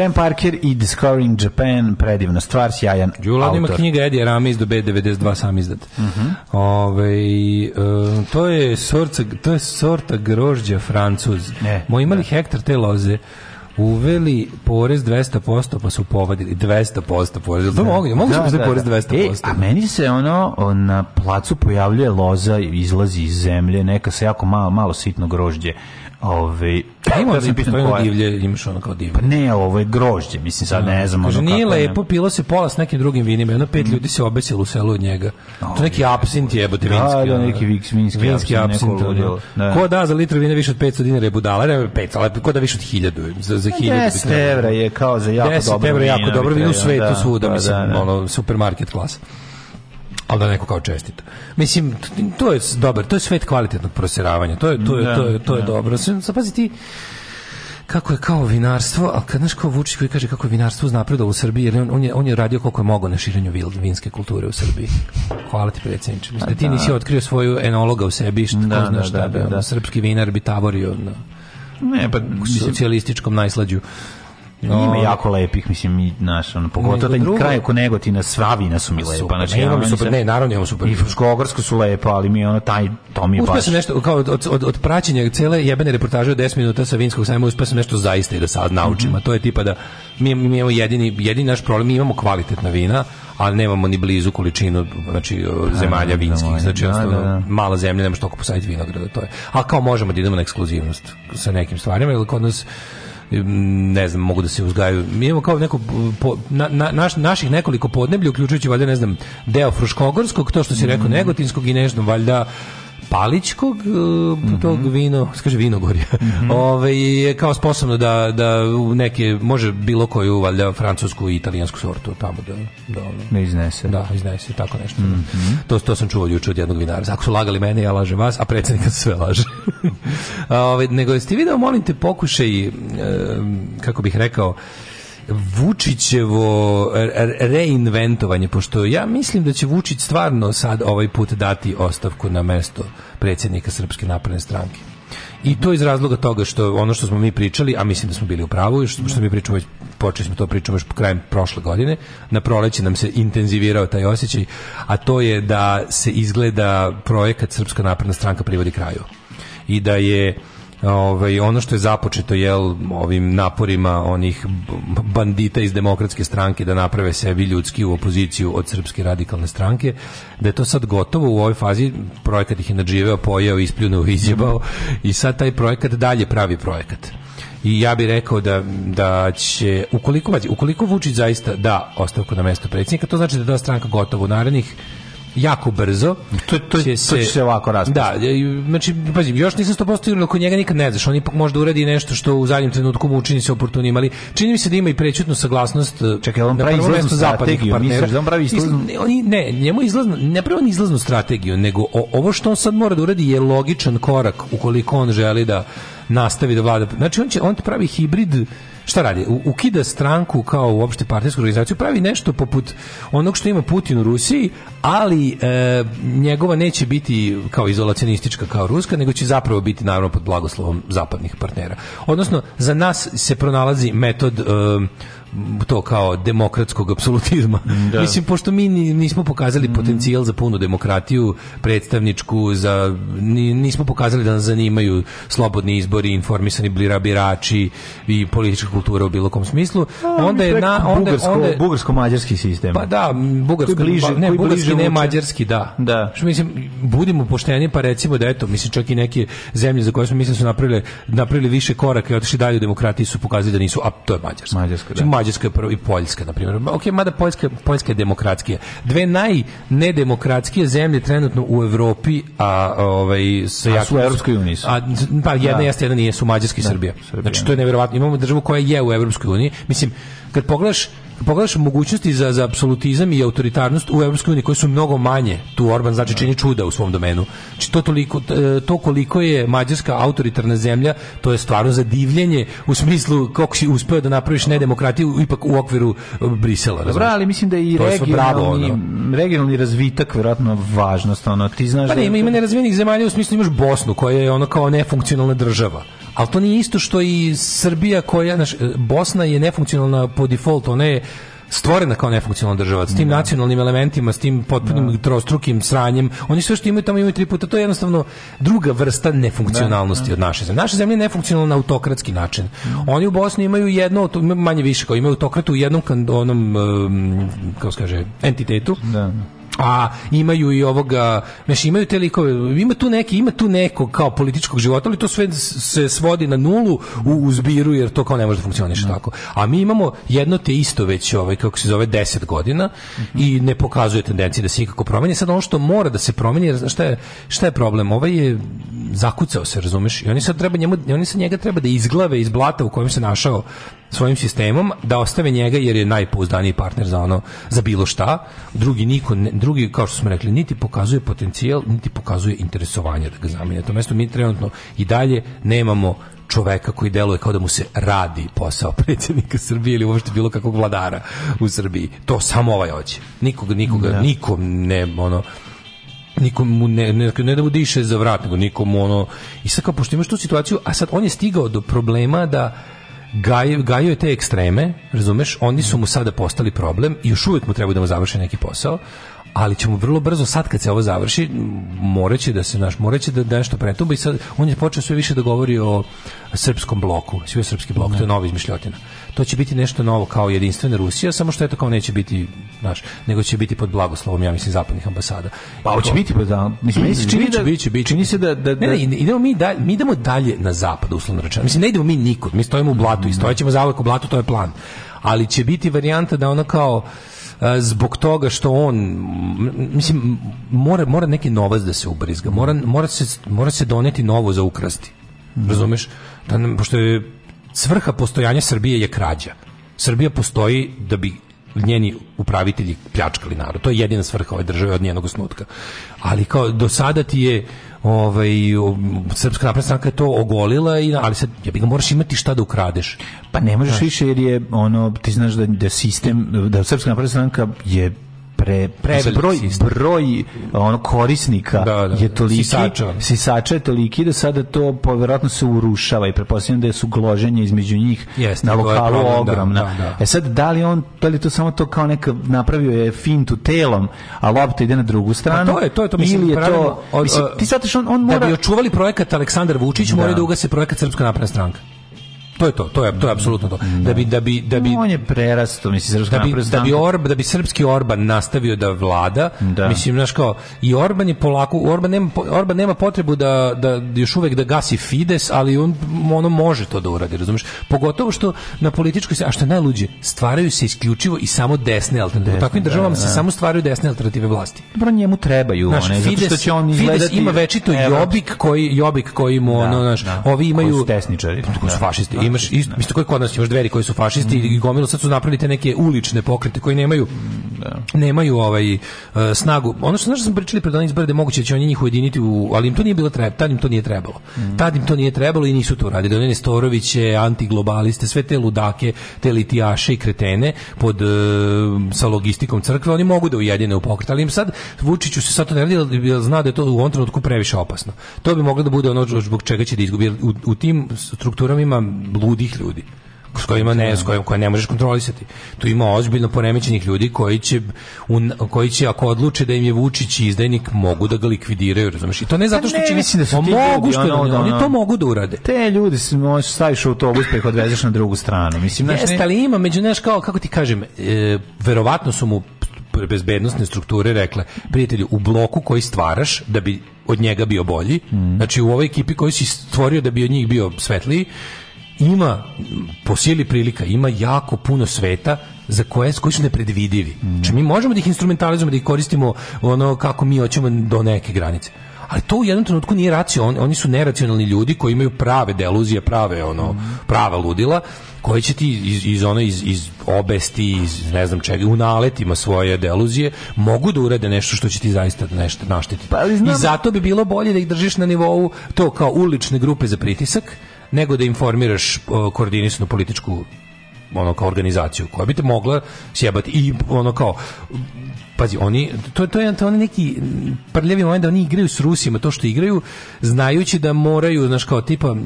Graham Parker i Discovering Japan, predivna stvar, sjajan Đula, autor. ima knjiga Edija Rame iz do B92 sam izdat. Mm -hmm. Ove, ovaj, to, je sorta, to je sorta grožđa Francuz. Ne, Mo imali ne. Da. hektar te loze uveli porez 200%, pa su povadili 200% porez. To da, mogu, mogu da, da, porez 200%. Da. E, a meni se ono na placu pojavljuje loza, izlazi iz zemlje, neka se jako malo, malo sitno grožđe Ove, ovaj, pa ima se pištolj na divlje, imaš ono kao divlje. Pa ne, ovo je grožđe, mislim sad da. ne znam. Kaže, nije lepo, pilo se pola s nekim drugim vinima, jedno pet mm. ljudi se obesilo u selu od njega. To neki absint je, bote da, vinski. Da, neki vinski, vinski absint. Da. Ko da za litru vina više od 500 dinara je budala, ne 500, ali ko da više od 1000, za, za 1000. Pa 10 evra je kao za jako dobro vino. 10 evra jako dobro vino u svetu svuda, mislim, ono, supermarket klasa ali da neko kao čestita. Mislim, to je dobar, to je svet kvalitetnog proseravanja, to je, to je, da, to je, to je da. dobro. Zapazi ti, kako je kao vinarstvo, ali kad znaš kao Vučić koji kaže kako je vinarstvo uznapredalo u Srbiji, jer on, on, je, on je radio koliko je mogao na širenju vinske kulture u Srbiji. Hvala ti predsjedniče. da ti da. nisi otkrio svoju enologa u sebi, što da, znaš šta bi, srpski vinar bi tavorio na ne, pa, socijalističkom najslađu. No, ima jako lepih, mislim, i, naš, ono, pogotovo taj kraj oko Negotina, Svavina su mi pa lepa. Znači, ne, imam super, ne, naravno imam super. I Fruškogorska su lepa, ali mi je ono, taj, to mi je baš... Uspio nešto, kao od, od, od praćenja cele jebene reportaže od 10 minuta sa Vinskog sajma, uspio sam nešto zaista i da sad naučim, mm -hmm. a to je tipa da mi, mi imamo jedini, jedini naš problem, mi imamo kvalitetna vina, ali nemamo ni blizu količinu znači da, zemalja da, da, vinskih znači da, da, da. mala zemlja nema što posaditi vinograda to je a kao možemo da idemo na ekskluzivnost sa nekim stvarima ili kod nas ne znam, mogu da se uzgaju. Mi imamo kao neko, po, na, na, naš, naših nekoliko podneblja, uključujući valjda, ne znam, deo Fruškogorskog, to što si rekao, mm. Negotinskog i nešto, valjda Palićkog mm -hmm. tog vino, kaže vinogorja. Mm -hmm. Ovaj je kao sposobno da da neke može bilo koju valjda francusku i italijansku sortu tamo da da ne da iznese. Da, iznese tako nešto. Mm -hmm. To to sam čuo juče od jednog vinara. Ako su lagali mene, ja lažem vas, a predsednika sve laže. *laughs* ovaj nego jeste video, molim te pokušaj eh, kako bih rekao Vučićevo reinventovanje, pošto ja mislim da će Vučić stvarno sad ovaj put dati ostavku na mesto predsjednika Srpske napredne stranke. I to iz razloga toga što ono što smo mi pričali, a mislim da smo bili u pravu, što, što mi pričamo već počeli smo to pričamo još krajem prošle godine, na proleće nam se intenzivirao taj osjećaj, a to je da se izgleda projekat Srpska napredna stranka privodi kraju. I da je ovaj, ono što je započeto jel, ovim naporima onih bandita iz demokratske stranke da naprave sebi ljudski u opoziciju od srpske radikalne stranke, da je to sad gotovo u ovoj fazi, projekat ih je nadživeo, pojeo, ispljunuo, *laughs* izjebao i sad taj projekat dalje pravi projekat. I ja bih rekao da, da će, ukoliko, ukoliko Vučić zaista da ostavku na mesto predsjednika, to znači da je ta da stranka gotovo u narednih jako brzo. To, to, će se, to će se ovako raspasti. Da, e, znači, pazi, još nisam 100% ili oko njega nikad ne znaš. On ipak možda uradi nešto što u zadnjem trenutku mu učini se oportunim, ali čini mi se da ima i prećutnu saglasnost e, Čekaj, on pravi izlaznu strategiju, misliš da on pravi izlaznu... Oni, ne, njemu izlaznu, ne pravi on izlaznu strategiju, nego o, ovo što on sad mora da uradi je logičan korak ukoliko on želi da nastavi da vlada. Znači on će on pravi hibrid šta radi? U, ukida stranku kao uopšte partijsku organizaciju, pravi nešto poput onog što ima Putin u Rusiji, ali e, njegova neće biti kao izolacionistička kao ruska, nego će zapravo biti naravno pod blagoslovom zapadnih partnera. Odnosno, za nas se pronalazi metod e, to kao demokratskog apsolutizma. Da. Mislim, pošto mi nismo pokazali mm. potencijal za punu demokratiju, predstavničku, za, nismo pokazali da nas zanimaju slobodni izbori, informisani blira birači i politička kultura u bilo kom smislu, A, onda je na... Onda, bugarsko, bugarsko-mađarski sistem. Pa da, bugarsko, bliže, ne, bugarski, ne mađarski, da. da. Što, mislim, budimo pošteni, pa recimo da eto, mislim, čak i neke zemlje za koje smo, mislim, su napravili, napravili više koraka i otišli dalje u demokratiji su pokazali da nisu, a to je Mađarska. Mađarska, znači, da. Mađarska prvo i Poljska, na primjer. Ok, mada Poljska, Poljska je demokratskija. Dve najnedemokratskije zemlje trenutno u Evropi, a ovaj, sa a su u Evropskoj uniji A, pa da. jedna da. jeste, jedna nije, su Mađarska i da, Srbija. Srbija. Znači, to je neverovatno. Imamo državu koja je u Evropskoj uniji. Mislim, kad pogledaš pogledaš mogućnosti za, za apsolutizam i autoritarnost u EU koje su mnogo manje, tu Orban znači čini čuda u svom domenu. Či znači, to, toliko, e, to koliko je Mađarska autoritarna zemlja, to je stvarno za divljenje u smislu kako si uspeo da napraviš nedemokratiju ipak u okviru e, Brisela. Dobro, ali mislim da je i regionalni, bravo, regionalni razvitak vjerojatno važnost. Ono, ti znaš pa da ne, ima, ima nerazvijenih zemalja u smislu imaš Bosnu koja je ono kao nefunkcionalna država ali to nije isto što i Srbija koja, znaš, Bosna je nefunkcionalna po defaultu, ona je stvorena kao nefunkcionalna država s tim da. nacionalnim elementima, s tim potpunim da. trostrukim sranjem. Oni sve što imaju tamo imaju tri puta. To je jednostavno druga vrsta nefunkcionalnosti da, od naše zemlje. Naša zemlja je nefunkcionalna na autokratski način. Mm. Oni u Bosni imaju jedno, manje više kao imaju autokratu u jednom onom, kako se kaže, entitetu. Da a imaju i ovoga, znači imaju te likove, ima tu neki, ima tu nekog kao političkog života, ali to sve se svodi na nulu u, u zbiru, jer to kao ne može da funkcioniše no. Da. tako. A mi imamo jedno te isto već, ovaj, kako se zove, 10 godina mm -hmm. i ne pokazuje tendencije da se ikako promeni. Sad ono što mora da se promeni, jer šta je, šta je problem? Ovaj je zakucao se, razumeš? I oni sad, treba njemu, oni sad njega treba da izglave iz blata u kojem se našao svojim sistemom da ostave njega jer je najpouzdaniji partner za ono za bilo šta drugi niko ne, drugi kao što smo rekli niti pokazuje potencijal niti pokazuje interesovanje da ga zamene to mesto mi trenutno i dalje nemamo čoveka koji deluje kao da mu se radi posao *laughs* predsjednika Srbije ili uopšte bilo kakvog vladara u Srbiji. To samo ovaj hoće. Nikoga, nikoga, da. nikom ne, ono, nikomu ne, ne, ne da mu diše za vrat, nego nikomu ono... I sad kao, pošto imaš tu situaciju, a sad on je stigao do problema da gaju, gaju je te ekstreme, razumeš, oni su mu sada postali problem i još uvijek mu treba da mu završe neki posao, ali ćemo vrlo brzo sad kad se ovo završi moraće da se naš moraće da nešto pretumba i sad on je počeo sve više da govori o srpskom bloku sve srpski blok ne. to je da. nova izmišljotina to će biti nešto novo kao jedinstvena Rusija samo što eto kao neće biti naš nego će biti pod blagoslovom ja mislim zapadnih ambasada pa hoće biti pa da mislim meni čini da biće biće čini se da da, da... Ne, ne, idemo mi dalje, mi idemo dalje na zapad uslovno rečeno mislim ne idemo mi nikud mi stojimo u blatu i stojećemo za u blatu to je plan ali će biti varijanta da ono kao zbog toga što on mislim mora mora neki novac da se ubrizga, mora mora se mora se doneti novo za ukrasti. Razumeš? Da pošto je svrha postojanja Srbije je krađa. Srbija postoji da bi njeni upravitelji pljačkali narod. To je jedina svrha ove države od njenog osnutka. Ali kao do sada ti je ovaj, Srpska napredna stranka je to ogolila, i, ali sad, ja bih ga moraš imati šta da ukradeš. Pa ne možeš znači. više jer je ono, ti znaš da, da sistem, da Srpska napredna stranka je pre, pre broj, broj ono, korisnika da, da. je toliki, sisača. sisača je toliki da sada to povjerojatno se urušava i pretpostavljam da su gloženje između njih Jeste, na lokalu problem, da, ogromna. Da, da, e sad, da li on, da li to samo to kao neka napravio je fintu telom, a lopta ide na drugu pa stranu? A to je to, je to mislim, ili je to, mislim, ti sataš, on, on mora... Da bi očuvali projekat Aleksandar Vučić, mora da, da ugase projekat Srpska napredna stranka. To je to, to je to je apsolutno to. Da bi da bi da bi on je prerastao, mislim da bi, da bi Orb, da bi srpski Orban nastavio da vlada, da. mislim znaš kao i Orban je polako Orban nema Orban nema potrebu da da još uvek da gasi Fides, ali on ono može to da uradi, razumeš? Pogotovo što na političkoj a što najluđe, stvaraju se isključivo i samo desne alternative. U takvim da, državama da, da. se samo stvaraju desne alternative vlasti. Dobro, njemu trebaju znaš, one, Fides, zato što će on izgledati Fides ima večito Jobik koji Jobik koji mu ono, da, znaš, da. ovi imaju desničari, fašisti imaš isto, mislim koji kod nas imaš dveri koji su fašisti mm. i gomilu sad su napravili te neke ulične pokrete koji nemaju da. nemaju ovaj uh, snagu. Ono što znaš, sam pričali pred onih izbora da moguće da će oni njih ujediniti u, ali im to nije bilo treba, tad im to nije trebalo. Mm. Tad im to nije trebalo i nisu to radili. Oni Storoviće, antiglobaliste, sve te ludake, te litijaše i kretene pod uh, sa logistikom crkve, oni mogu da ujedine u pokret, ali im sad Vučiću se sad to ne radi, jer zna da je to u ovom trenutku previše opasno. To bi moglo da bude ono zbog čega će da izgubi. U, u tim strukturama ima ludih ljudi s kojima ne, s kojima koje ne možeš kontrolisati. Tu ima ozbiljno poremećenih ljudi koji će, un, koji će ako odluče da im je Vučić izdajnik, mogu da ga likvidiraju, razumeš? I to ne zato što pa će... mislim da su ti mogu ljudi, što ono, da ono, oni to mogu da urade. Te ljudi se možeš da staviš u autobus pa ih odvezeš na drugu stranu. Mislim, znaš, Jeste, ali ima, među neš, kao, kako ti kažem, e, verovatno su mu bezbednostne strukture rekle, prijatelju, u bloku koji stvaraš, da bi od njega bio bolji. Mm. Znači u ovoj ekipi koji si stvorio da bi od njih bio svetliji, ima po sili prilika ima jako puno sveta za koje koji su nepredvidivi. Mm. Či znači, mi možemo da ih instrumentalizujemo, da ih koristimo ono kako mi hoćemo do neke granice. Ali to u jednom trenutku nije racionalno. Oni su neracionalni ljudi koji imaju prave deluzije, prave ono, mm. prava ludila koji će ti iz, iz ono iz, iz obesti, iz ne znam čega, u naletima svoje deluzije, mogu da urede nešto što će ti zaista nešto naštetiti. Pa, I zato bi bilo bolje da ih držiš na nivou to kao ulične grupe za pritisak, nego da informiraš koordinisanu političku ono kao organizaciju koja bi te mogla sjebati i ono kao pazi, oni, to, to je to oni neki prljavi moment da oni igraju s Rusima to što igraju, znajući da moraju, znaš kao tipa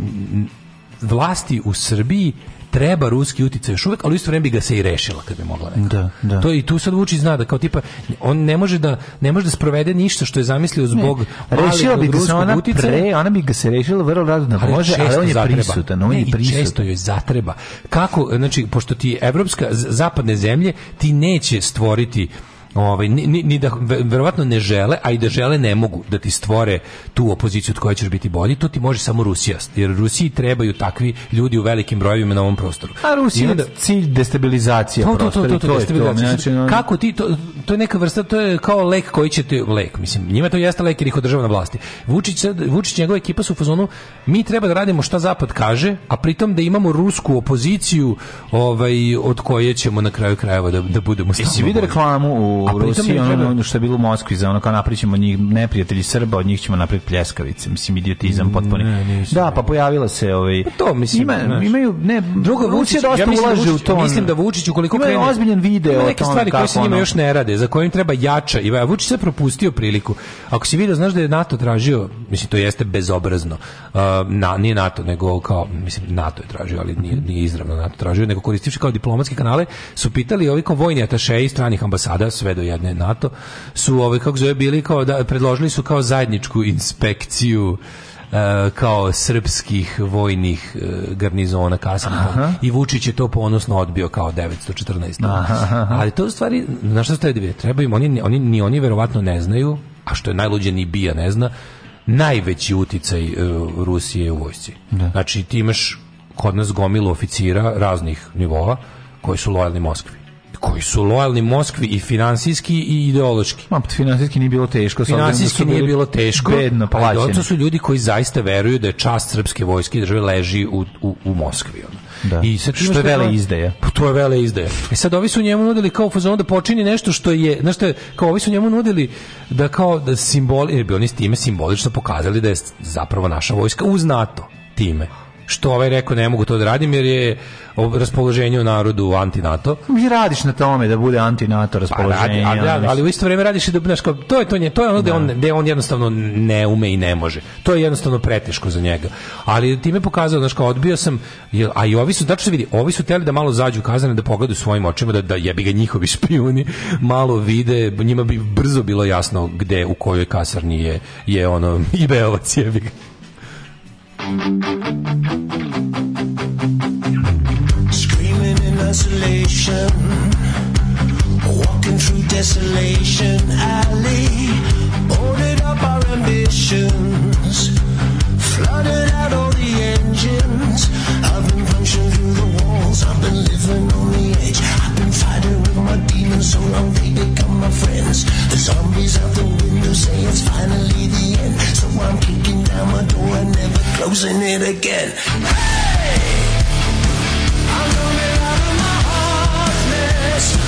vlasti u Srbiji treba ruski uticaj još uvek, ali u isto vreme bi ga se i rešila kad bi mogla neka. Da, da. To i tu sad Vučić zna da kao tipa on ne može da ne može da sprovede ništa što je zamislio zbog ne, rešila bi ga se ona uticaja, pre, ona bi ga se rešila vrlo rado da može, ali on je zatreba. prisutan, on ne, je prisutan. često joj zatreba. Kako, znači pošto ti evropska zapadne zemlje ti neće stvoriti ovaj, ni, ni, ni da verovatno ne žele, a i da žele ne mogu da ti stvore tu opoziciju od koje ćeš biti bolji, to ti može samo Rusija, jer Rusiji trebaju takvi ljudi u velikim brojevima na ovom prostoru. A Rusija je da, cilj destabilizacija to, prostora. To, to, to, to, znači, znači, Kako ti, to, to je neka vrsta, to je kao lek koji će te, lek, mislim, njima to jeste lek jer ih održava na vlasti. Vučić, Vučić njegova ekipa su u fazonu, mi treba da radimo šta Zapad kaže, a pritom da imamo rusku opoziciju ovaj, od koje ćemo na kraju krajeva da, da budemo stalno. Jesi vidi reklamu u u Rusiji, ono, ono što je bilo u Moskvi, za ono kao naprićemo njih neprijatelji Srba, od njih ćemo napraviti pljeskavice, mislim idiotizam mm, potpuni. Da, pa pojavila se ovaj pa to mislim ima, znaš, imaju ne drugo Vučić dosta ja da ulaže u to. Mislim da Vučić ukoliko krene ozbiljan video ima neke stvari koje se njima još ne rade, za kojim treba jača i Vučić se propustio priliku. Ako si video znaš da je NATO tražio, mislim to jeste bezobrazno. Uh, na, nije NATO nego kao mislim NATO je tražio, ali nije, nije izravno NATO tražio, nego koristivši kao diplomatske kanale su pitali ovi vojni atašeji stranih ambasada sve do jedne NATO, su ove, ovaj, kako zove, bili kao, da, predložili su kao zajedničku inspekciju e, kao srpskih vojnih e, garnizona kasama i Vučić je to ponosno odbio kao 914. Aha, aha. Ali to u stvari, na što ste treba im, oni, oni, ni oni verovatno ne znaju, a što je najluđe ni Bija ne zna, najveći uticaj uh, Rusije u vojsci. Da. Znači ti imaš kod nas gomilu oficira raznih nivoa koji su lojalni Moskvi koji su lojalni Moskvi i finansijski i ideološki. Ma, finansijski nije bilo teško. Da finansijski nije bilo teško. Bedno plaćeni. su ljudi koji zaista veruju da je čast srpske vojske države leži u, u, u Moskvi. Ono. Da. I sad, što je vele izdaja. Pa to je vele izdaja. E sad ovi su njemu nudili kao fazonu da počini nešto što je, znaš što je, kao ovi su njemu nudili da kao da simboli, jer bi oni s time simbolično pokazali da je zapravo naša vojska uz NATO time što ovaj rekao ne mogu to da radim jer je raspoloženje u narodu anti-NATO. Mi radiš na tome da bude anti-NATO raspoloženje. Pa radi, ali, ali, u isto vrijeme radiš i da budeš kao, to je, to, nje, to je ono gde da. on, gde on jednostavno ne ume i ne može. To je jednostavno preteško za njega. Ali time pokazao, znaš, kao odbio sam, a i ovi su, da se vidi, ovi su teli da malo zađu kazane, da pogledaju svojim očima, da, da jebi ga njihovi *laughs* špijuni, malo vide, njima bi brzo bilo jasno gde, u kojoj kasarni je, je ono, *laughs* i Beovac jebi ga. Screaming in isolation, walking through desolation alley, boarded up our ambitions, flooded out all the engines, I've been punching through songs. I've been living on the edge. I've been fighting with my demons so long they become my friends. The zombies out the window say it's finally the end. So I'm kicking down my door and never closing it again. Hey! I'm coming out of my hardness.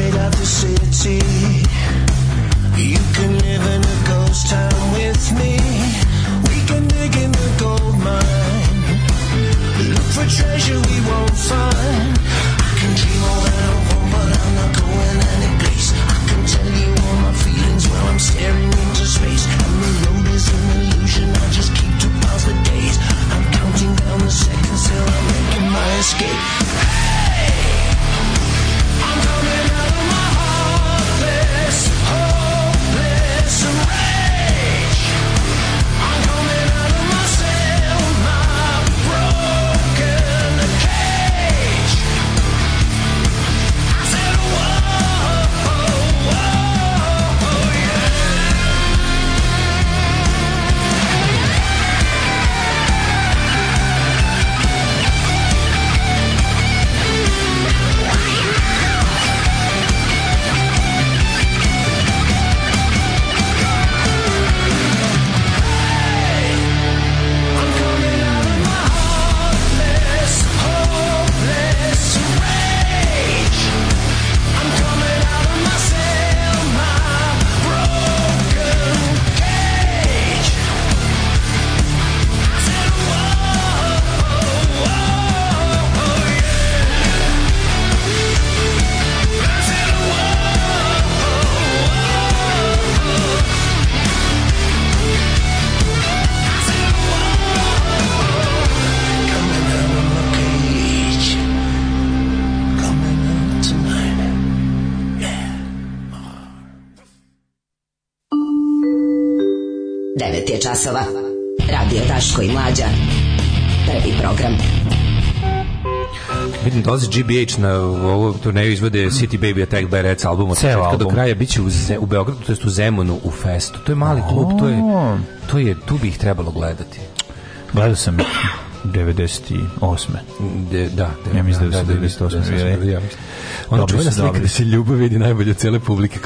straight out the city. You can live in a ghost town with me. We can dig in the gold mine. Look for treasure we won't find. I can dream all that I want, but I'm not going any place. I can tell you all my feelings while I'm staring into space. And the road is an illusion. I just keep to pass the days. I'm counting down the seconds till I'm making my escape. 9 je časova. Radio Taško i Mlađa. Prvi program. Vidim, dolazi GBH na ovo turneju izvode City Baby Attack by Reds album. Od Ceo album. Do kraja bit će u, Ze, u Beogradu, to jest u Zemunu, u Festu. To je mali klub, to je, to je, tu bih trebalo gledati. Gledao sam 98. De, da, de, da, ja mislim da, da, 98. Da, da, ja. Ono čuvena slika da se ljubav vidi najbolje od cele publike.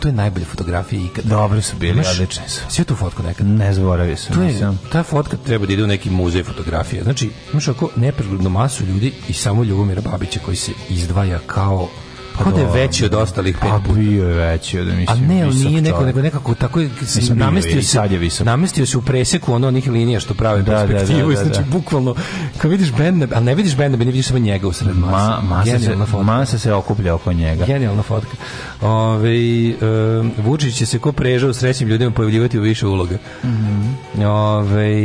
To je najbolje fotografije ikada. Dobro su bili, odlični su. Sve tu fotku nekad? Ne zaboravio sam. To je, ta fotka treba da ide u neki muzej fotografije. Znači, imaš ako neprogledno masu ljudi i samo Ljubomira Babića koji se izdvaja kao Pa kao da je veći od ostalih pa pet puta. A bio je veći od, mislim, A ne, ali nije neko, nego nekako tako je, mislim, namestio, se, namestio se u preseku ono onih linija što prave da, da, da perspektivu. Da, da, da, znači, bukvalno, kad vidiš Ben, ali ne vidiš Ben, ne vidiš samo njega u sred masa. Ma, masa, se, fotka. masa se okuplja oko njega. Genijalna fotka. Ove, um, Vučić će se ko u srećnim ljudima pojavljivati u više uloga. Mm -hmm. Ove,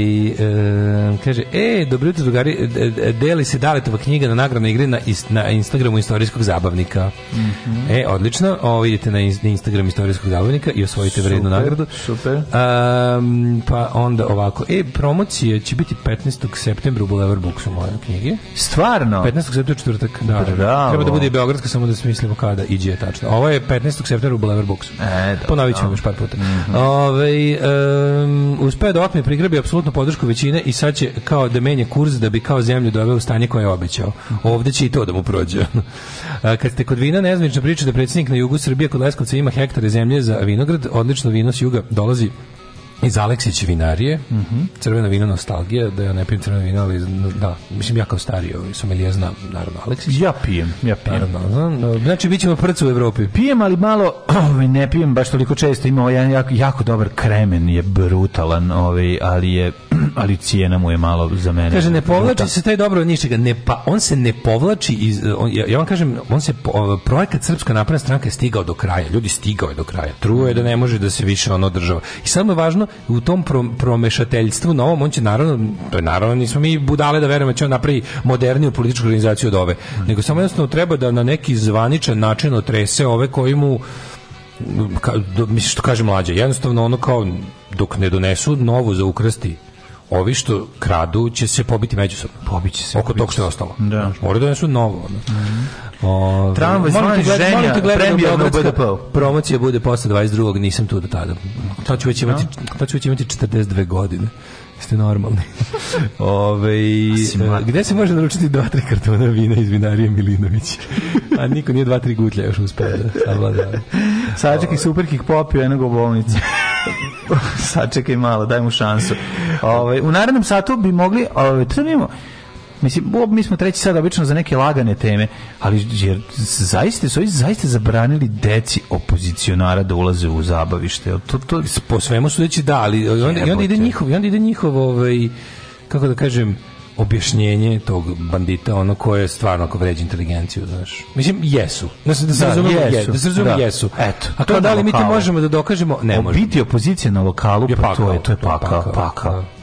um, kaže, e, dobro jutro, drugari, deli se Daletova knjiga na nagradnoj igri na, na Instagramu istorijskog zabavnika. Mm -hmm. E, odlično. Ovo vidite na, Instagram istorijskog zabavnika i osvojite super, vrednu nagradu. Super. Um, pa onda ovako. E, promocija će biti 15. septembra u Boulevard Books u mojoj knjigi. Stvarno? 15. septembra četvrtak. Da, da. Bravo. Treba da bude i Beogradska, samo da smislimo kada i je tačno. Ovo je 15. septembra u Boulevard Books. E, da, Ponovit ćemo još par puta. Mm -hmm. Ove, um, uspeo da otme prigrabi apsolutno podršku većine i sad će kao da menje kurs da bi kao zemlju doveo u stanje koje je obećao. Mhm. Ovde će i to da mu prođe. *laughs* Kad ste kod vina Marina nezmična priča da predsjednik na jugu Srbije kod Leskovca ima hektare zemlje za vinograd, odlično vino s juga dolazi iz Aleksić vinarije, mm -hmm. crveno vino nostalgija, da ja ne pijem crveno vino, ali da, mislim ja kao stari ovaj, somelija znam, naravno Aleksić. Ja pijem, ja pijem. Naravno, znam, znači bit ćemo prcu u Evropi. Pijem, ali malo, *clears throat* ne pijem baš toliko često, ima ovaj jako, jako dobar kremen, je brutalan, ovaj, ali je *clears throat* ali cijena mu je malo za mene. Kaže, ne povlači brutal. se taj dobro od ničega, ne, pa, on se ne povlači, iz, on, ja, ja vam kažem, on se, projekat Srpska napredna stranka je stigao do kraja, ljudi stigao je do kraja, truo je da ne može da se više ono država. I samo je važno u tom promešateljstvu novom, on će naravno, to pa je naravno, nismo mi budale da verujemo da će on napravi moderniju političku organizaciju od ove, nego samo jednostavno treba da na neki zvaničan način otrese ove koji mu ka, do, mislim što kaže mlađe, jednostavno ono kao dok ne donesu novu za ukrsti ovi što kradu će se pobiti međusobno. Pobiće se. Oko tog što je ostalo. Da. Moraju da donesu novo. Mm -hmm. O, Tramvaj zvani ženja, premijerno BDP. Promocija bude posle 22. nisam tu do tada. To ću već da? imati, to ću već imati 42 godine Jeste normalni. *laughs* Ove, e, gde se može naručiti dva, tri kartona vina iz vinarije Milinović? *laughs* A niko nije dva, tri gutlja još uspeo. Da, da Saček i superkih popio jednog u bolnici. *laughs* Sačekaj malo, daj mu šansu. Ove, u narednom satu bi mogli... Ove, to Mislim, o, mi smo treći sad obično za neke lagane teme, ali jer zaista su zaista zabranili deci opozicionara da ulaze u zabavište. To, to... Po svemu sudeći da, ali onda, i onda ide njihov, i onda ide njihov ovaj, kako da kažem, objašnjenje tog bandita, ono koje stvarno ako vređa inteligenciju, znaš. Mislim, jesu. Da se, da se da, razumemo, jesu. Da se razumemo, da. jesu. Eto, A to, da li mi to možemo da dokažemo? Ne možemo. Biti opozicija na lokalu, je pa to je, to je pakao, pakao. Da.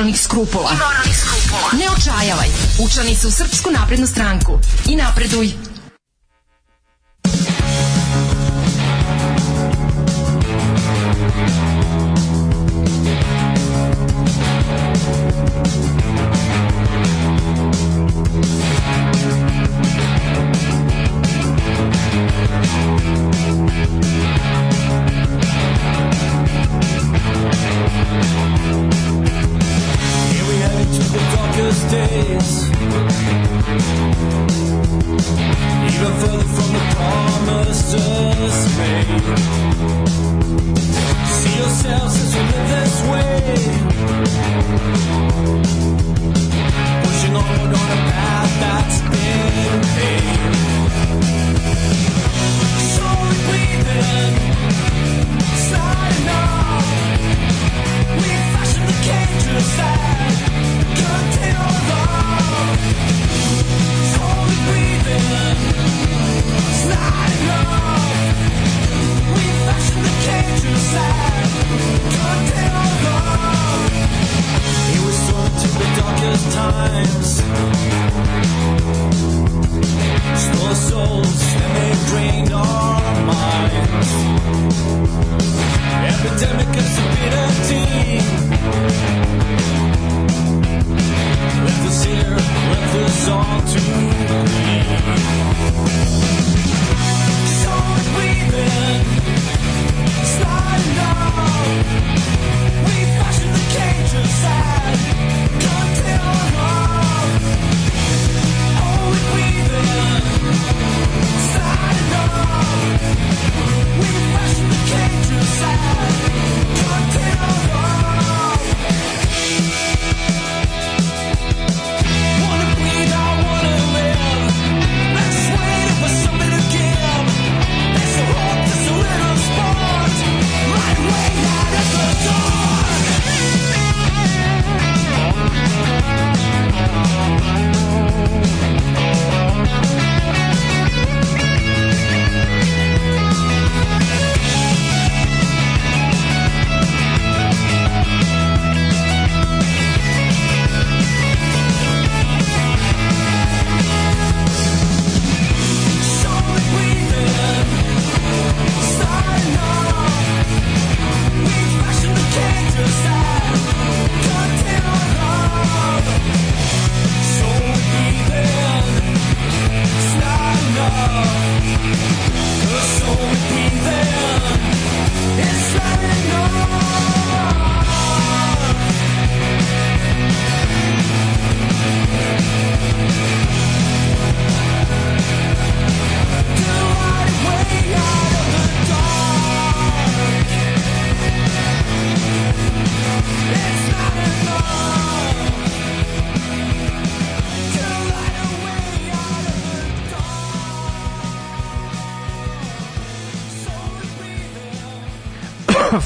moralnih skrupola. Ne očajavaj. Učlani se u Srpsku naprednu stranku i napreduj.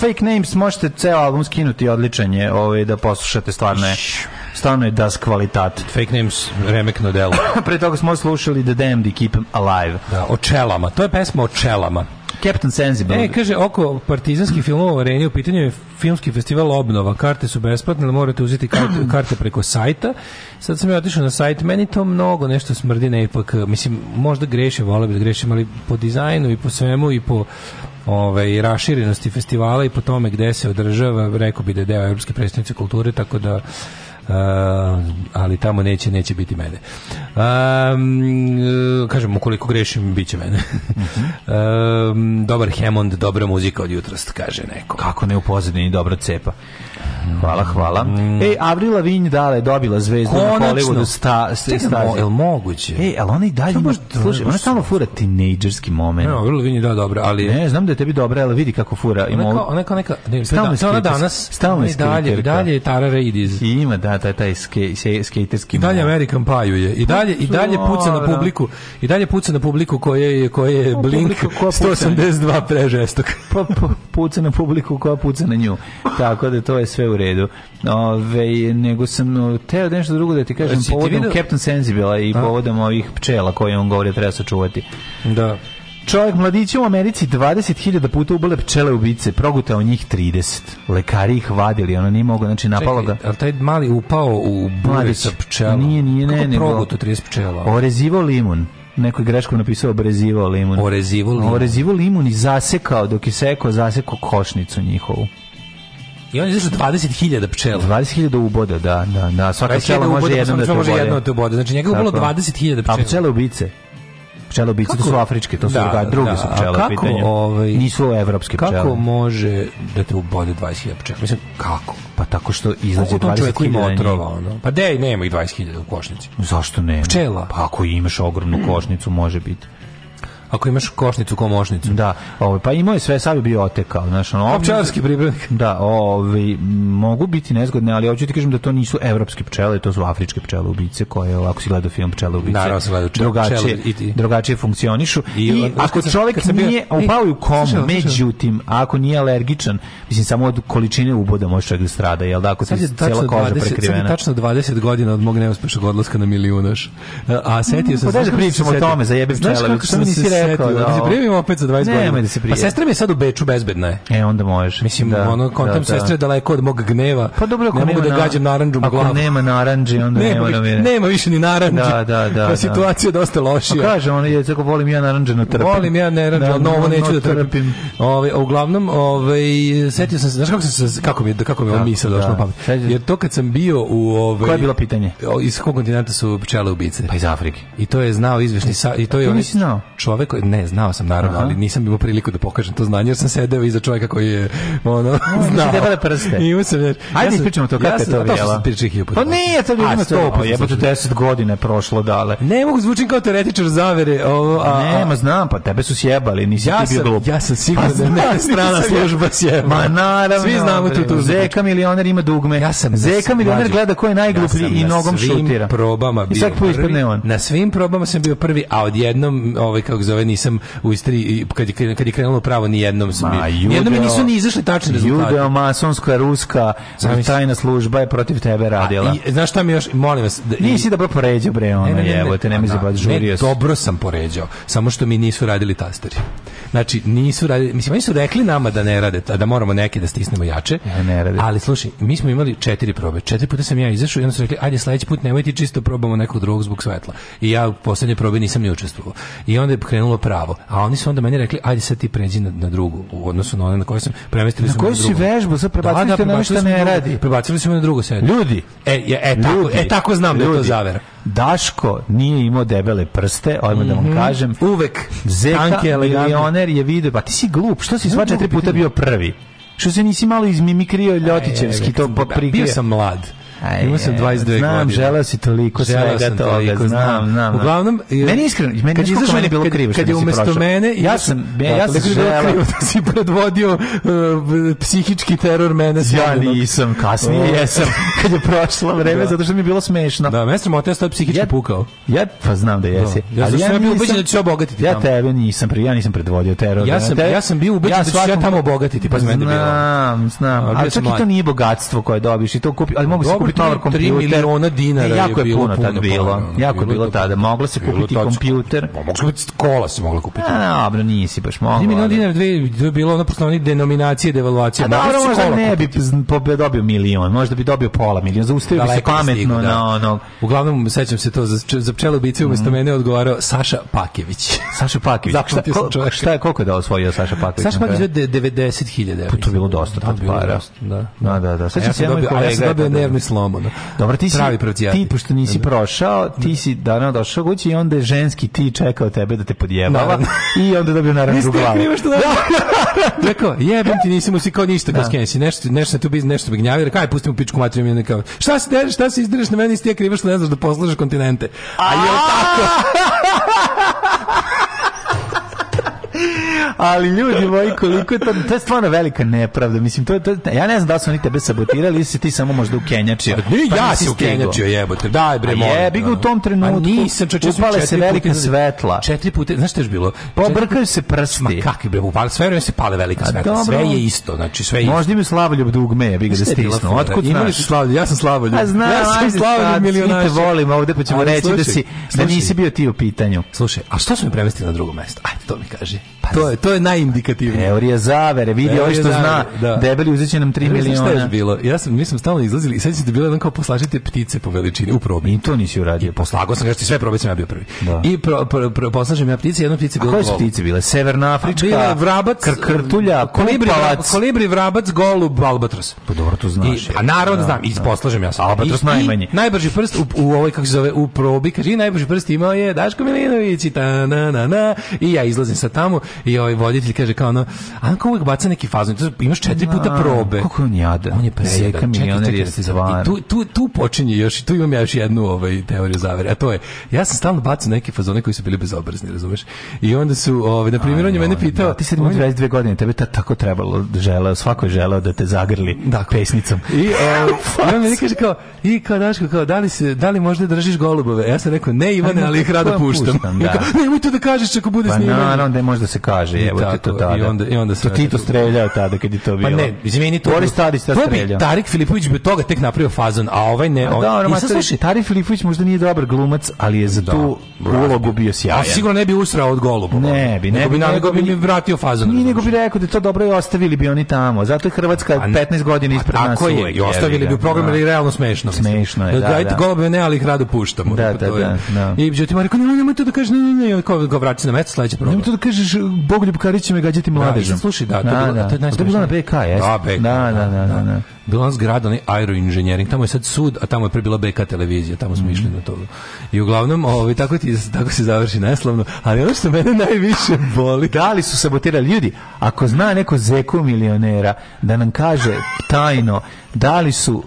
Fake Names možete ceo album skinuti odličan je, ovaj da poslušate stvarno je stvarno je das kvalitat. *laughs* Fake Names remekno delo. Pre toga smo slušali The Damned Keep Em Alive. Da, o čelama. To je pesma o čelama. Captain Sensible. E, kaže, oko partizanskih filmova u Renju, u pitanju je filmski festival obnova, karte su besplatne, ali morate uzeti karte, *clears throat* karte preko sajta. Sad sam ja otišao na sajt, meni to mnogo nešto smrdi na ipak, eh, mislim, možda grešim, volim da grešim, ali po dizajnu i po svemu i po ovaj, raširenosti festivala i po tome gde se održava, rekao bi da je deo Evropske predstavnice kulture, tako da Eh, ali tamo neće neće biti mene. Um, kažem, ukoliko grešim, bit će mene. um, *laughs* dobar Hammond, dobra muzika od jutros, kaže neko. Kako ne u pozadini, dobro cepa. Hvala, hvala. Mm. Ej, Avrila Vinj dale dobila zvezdu Konačno. na Hollywoodu sta, sta, Čekaj, mo, el moguće? Ej, ali ona i dalje ima, slušaj, ona stalno fura tinejdžerski moment. Ne, Avrila Vinj da dobra, ali... Ne, znam da je tebi dobra, ali vidi kako fura. Ima, ona kao, ona kao neka... Ne, stalno da- je skater, danas, stalno je dalje, dalje je Tara Reidiz. I ima, da, taj, taj ske, ske, skaterski I dalje American Pie je. I dalje, i dalje puca na publiku, i dalje puca na publiku koje je, koje je pa, Blink 182 prežestok. Pa, pa, puca na publiku koja puca na nju. Tako da to je sve u redu. Ove, nego sam teo da nešto drugo da ti kažem si povodom vidio... Captain Sensibila i A? povodom ovih pčela koje on govori da treba sačuvati. Da. Čovjek mladić u Americi 20.000 puta ubole pčele u ubice, progutao njih 30. Lekari ih vadili, ono nije mogao, znači napalo ga. Čekaj, ali taj mali upao u buve sa pčela. Nije, nije, ne, Kako progutao 30 pčela? Orezivo limun neko je greškom napisao obrezivao limun. Orezivo limun. Orezivo limun i zasekao, dok je sekao, zasekao košnicu njihovu. I on je izašao 20.000 pčela. 20.000 uboda, da, da, da. Svaka pčela može uboda, pa da te Može jednom da te ubode. Znači njega je ubolo 20.000 pčela. A pčele ubice? Pčele ubice, to su afričke, to su da, druga, da, druge da, su pčele kako, pitanju. Ovaj, Nisu evropske pčele. Kako može da te ubode 20.000 pčela? Mislim, kako? Pa tako što izađe 20.000 otrova. Ono. Pa dej, nema i 20.000 u košnici. Zašto nema? Pčela. Pa ako imaš ogromnu košnicu, može biti. Ako imaš košnicu ko mošnicu. Da, ovaj pa i je sve, sad je bio otekao, znaš, ono. Ovčarski pripravnik. Da, ovi ovaj, mogu biti nezgodne, ali hoću ti kažem da to nisu evropske pčele, to su afričke pčele ubice koje ovako ovaj, si gledao film pčele ubice. Naravno, gledao drugačije, drugačije funkcionišu i, i ako čovjek nije upao e, u komu, međutim, ako nije alergičan, mislim samo od količine uboda može čovjek da strada, jel da ako ti cela koža 20, prekrivena. tačno 20 godina od mog neuspešnog odlaska na milionaš. A setio sam pa se. Pa da pričamo o tome, zajebe pčele. što nisi rekao, da, da se primimo opet za 20 godina. Nemoj da se pa prijavi. Pa sestra mi je sad u Beču bezbedna je. E, onda možeš. Mislim, da, ono, kontam da, da. sestre daleko od mog gneva. Pa dobro, ako ne mogu da gađam naranđu u glavu. Ako nema naranđe, onda nema, nema, više, nema više ni naranđe. Da, da, da. Pa da. situacija je dosta lošija. Pa kaže, ono je, tako volim ja na trpim. Volim ja naranđe, ali da, novo neću da trpim. Ove, ovaj, uglavnom, ove, ovaj, setio sam se, znaš kako, sam, kako mi je, kako mi ova misao došla da. na pamet. Jer to kad sam bio u... Ove, ovaj, Koje je bilo pitanje? Iz kog kontinenta su pčele ubice? Pa iz Afrike. I to je znao izvešni... I to je pa on... Čovek ove ne, znao sam naravno, Aha. ali nisam imao priliku da pokažem to znanje, jer sam sedeo iza čoveka koji je, ono, no, znao. Da debele prste. I sam, jer, Ajde, ja ispričamo to, kako ja to vidjela? Ja sam pričao hiljadu Pa nije, to ljudima to, pa jebote, deset godina je prošlo dale. Ne mogu zvučim kao teoretičar zavere, ovo, a... Pa ne, ma znam, pa tebe su sjebali, nisi ja ti bio glup. Ja sam siguran pa da neka strana služba sjeba. Ma naravno. Svi znamo tu tu. Zeka milioner ima dugme. Ja sam Zeka milioner gleda ko je najgluplji i nogom šutira. probama bio. Na svim probama sam bio prvi, a odjednom ovaj kako zove, nisam u Istri, kad, je, kad je krenulo pravo, nijednom sam Ma, bio. Nijednom mi nisu ni izašli tačni rezultati. Judeo, masonska, ruska, Zavis. tajna služba je protiv tebe radila. A, i, znaš šta mi još, molim vas... Da, Nisi dobro poređao, bre, ono, ne, ne, te pa da. ne, ne, ne, ne, dobro sam poređao, samo što mi nisu radili tasteri. Znači, nisu radili, mislim, oni su rekli nama da ne rade, da moramo neke da stisnemo jače, ne, da ne rade. ali slušaj, mi smo imali četiri probe, četiri puta sam ja izašao i onda su rekli, ajde sledeći put nemoj ti čisto probamo nekog drugog zbog svetla. I ja u poslednje probe nisam ni učestvovao. I onda je krenulo pravo. A oni su onda meni rekli, ajde sad ti pređi na, na drugu, u odnosu na one na koje sam premestili. Na koju si vežbu, sad prebacili da, da, na nešto ne radi. Prebacili smo na drugu sedu. Ljudi! E, e, e, tako, e, ljudi, e tako znam ljudi. da je to zavera. Daško nije imao debele prste, odmah mm -hmm. da vam mhm. kažem. Uvek. Zeka, milioner je video, pa ti si glup, što si sva četiri puta bio prvi? Što se nisi malo izmimikrio Ljotićevski, e, to pa Bio sam mlad. Imao sam 22 godine. Znam, želeo si toliko želeo svega toga, toliko, znam, znam. Uglavnom, je, meni iskreno, meni kad izašao meni bilo krivo kad je umesto mene, ja sam ja, ja sam želeo krivo da si predvodio uh, psihički teror mene. Ja nisam, kasnije jesam *laughs* kad je prošlo da. vreme zato što mi je bilo smešno. Da, meni sam otac tad psihički pukao. Ja pa znam da jesi. Da, ja sam bio ubeđen da ću obogatiti. Ja tebe nisam, ja nisam predvodio teror. Ja sam ja sam bio ubeđen da ću ja tamo obogatiti, pa znam, znam. Ali čak i to nije bogatstvo koje dobiš i to kupi, ali mogu se dobar kompjuter. 3 miliona dinara e, jako je, je puno tada bilo. Jako je bilo tada. Mogla se kupiti kompjuter. Mogla se kola se mogla kupiti. A, dobro, nisi baš mogla. 3 miliona dinara, dve, dve bilo ono poslovni denominacije, devaluacije. Da, dobro, možda ne bi dobio milion, možda bi dobio pola miliona. Zaustavio bi se pametno na da. ono. Uglavnom, sećam se to, za pčelobice umjesto mhm. mene odgovarao Saša Pakević. *laughs* Saša Pakević. Zapamtio sam čovjeka. Šta je, koliko je da osvojio Saša Paković? Saša Paković je 90.000 evra. Pa to je bilo dosta da, tad para. Da, da, da. da. Sećam se, ja sam dobio nervni slom. Dobro, ti si ti, pošto nisi da. prošao, ti si dana došao kući i onda je ženski ti čekao tebe da te podjebava *laughs* i onda dobio naravno u glavu. što da... da, da *laughs* rekao, jebim ti, nisi mu si kao ništa, kao skensi, nešto, nešto tu biznes, nešto bi gnjavio, rekao, aj, pusti mu pičku materiju, mi je kao, šta si, šta si izdržiš na meni, si ti je krivo što ne znaš da poslažeš kontinente. A je tako? *laughs* ali ljudi moji, koliko je to, to je stvarno velika nepravda. Mislim, to, to, ja ne znam da su oni tebe sabotirali ili si ti samo možda ukenjačio. Pa, ne, pa ja se Kenjači jebote. Daj, bre, molim. Jebi ga u tom trenutku. A pa nisam, čoče, upale se velika puta, svetla. Četiri puta, znaš šta je bilo? Pobrkaju se prsti. Ma kakvi, bre, upale, sve vreme se pale velika svetla. Sve je isto, znači sve je isto. Možda im Slavoljub dugme, jebi ga da stisnu. Otkud Imali su Slavoljub, ja sam Slavoljub. Ja sam Slavoljub milionaš. Mi te volimo ovde, pa ćemo reći da si, da nisi bio ti u pitanju. Slušaj, a šta su mi prevesti na drugo mesto? Ajde, to mi kaže. Pa to je to je najindikativnije. Teorija zavere, vidi ovo ovaj što zna, da. debeli uzeće nam 3 miliona. Šta je bilo? Ja sam mislim stalno izlazili i sad se bilo jedan kao poslažite ptice po veličini u probi. I to nisi uradio. Poslagao sam kažete sve probe sam ja bio prvi. Da. I pro, pro, pro, poslažem ja ptice, jedna ptica bila. Koje su ptice bile? Severna Afrička. Bila vrabac, krkrtulja, um, kolibri, vrabac, kolibri, vrabac, golub, albatros. Pa dobro to znaš. I, a naravno da, znam, da. i poslažem ja sam. Albatros I, najmanji. I najbrži prst u, u ovoj kako se zove u probi, kaže najbrži prst imao je Daško Milinović i ta na na na i ja izlazim sa tamo i ovaj voditelj kaže kao ono, Anka uvek baca neki fazon, imaš četiri puta da. probe. Kako je on jada? On je prejedan. Tu, tu, tu počinje još, tu imam ja još jednu ovaj, teoriju zavere, a to je, ja sam stalno bacao neke fazone koji su bili bezobrazni, razumeš? I onda su, ovaj, na primjer, on je mene pitao... Da, ti sad imaš 22 godine, tebe ta, tako trebalo, želeo, svako je želeo da te zagrli dakle. pesnicom. I, *laughs* eh, on mi kaže kao, i kao Daško, kao, da li, se, da li možda držiš golubove? Ja sam rekao, ne Ivane, pa ali ih rado pa puštam. puštam da. Nemoj to da kažeš ako bude pa snimanje. Pa naravno, da možda se kaže, I evo tako, te to tada. I onda, i onda to Tito streljao tada kad je to pa bilo. Pa ne, izmeni to Boris Tadić tada streljao. Tarik Filipović bi toga tek napravio fazon, a ovaj ne. Ovaj, da, ono, slušaj, Tarik Filipović možda nije dobar glumac, ali je za da, tu bravo. ulogu bio sjajan. A sigurno ne bi usrao od goluba. Ne bi, ne nego bi, nego, nego bi, mi vratio fazon. Ni nego bi rekao da to dobro i ostavili bi oni tamo. Zato je Hrvatska 15 godina pa ispred nas. Tako je, i ostavili bi u programu, da. ali realno smešno. Smešno je, da, da. da. Golubove ne, ali ih rado puštamo. Da, da, da, da. I međutim, rekao, ne, to da kažeš, ne, ne, ne, kao vraći na mesto sledeće program. Nemoj to da kažeš Bogoljub Karić će me gađati da, mladežom. Da, slušaj, da, to, da, bilo, da. to je najsmešnije. To je bilo na BK, jesi? Da, BK. da, da. da. da Glavna zgrada, onaj aeroinženjering, tamo je sad sud, a tamo je prebila BK televizija, tamo smo mm išli na mhm. to. I uglavnom, ovaj, tako, ti, tako se završi neslavno, ali ono što mene najviše boli... Da li su sabotirali ljudi? Ako zna neko zeku milionera da nam kaže tajno da li su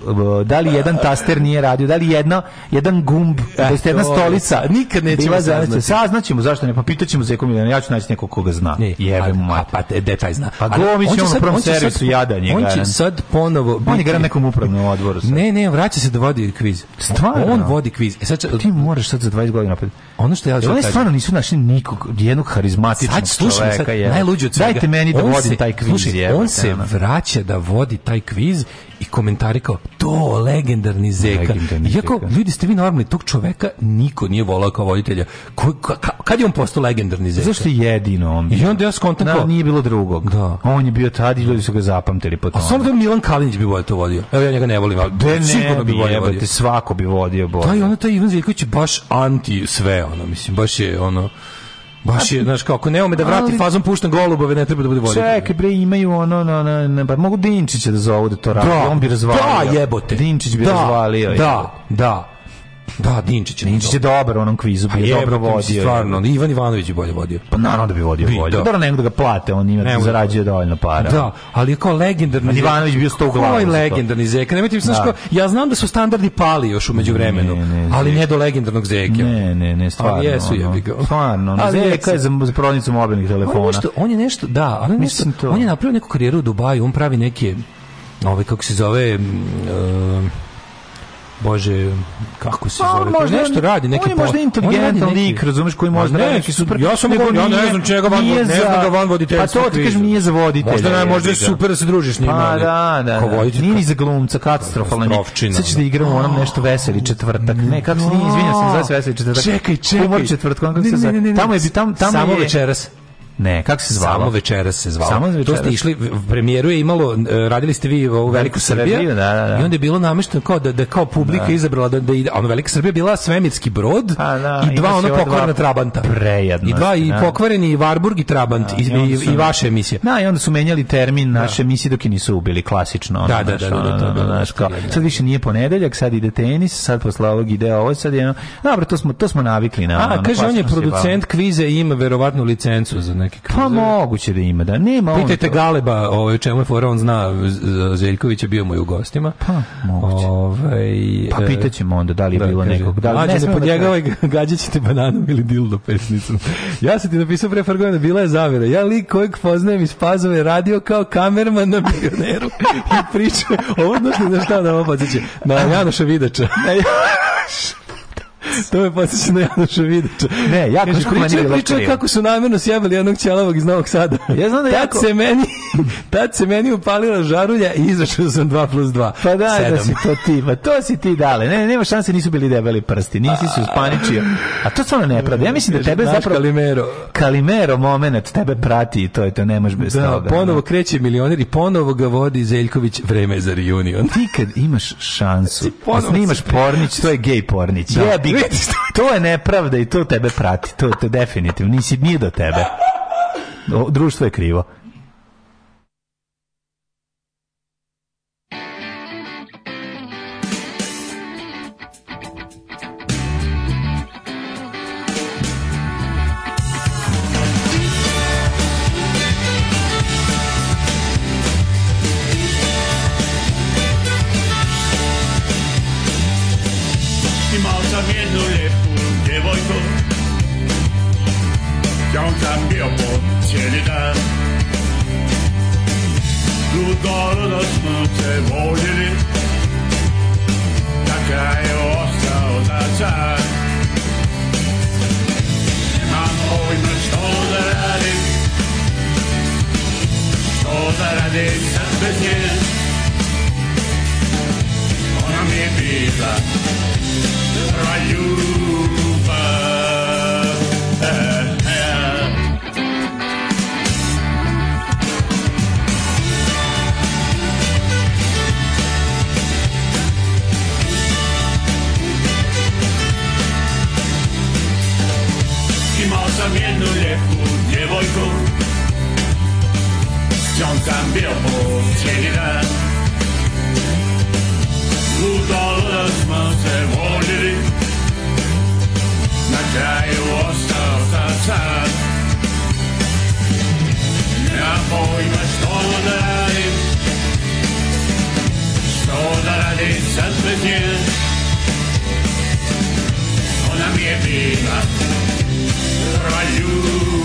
da li jedan taster nije radio da li jedna jedan gumb da je jedna stolica nikad nećemo saznati saznaćemo zašto ne pa pitaćemo za ekog ja ću naći nekog koga zna jebe mu pa, pa detalj zna pa Gomić on, on u prvom servisu jada njega on će sad ponovo On je gara nekom upravnom odboru. Sad. Ne, ne, vraća se da vodi kviz. Stvarno? On vodi kviz. E sad, pa ti moraš sad za 20 godina opet. Ono što ja da želim. stvarno nisu našli nikog jednog harizmatičnog slušaj, čoveka. Sad, najluđi od svega. Dajte meni da vodim taj kviz. Slušaj, on se vraća da vodi taj kviz i komentari kao to legendarni Zeka. Legendarni Iako ljudi ste vi normalni tog čoveka niko nije volao kao voditelja. Ko, ka, ka, kad je on postao legendarni Zeka? Zašto je jedino on? Bio. I onda ja skontam kao nije bilo drugog. Da. On je bio tad i ljudi su ga zapamtili po tome. A samo da Milan Kalinić bi volio to vodio. Evo ja njega ne volim, ali da ne, sigurno bi volio. Jebate, svako bi vodio bolje. Da, i onda taj Ivan Zeljković je baš anti sve, ono, mislim, baš je ono Baš je, znaš, kako ne ume da vrati ali... fazom puštam golubove, ne treba da bude voditelj. Čekaj, bre, imaju ono, na, na, na, pa mogu Dinčića da zovu da to radi, da, on bi razvalio. Da, jebote. Dinčić bi da, razvalio. Da, da. Da, Dinčić je. Dinčić je dobar u onom kvizu, bio je dobro vodio. Stvarno, je. Ivan Ivanović je bolje vodio. Pa naravno da bi vodio bi, bolje. Da. Dobro nego da ga plate, on ima ne, zarađuje da dovoljno para. Da, ali kao legendarni Ivan Ivanović bio sto glavu. Koji legendarni Zeka? Ne mislim da. ja znam da su standardi pali još u međuvremenu, ne, ne, ali ne do legendarnog Zeke. Ne, ne, ne, stvarno. Ali jesu je ga. Stvarno, no, Zeka je za prodavnicu mobilnih telefona. On je nešto, da, on je nešto, on je napravio neku karijeru u Dubaju, on pravi neke ovaj kako se zove uh, bože kako se pa, zove možda, nešto radi neki on je možda inteligentan lik razumeš koji možda ne, neki super ja sam nego, ja ne znam čega van da ne znam ga van voditelj pa to ti kažem nije za voditelj možda ne možda je super da se družiš njima. njim pa da da, da nije ni za glumca katastrofalan sad ćeš da. da igramo onom nešto veseli četvrtak ne kako se nije izvinjavam se za veseli četvrtak čekaj čekaj četvrtak se tamo je tamo tamo samo večeras Ne, kako se zvalo? Samo večeras se zvalo. Samo večeras. To ste išli, premijeru je imalo, radili ste vi u Veliku Srbiju, da, da, da. i onda je bilo namešteno kao da, da kao publika da. izabrala da, da ide, ono Velika Srbija bila svemirski brod A, pa, da, i dva ono pokvarena Trabanta. Prejedno. I dva i da. pokvareni Varburg i Trabant da, i, i, i, vaša emisija. Da, i onda su menjali termin da. naše emisije dok je nisu ubili klasično. Ono, da, da, da, da, da, da, sad više nije ponedeljak, sad ide tenis, sad posle ovog ide ovo, sad je, dobro, to smo, to smo navikli na. A, kaže, on je producent kvize i ima verovatnu licencu za neke krize. Pa moguće da ima, da nema on. Pitajte Galeba, ovaj čemu je fora, on zna Zeljković je bio moj u gostima. Pa moguće. Ovaj pa e, pitaćemo onda da li je da, bilo kaže, nekog, da li ne, ne da podjegavaj *laughs* gađaćete bananom ili dildo pesnicom. ja sam ti napisao pre par godina, bila je zavira. Ja lik kojeg poznajem iz Pazove radio kao kamerman na milioneru *laughs* i priča odnosno znači šta da ovo podsjeća. Na Janoša Vidača. *laughs* *laughs* to me podsjeća na Janoša Vidića. Ne, ja jako Kaže, škuma priča, priča kako su namjerno sjebali onog ćelavog iz Novog Sada. Ja znam da tad jako... Se meni, *laughs* tad se meni upalila žarulja i izašao sam 2 plus 2. Pa da, da si to ti, pa to si ti dale. Ne, nema šanse, nisu bili debeli prsti, nisi se uspaničio. A to stvarno nepravda. Ja mislim da tebe Naš zapravo... Kalimero. Kalimero moment tebe prati i to je to, nemaš bez da, toga. ponovo kreće milioner i ponovo ga vodi Zeljković vreme za reunion. Ti kad imaš šansu, znači, a snimaš pornić, to je gej pornić. Da. Jebi ga, *laughs* to je nepravda i to tebe prati. To, to definitivno. Nisi, nije do tebe. O, društvo je krivo. se voljeli Така е остао за цар Немам појма што да радим Што да радим сад без ње Она ми е била Прва México. John Sambielbo Çeli'den Bu dağlı asma semoli Nakai Osta Tatan Я пойму, что дарит Что дарится мне Она мне вина Ролю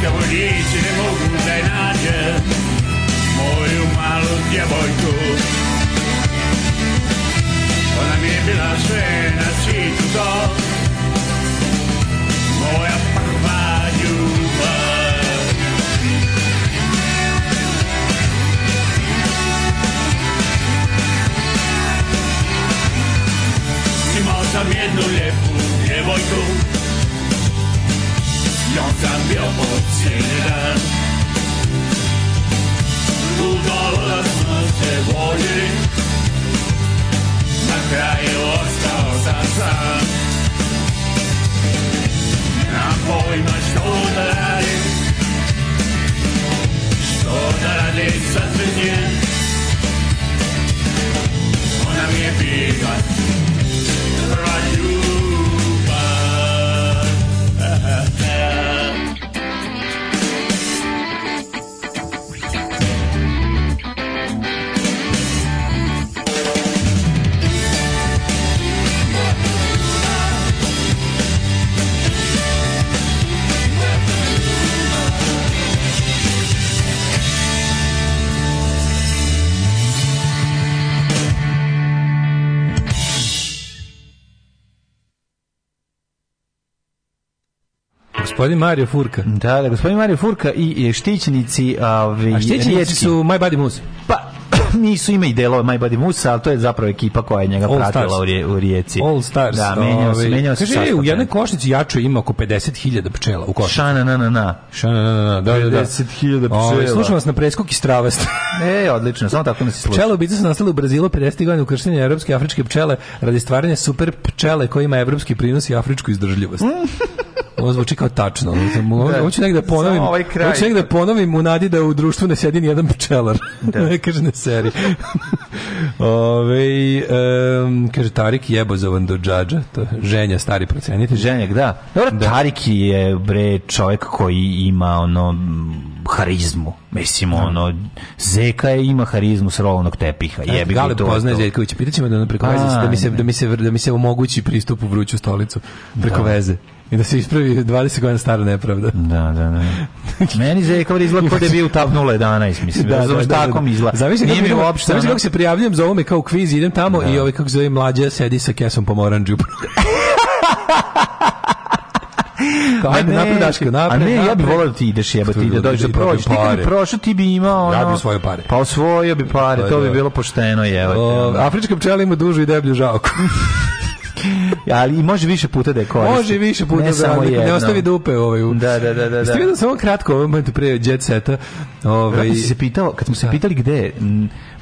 djevojčici ne mogu da je nađe Moju malu djevojku Ona mi je bila sve na svijetu to Moja prva ljubav Imao sam jednu lijepu djevojku cambio oportunidad. Długo las nocy woli, na kraju ostał sam sam. Na pojmość udarali, szkoda rady przeżynie. Ona mnie biega, radiuje. Gospodin Mario Furka. Da, da, gospodin Mario Furka i štićenici... Ovi, A štićenici riječki. su My Body Moose. Pa, *clears throat* nisu ima i delova My Body Musa, ali to je zapravo ekipa koja je njega All pratila u, rije, u rijeci. All Stars. Da, menjao se, menjao se Kaže, u da. jednoj košnici jačo ima oko 50.000 pčela u košnici. Šana na na na. Šana na na na, da, da, da. 50.000 ovaj, pčela. Ove, slušam vas na preskok i stravast. *laughs* e, odlično, samo tako nas se sluša. Pčele ubice su nastale u Brazilu 50. godina u kršenju evropske i afričke pčele radi stvaranja super pčele koja ima evropski prinos i afričku izdržljivost. *laughs* Ovo zvuči kao tačno. Hoću da. negde ponovim. Ovaj Hoću negde ponovim u nadi da u društvu ne sjedi jedan pčelar. Da. *laughs* ne kaže ne seri. *laughs* Ove, um, kaže Tarik jebozovan do džadža. To je ženja, stari procenitelj. Ženjak, da. Dobro, da. Tarik je bre čovjek koji ima ono harizmu. Mislim, da. ono, Zeka je, ima harizmu s rolovnog tepiha. Jebi Gale to, poznaje to. Zeljkovića. Pitaćemo da, ono preko pa, veze, da, mi se, da, mi se, da mi se omogući pristup u vruću stolicu. Preko da. veze. I da se ispravi 20 godina stara nepravda. Da, da, da. Meni Zekovar izgleda kod da je bio u tab 011, mislim. Da, da, da, tako da. mi izgleda. Zavisi kako, mi uopšte, zavisi kako se prijavljujem za ovome kao kviz, idem tamo da. i ovaj kako zove mlađa sedi sa kesom pomoranđu. *laughs* Kao, ajde, napred, Daško, napred. A ne, ja bih volao da ti ideš jebati, da dođeš da prođeš. Ti kad bi prošao, ti bi imao ono... Ja bih svoje pare. Pa osvojio bi pare, to, bi bilo pošteno jebati. Afrička pčela ima dužu i deblju žalku. *laughs* *laughs* Ali i može više puta da je koristi. Može više puta ne da samo da, ne ostavi dupe ovaj. Da, da, da, da. Jeste vidio da samo kratko ovaj moment pre jet seta. Ovaj si se pitao, kad smo se da. pitali gde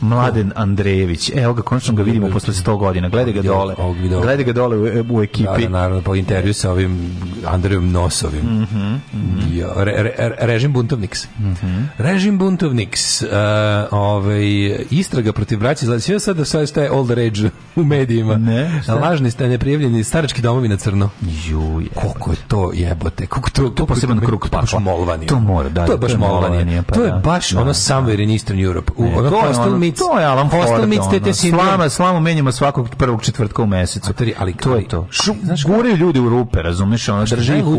Mladen Andrejević. E, evo ga, konačno ga vidimo posle 100 godina. Gledaj ga dole. Gledaj ga dole u, e, u da, da, ekipi. Da, naravno, po intervju sa ovim Andrejom Nosovim. Mm -hmm, mm re, re, režim buntovniks. Mm -hmm. Režim buntovniks. Uh, ovaj, istraga protiv braća. Znači, sve sad da staje old rage u medijima. Ne, Lažni ste neprijavljeni starački domovi na crno. Ju, je. Koliko je to jebote. Kako to, to, to poseban krug pakla. To mora, da. To je da, baš molvanje. To je pa baš ono somewhere in Eastern Europe. U, ono, Postamic. To je Alan Ford. Postamic ono. tete Slama, slamu menjamo svakog prvog četvrtka u mesecu. Ali, ali to je to. Šu, Znaš, guraju ljudi u rupe, razumeš? Ono, drže ih u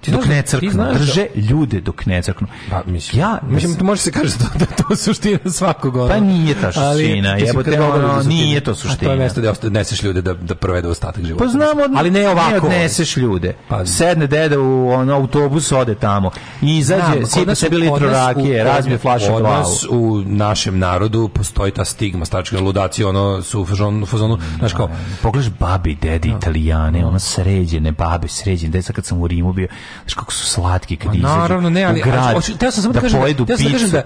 Ti dok da- ne crknu, da- drže ljude dok ne crknu. Pa, mislim, ja, mislim, to može se kaže da, da to suština svakog ono. Pa nije ta suština, ali, jebote, ono, nije to suština. A to je mesto gde odneseš ljude da, da provedu ostatak života. Pa od... ali ne ovako. Ne odneseš ljude. Pa, Sedne deda u on, autobus, ode tamo. I izađe, sipa sebi litru rakije, razbije flašu od nas u našem narodu postoji ta stigma, stačka ludacija, ono su u fazonu, znaš kao... Da, Pogledaš babi, dedi, italijane, ono sređene babe, sređene, deca kad sam u Rimu bio, Znaš kako su slatki kad pa izađu. Naravno, ne, ali, u grad, ali, hoću, teo sam samo da, da kažem, da- pojedu da, teo sam da kažem da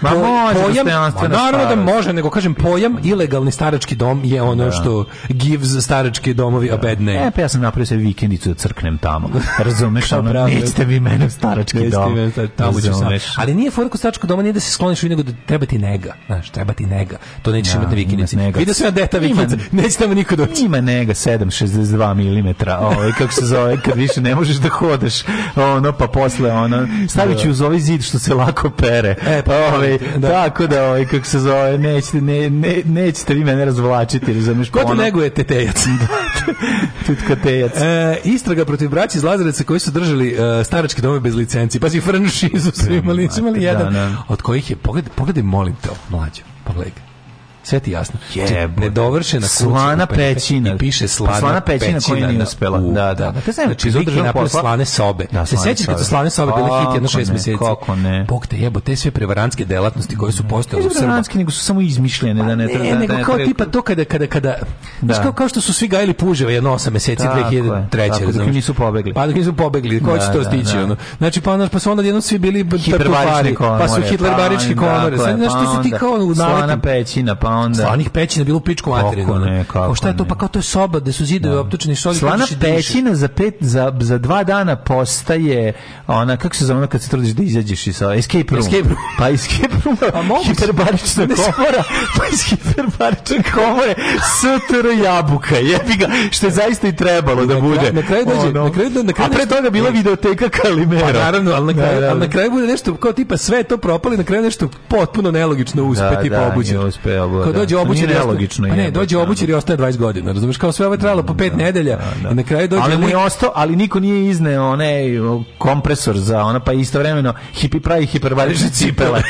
Ma može pojam, ma naravno da može, nego kažem pojam ilegalni starački dom je ono da. što gives starački domovi da. a bad name. E, pa ja sam napravio sve vikendicu da crknem tamo. Razumeš, *laughs* ono, pravi, nećete vi mene u starački dom. tamo ću sam. Ali nije forko staračkog doma, nije da se skloniš u nego da treba ti nega. Znaš, treba ti nega. To nećeš ja, imati na vikendici. Vidio sam ja deta vikendica, neće tamo niko doći. Ima nega 7,62 mm, ovaj, kako se zove, kad više ne možeš da hodaš, ono, pa posle, ono, stavit ću da. uz ovaj zid što se lako pere. E, pa, ovaj, ovaj, *laughs* da. tako da, ovaj, kako se zove, nećete, ne, ne, nećete vi mene razvlačiti, razumiješ? Ko pa te neguje tetejac? *laughs* Da, Tutka tejac. E, istraga protiv braći iz Lazareca koji su držali e, staračke dome bez licenci. Pazi, franšizu su imali, su imali jedan, da, da. od kojih je, pogledaj, pogledaj molim te, mlađo, pogledaj sve ti jasno. Jebo. Nedovršena slana pećina. I piše slana, slana pećina, pećina koja nije uspela. Da, da. da. Te znači, znam, znači, izodrži napravili slane sobe. Da, se sećaš kad su slane sobe bile hit jedno šest meseci? Kako ne? Bog te jebo, te sve prevarantske delatnosti koje su postale u Srba. Prevarantske nego su samo izmišljene, pa da ne treba. Da ne, nego kao tipa to kada, kada, kada, da. kao što su svi gajili puževa jedno osam meseci 2003. Tako, dok nisu pobegli. Pa dok nisu pobegli, ko će da, to da, stići? Znači, pa, pa su onda jedno svi bili pa su hitlerbarički komore. Znači, ti kao u Slana pećina, pa onda... Slanih pećina bilo u pičku materinu. ne, šta je to? Pa kao to je soba gde su zidovi da. optučeni soli. Slana da pećina za, pet, za, za dva dana postaje ona, kako se zove ona kad se trudiš da izađeš iz escape room. Escape room. pa escape room. Pa mogu hiperbarična komora. *laughs* Pa iz hiperbarične komore STR jabuka. Jebi ga, što je zaista i trebalo da bude. Na kraju dođe, na kraju na kraju. A pre toga bila videoteka Kalimera. Pa naravno, al na da, kraju, al na kraju bude nešto kao tipa sve to propali, na kraju nešto potpuno nelogično uspe tipa obuđen. Da, Kao da. dođe obućer i nelogično pa ne, dođe obućer da, i da. ostaje 20 godina, razumeš? Kao sve ovo trajalo po 5 da, nedelja i na kraju dođe Ali mu je ostao, ali niko nije izneo onaj kompresor za ona pa istovremeno hipi pravi hiperbarične *laughs* cipele.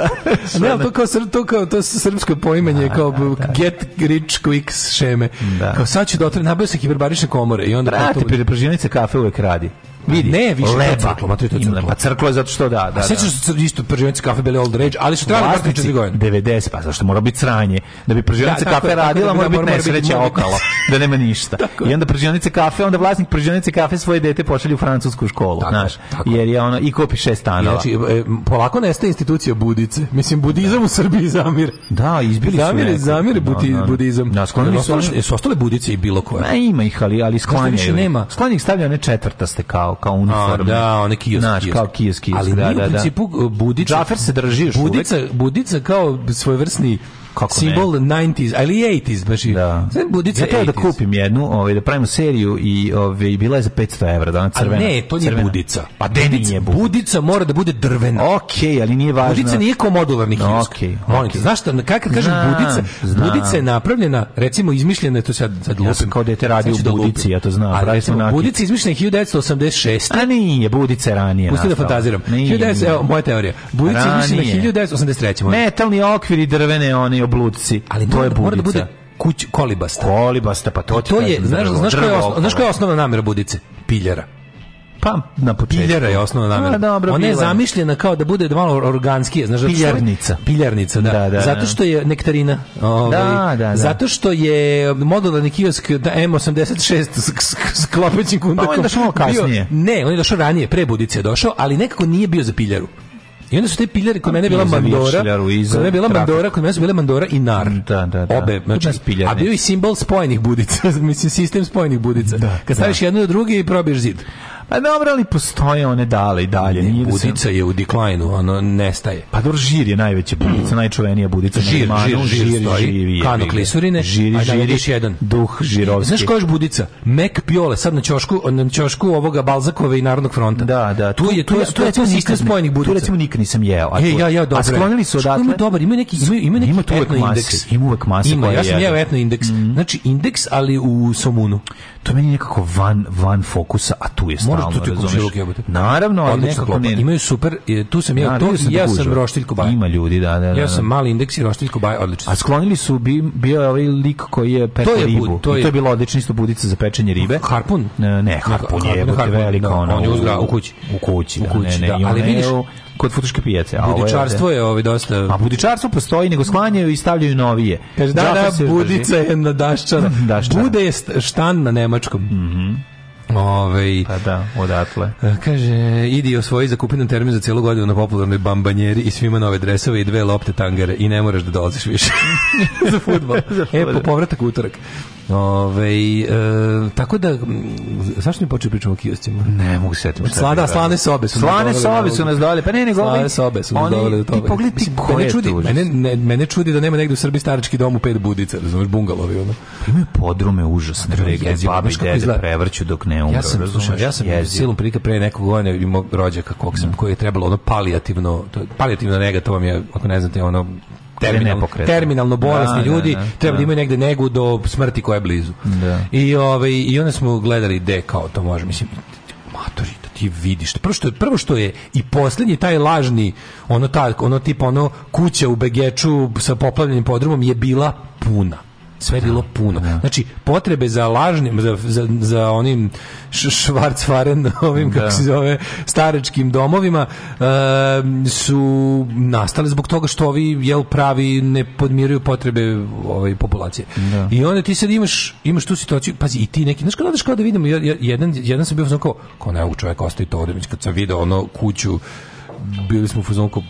*laughs* ne, ali to kao, to kao to srpsko poimanje da, kao da, da. get rich quick šeme. Da. Kao sad će dotre, nabio se hiperbarične komore i onda... Brate, preživnice kafe uvek radi vidi. Ne, više Leba. crklo, ma to je to crklo. Pa crklo je zato što da, da. A sećaš da. se isto pržionice kafe bili old rage, ali su trebali baš 4 godine. 90 pa zašto mora biti sranje. Da bi pržionice da, kafe tako, radila, tako, da mora biti nesreća okolo, da nema ništa. *laughs* I onda pržionice kafe, onda vlasnik pržionice kafe svoje dete pošalje u francusku školu, tako, znaš. Tako. Jer je ono i kopi šest stanova. Znači e, polako nestaje institucija budice. Mislim budizam da. u Srbiji zamir. Da, izbili zamire, su. Zamire, zamire da, budizam. Na skloni su ostale budice i bilo koje. Ma ima ih, ali ali sklanjaju. Nema. Sklanjih stavlja ne četvrta stekao kao kao uniforme. da, one kiosk, Znaš, kao kiosk, Ali da, mi da, u principu e, Budica, Džafer se drži još Budica, uvek. Budica kao svojevrsni Kako simbol ne? 90s, ali 80s, baš da. Sen budica ja da kupim jednu, ovaj, da pravimo seriju i ovaj, bila je za 500 evra, da crvena. A ne, to nije crvena. budica. Pa budica, nije budica? Budica mora da bude drvena. Okej, okay, ali nije važno. Budica nije komodovarni no, hiljsk. Okay, okay. Te, znaš šta, kad kažem budica, zna. budica je napravljena, recimo izmišljena, je to sad, sad lupim. Ja sam kao dete radio da u budici, ja to znam. A Ali, recimo, budica je izmišljena 1986. A nije, budica ranije. Pusti da fantaziram. Nije, 19, evo, moja teorija. Budica je izmišljena 1983. Metalni okvir i drvene oni obluci. Ali to mora, je budica. Mora da bude kuć, kolibasta. Kolibasta, pa to, to je, znaš, znaš, koja je osno, znaš koja je osnovna namjera budice? Piljera. pa na početku. Piljera je osnovna namjera. Pa, dobro, Ona je zamišljena kao da bude malo organskije, znaš, piljernica. Piljernica, da. da, da zato da. što je nektarina. Ovaj, da, da, da. Zato što je modularni kiosk da M86 s klopećim kundakom. Pa on je došao kasnije. Bio, ne, on je došao ranije, pre budice je došao, ali nekako nije bio za piljaru. I onda su te piljare, kod mene je bila mandora, kod mene je bila mandora, kod mene su bile mandora i nar. Da, da, da. Obe, znači, a bio i simbol spojenih budica, *laughs* mislim, sistem spojenih budica. Da, Kad staviš da. jednu do druge i probiješ zid. Pa dobro, ali postoje one dale i dalje. Nije da budica sam... je u deklajnu, ono nestaje. Pa dobro, žir je najveća budica, mm. najčuvenija budica. Žir, na žir, žir, žir, stoji. žir, Kano klisurine, žir, žir, još jedan. Duh žirovski. Znaš koja je budica? Mek Piole, sad na ćošku, na ćošku ovoga Balzakove i Narodnog fronta. Da, da. Tu, tu je, tu, tu, je, tu, je, tu, spojenih budica. Tu recimo nikad nisam jeo. A, e, ja, ja, dobro. A sklonili su odatle. Ima dobar, ima neki, ima, ima neki ima etno indeks. Ima uvek mase. Ima, ja sam jeo etno indeks. Mhm. Znači, indeks, ali u Somunu to meni nekako van, van fokusa, a tu je stalno, Možda tu ti komšiluk jebote. Naravno, ali Odlična nekako ne. Imaju super, tu sam ja, to, sam ja sam kužio. roštilj Ima ljudi, da, da, da. Ja da. sam mali indeks i roštilj kobaja, odlično. A sklonili su, bi, bio je ovaj lik koji je pekao To bu- ribu. to I to je bilo odlično isto budica za pečenje ribe. Harpun? Ne, ne, harpun je, Harpun, jebote, harpun, velika da, ona. on je uzgra- u kući. U kući, U da, kući, ne, ne, da, ali vidiš, kod futuške pijace. A budičarstvo je, ovaj dosta... A budičarstvo postoji, nego sklanjaju i stavljaju novije. Kaže, da, da, budica je na daščara. *laughs* daščara. Bude je štan na nemačkom. Mhm. Mm Ove, ovaj, pa da, odatle. E, kaže, idi osvoji za kupinom termin za cijelu godinu na popularnoj bambanjeri i svima nove dresove i dve lopte tangere i ne moraš da dolaziš više *laughs* za futbol. *laughs* e, po povratak utorak. Ove, e, tako da, zašto mi počeo pričamo o kioscima? Ne, mogu se setiti. Slada, slane da sobe su slane nas Slane sobe su nas dovele, pa ne, nego slane sobe su nas dovele do toga. Ti pogledaj ti ko je čudi, mene, ne, mene čudi da nema negde u Srbiji starački dom u pet budica, razumeš, bungalovi. Ono. Pa imaju podrume užasne, gde babi dede prevrću dok ne umre. Ja sam, slušaj, ja sam silom prilika pre nekog godina imao rođaka kog sam, da. koji je trebalo ono palijativno, to, palijativna nega, to vam je, ako ne znate, ono terminal, terminalno bolesni da, da, ljudi da, da, treba da. imaju negde negu do smrti koja je blizu. Da. I ovaj i onda smo gledali de kao to može mislim matori da ti vidiš. Prvo što, prvo što je i posljednji taj lažni ono tako ono tipa ono kuća u Begeču sa poplavljenim podrumom je bila puna sve bilo da. puno. Da. Znači, potrebe za lažnim, za, za, za onim švarcvaren, *laughs* ovim, kako da. se zove, staračkim domovima, uh, su nastale zbog toga što ovi, jel, pravi ne podmiruju potrebe ove ovaj, populacije. I onda ti sad imaš, imaš tu situaciju, pazi, i ti neki, znaš kada, kada vidimo, jedan, jedan sam bio znači kao, kao ne, čovjek ostaje to, kad sam video ono kuću, bili smo u fuzonku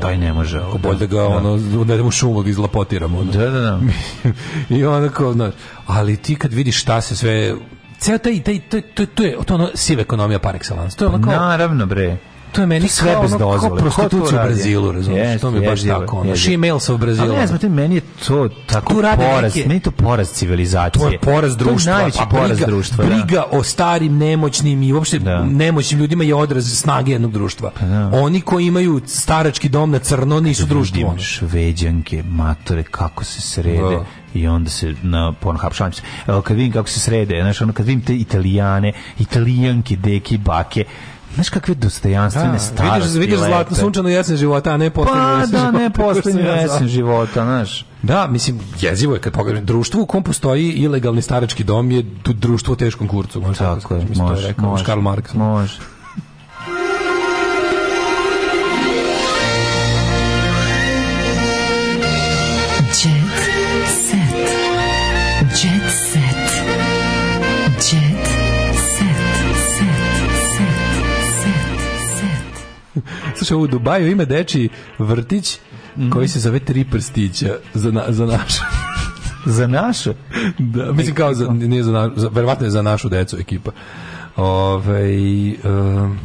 Taj da, ne može. Ako da. bolje da ga, da. ono, da mu šumu da izlapotiramo. Ono. Da, da, da. *laughs* I onako, znaš, ali ti kad vidiš šta se sve ceo taj, taj, to, to, to je to ono siva ekonomija par excellence. To je onako... Naravno, bre to je meni sve bez dozvole. Prostitucija u Brazilu, razumiješ, to mi je baš tako. Ono, she mails u Brazilu. Ali ne znam, meni je to tako poraz, meni to poraz civilizacije. To je poraz društva. To je najveći pa poraz društva. Da. Briga o starim, nemoćnim i uopšte da. nemoćnim ljudima je odraz snage jednog društva. Pa da. Oni koji imaju starački dom na crno nisu društvo. Šveđanke, matore, kako se srede i onda se na Pornhub šalim se. Kad vidim kako se srede, znaš, ono kad vidim te Italijane, Italijanke, deke, bake, Znaš kakve dostojanstvene da, starosti vidiš, vidiš zlatno sunčano jesen života, a ne posljednji pa, jesen da, života. ne *laughs* posljednji jesen života, znaš. Da, mislim, jezivo je kad pogledam. Društvo u kom postoji ilegalni starački dom je društvo u teškom kurcu. Može tako, tako je, može, može. Karl Marx. Može. poslušaj u Dubaju ima deči vrtić mhm. koji se zove Tri prstića za, na, za našu *laughs* za naše? Da, mislim kao za, nije za, našu, za, verovatno je za našu decu ekipa. Ove, um,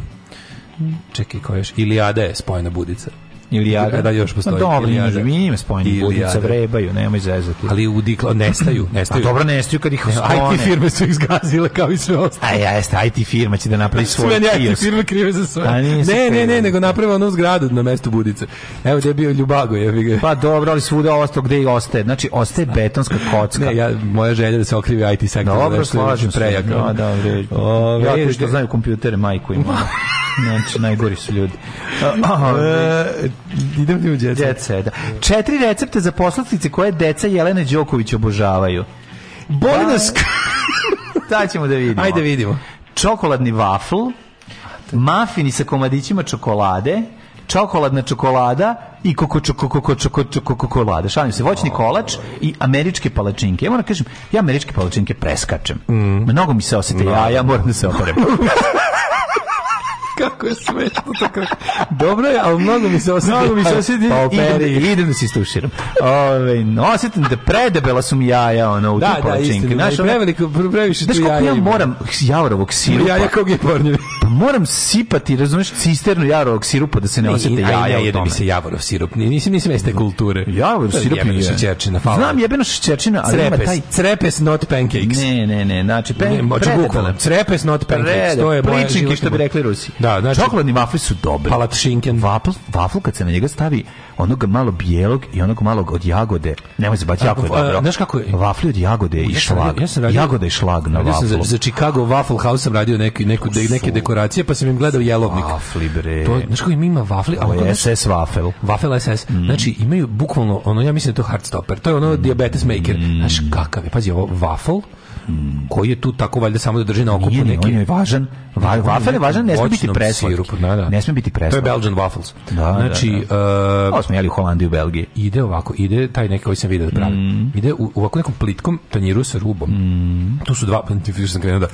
čekaj, koja još? Iliada je spojena budica. Ilijada. E, da, još postoji. No, dobro, Ilijada. mi njima spojni budnica vrebaju, nemoj zezati. Ali u dikla, nestaju, pa nestaju. A dobro, nestaju kad ih sklone. *laughs* IT firme su ih zgazile kao i sve ostalo. A ja, jeste, IT firma će da napravi svoj Sve IT firme krive za svoje. Ne, ne, ne, ne, nego naprave onu zgradu na mestu budice. Evo gde je bio Ljubago, je ga. Pa dobro, ali svuda ostao gde i ostaje. Znači, ostaje betonska kocka. Ne, ja, moja želja da se okrivi IT sektor. Dobro, slažem se. Da, da, ja, ja, što znaju kompjutere, majku ima. *laughs* Znači, najgori su ljudi. uh, idem ti u jet set. da. Četiri recepta za poslastice koje deca Jelene Đoković obožavaju. Boli da. nas... da *laughs* ćemo da vidimo. Ajde vidimo. Čokoladni vafl, mafini sa komadićima čokolade, čokoladna čokolada i koko čoko koko čoko čoko čokolada. Šalim se, voćni kolač i američke palačinke. Ja moram da kažem, ja američke palačinke preskačem. Mm. Mnogo mi se osete, ja, ja moram da se oporem. *laughs* kako je smešno to kako. Dobro je, ali mnogo mi se osjeti. Mnogo mi se osjeti. Pa operi. Idem, idem da se istuširam. Ove, osjetim da predebela su mi jaja, ono, u da, tu da, palačinke. Da, da, istina. previše tu jaja. Znaš koliko ja moram javorovog sirupa? Jaja kao gepornjevi moram sipati, razumeš, cisternu jarovog sirupa da se ne, ne osete jaja ne, u tome. mi se javorov sirup, nisam, nisam jeste kulture. Javorov sirup je. šećerčina, hvala. Znam jebeno šećerčina, ali crepes, ima taj... Crepes, not pancakes. Ne, ne, ne, znači, pen, ne, bukvalno, crepes, not pancakes, to je moja Pričinke, što bi rekli Rusi. Da, znači, Čokoladni vafli su dobri. Palatšinken. Vafl, vafl, kad se na njega stavi onog malo bijelog i onog malog od jagode, nemoj se bati, jako je dobro. Znaš kako je? Vafli od jagode i šlag. Jagoda i šlag na vaflu. Ja sam za Chicago Waffle House sam radio neki, neku, neke dekoracije korporacije, pa sam im gledao jelovnik. Vafli, bre. To, znaš koji ima vafli? ali je SS vafel. Vafel SS. Mm. Znači, imaju bukvalno, ono, ja mislim da to hardstopper. To je ono mm. diabetes maker. Mm. Znaš, kakav je, pazi, ovo vafel, Mm. koji je tu tako valjda samo da drži na okupu Nije, neki. On važan. Va, vafel je važan, ne smije biti preslatki. Da, da. Ne smije biti preslatki. To je Belgian waffles. Da, da znači, da, da. Uh, Ovo smo jeli u Holandiji u Belgiji. Ide ovako, ide taj neki koji sam vidio da pravi. Mm. Ide u, ovako nekom plitkom tanjiru sa rubom. Mm. Tu su dva, *laughs* da sam krenuo da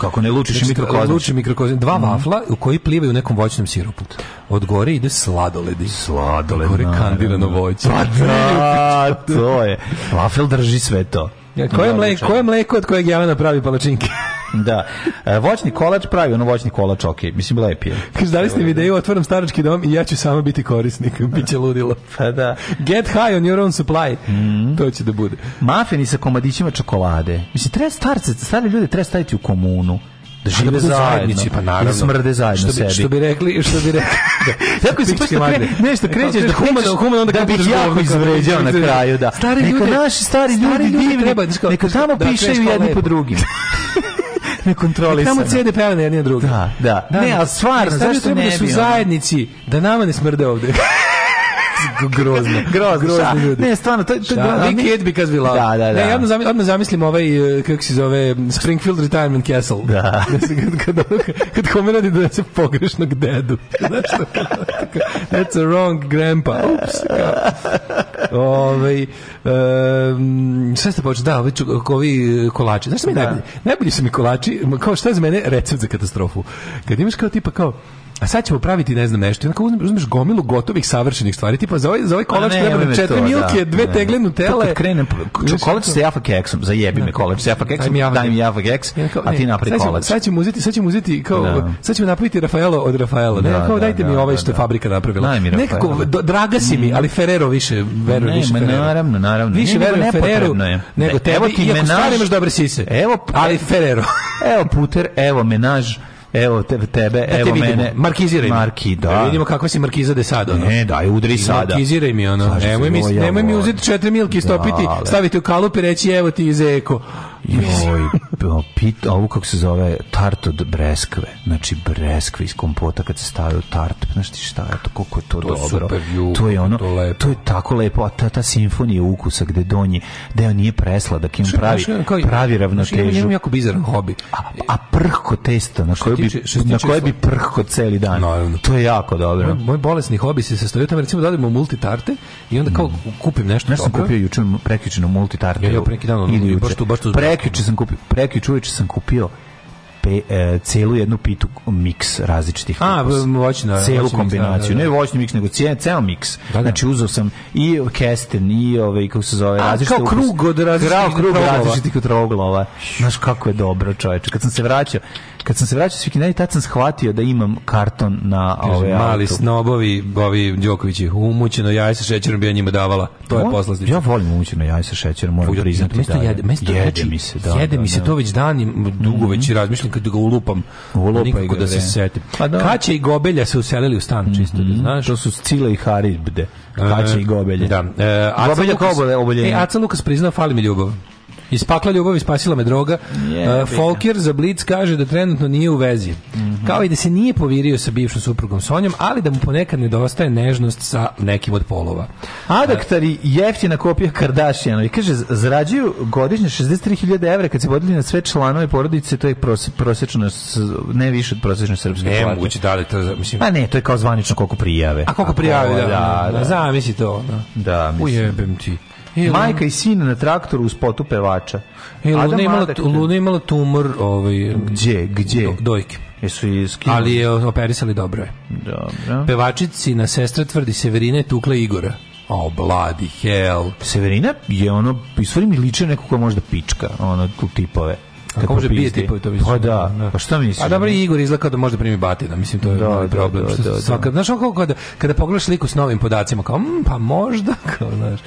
Kako ne lučiš znači, mikrokozmič? Luči mikrokozmič. Dva mm -hmm. vafla u koji plivaju u nekom voćnom sirupu. Od gore ide sladoled. Sladoled. Od gore kandirano voće. Pa da, to je. Vafel drži sve to. Ja, koje, mleko, koje mleko od kojeg Jelena pravi palačinke? *laughs* da. E, voćni kolač pravi, ono voćni kolač, ok. Mislim, lep je. Kaže, dali ste mi ideju, da otvorim starački dom i ja ću samo biti korisnik. *laughs* Biće ludilo. Pa da. Get high on your own supply. Mm. To će da bude. Mafini sa komadićima čokolade. Mislim, treba starce, stare ljude treba staviti u komunu da žive da zajedno, pa da naravno, da smrde zajedno što bi, sebi. Što bi rekli, što bi rekli. *laughs* da. *laughs* Tako si pa kre, nešto krećeš da humano, humano onda da bi jako izvređao na kraju, da. Stari ljudi, naši stari ljudi, stari ljudi divni, treba, neka, da neka da, tamo da, piše jedni po drugim. *laughs* ne kontrolisano. Tamo cede peva na jedni drugi. Da, da. Ne, a stvarno, zašto ne bi? Da su zajednici, da nama ne smrde ovde. *laughs* grozno. grozno. Grozni ljudi. Ne, stvarno, to, to je... Big kid because we love. Da, da, da. Ne, odmah, zamislim, odmah zamislim ovaj, e, kako se zove, Springfield Retirement Castle. Da. *laughs* kad, kad, kad Homer da se pogrešnog dedu. *laughs* Znaš što? That's a wrong grandpa. Ups. Ove, ovaj, um, sve ste počeli, da, ovi, ovi e, kolači. Znaš što mi da. najbolji? Najbolji su mi kolači, kao šta je za mene recept za katastrofu. Kad imaš kao tipa kao, a sad ćemo praviti ne znam nešto. Onako uzmeš gomilu gotovih savršenih stvari, tipa za ovaj, za ovaj kolač ne, treba nam da četiri to, milke, da, dve ne. tegle nutele. To kad krenem, kolač sa jafa keksom, zajebi me kolač sa jafa keksom, daj mi jafa keks, a ti napravi kolač. Sad ćemo uzeti, sad ćemo uzeti, kao, da. sad ćemo napraviti Rafaelo od Rafaela, da, ne, kao dajte mi ovaj što je fabrika napravila. Nekako, draga si mi, mm. ali Ferrero više, verujem više Ferrero. Naravno, naravno. Više verujem Ferreru nego tebi, iako stvarno imaš dobre sise. Evo, ali Ferrero. Evo puter, evo menaž evo tebe, tebe da evo te mene. Markiziraj mi. Marki, da. da. vidimo kako si Markiza de sad, ono. Ne, daj, udri sada. Markiziraj mi, ono. Nemoj mi, nemoj mi uzeti četiri milke i stopiti, da, da. staviti u kalup i reći, evo ti zeko. Joj, pit, ovu kako se zove tart od breskve. Znači breskve iz kompota kad se stavi u tart, znaš ti šta je to, koliko je to, to dobro. Super view, to je ono, to, lepo. to je tako lepo, a ta, ta simfonija ukusa gde donji, on nije presladak, im pravi, pravi ravnotežu. Imam jako bizaran hobi. A, a prhko testo na koje bi, na koje bi prhko celi dan. Naravno. To je jako dobro. Moj, moj bolesni hobi se sastoji tamo, recimo da odemo multitarte i onda kao mm. kupim nešto. Nešto sam kupio juče, prekjuče na multitarte. Ja, ja, neki dan, da, da, ili baš tu, baš tu Prekjuče sam kupio, prekjuče uveče sam kupio pe, e, celu jednu pitu miks različitih A, voćna, da, celu voćni kombinaciju, da, da, da. ne voćni miks, nego cijel, ceo miks. Da, da. Znači uzeo sam i kesten i ovaj kako se zove, različite A, različite kao krug od različitih, krug različitih troglova. Znaš kako je dobro, čoveče. Kad sam se vraćao, kad sam se vraćao s Vikinari, tad sam shvatio da imam karton na Kaže, ove ovaj Mali auto. snobovi, ovi Đokovići, umućeno jaj sa šećerom bi ja njima davala. To je poslastica. Ja volim umućeno jaj sa šećerom, moram Fulja, priznati. Mesto da, jede, mesto jede znači, mi se, da, jede da, mi se da. to već dani, dugo mhm. već razmišljam kad ga ulupam. Ulupaj nikako da se da. setim. Pa da. Kaće i Gobelja se uselili u stan, čisto mm -hmm. da mhm. znaš. To su Cile i Haribde. Kaće e, i Gobelje. Da. E, Aca Gobelja Lukas, kao oboljenje. E, Aca Lukas priznao, fali mi ljubav. Iz pakla ljubavi spasila me droga. Yeah, eh, uh, Folker za Blitz kaže da trenutno nije u vezi. Mm -hmm. Kao i da se nije povirio sa bivšom suprugom Sonjom, ali da mu ponekad nedostaje nežnost sa nekim od polova. Adaktari jeftina kopija Kardashianovi. Kaže, zarađuju godišnje 63.000 evra kad se vodili na sve članove porodice, to je prosečno, ne više od prosečne srpske ne, plate. Mogući, da li da, to, mislim... A pa ne, to je kao zvanično koliko prijave. A koliko prijave, da. Da, da, da. da zamisli to. Da, da mislim. Ujebem ti. E, Majka i sin na traktoru uz potu pevača. E, Luna, imala, Luna imala tumor ovaj, gdje, gdje? Do, dojke. Jesu i Ali je operisali dobro je. Dobro. Pevačici na sestra tvrdi Severine tukla Igora. O, oh, bloody hell. Severina je ono, istvori mi liče neko koja možda pička, ono, tu tipove. Kako može bije tipove, to bi Pa da, da, da, pa šta misliš? A dobro, Igor izgleda kao da možda primi batina, mislim, to je da, da problem. Da, da, da, da. Svaka, znaš, kada, kada pogledaš sliku s novim podacima, kao, mm, pa možda, *laughs* kao, znaš.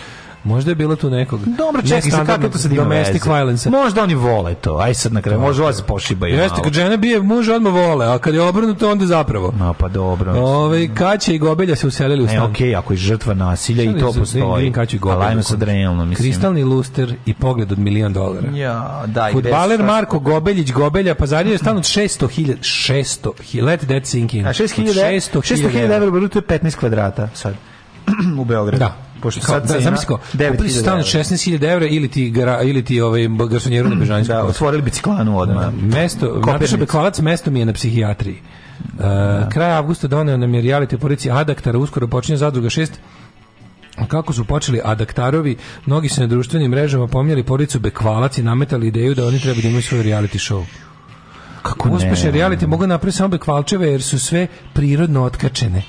Možda je bilo tu nekog. Dobro, čekaj se kako to se domestic violence. Možda oni vole to. Aj sad na kraju, možda vas pošibaju. Jeste kad žena bije muž odma vole, a kad je obrnuto onda zapravo. No pa dobro. Ovaj da. Kaće i Gobelja se uselili u e, stan. E, okej, okay, ako je žrtva nasilja i to postoji. Kaće i Gobelja. Alajmo sa drenalno, mislim. Kristalni luster i pogled od milion dolara. Ja, daj. i Fudbaler Marko Gobeljić Gobelja pazario je stan od 600.000 600.000 let that sink A 600.000, 600.000 evra, to 15 kvadrata sad *clears throat* u Beogradu. Da pošto kao, sad da, cena... Zamisli kao, kupili 16.000 evra ili ti, gara, ili ti ovaj, garsonjeru na mm, Bežanjsku. Da, otvorili biciklanu odmah. Da, mesto, Nataša Beklavac, mesto mi je na psihijatriji. Da. Uh, da. Kraj avgusta doneo nam je reality policija Adaktara, uskoro počinje zadruga 6 kako su počeli adaktarovi, mnogi se na društvenim mrežama pomijali porodicu Bekvalac i nametali ideju da oni treba da imaju svoj reality show. Kako ne? Uspeše reality mogu napraviti samo Bekvalčeve jer su sve prirodno otkačene.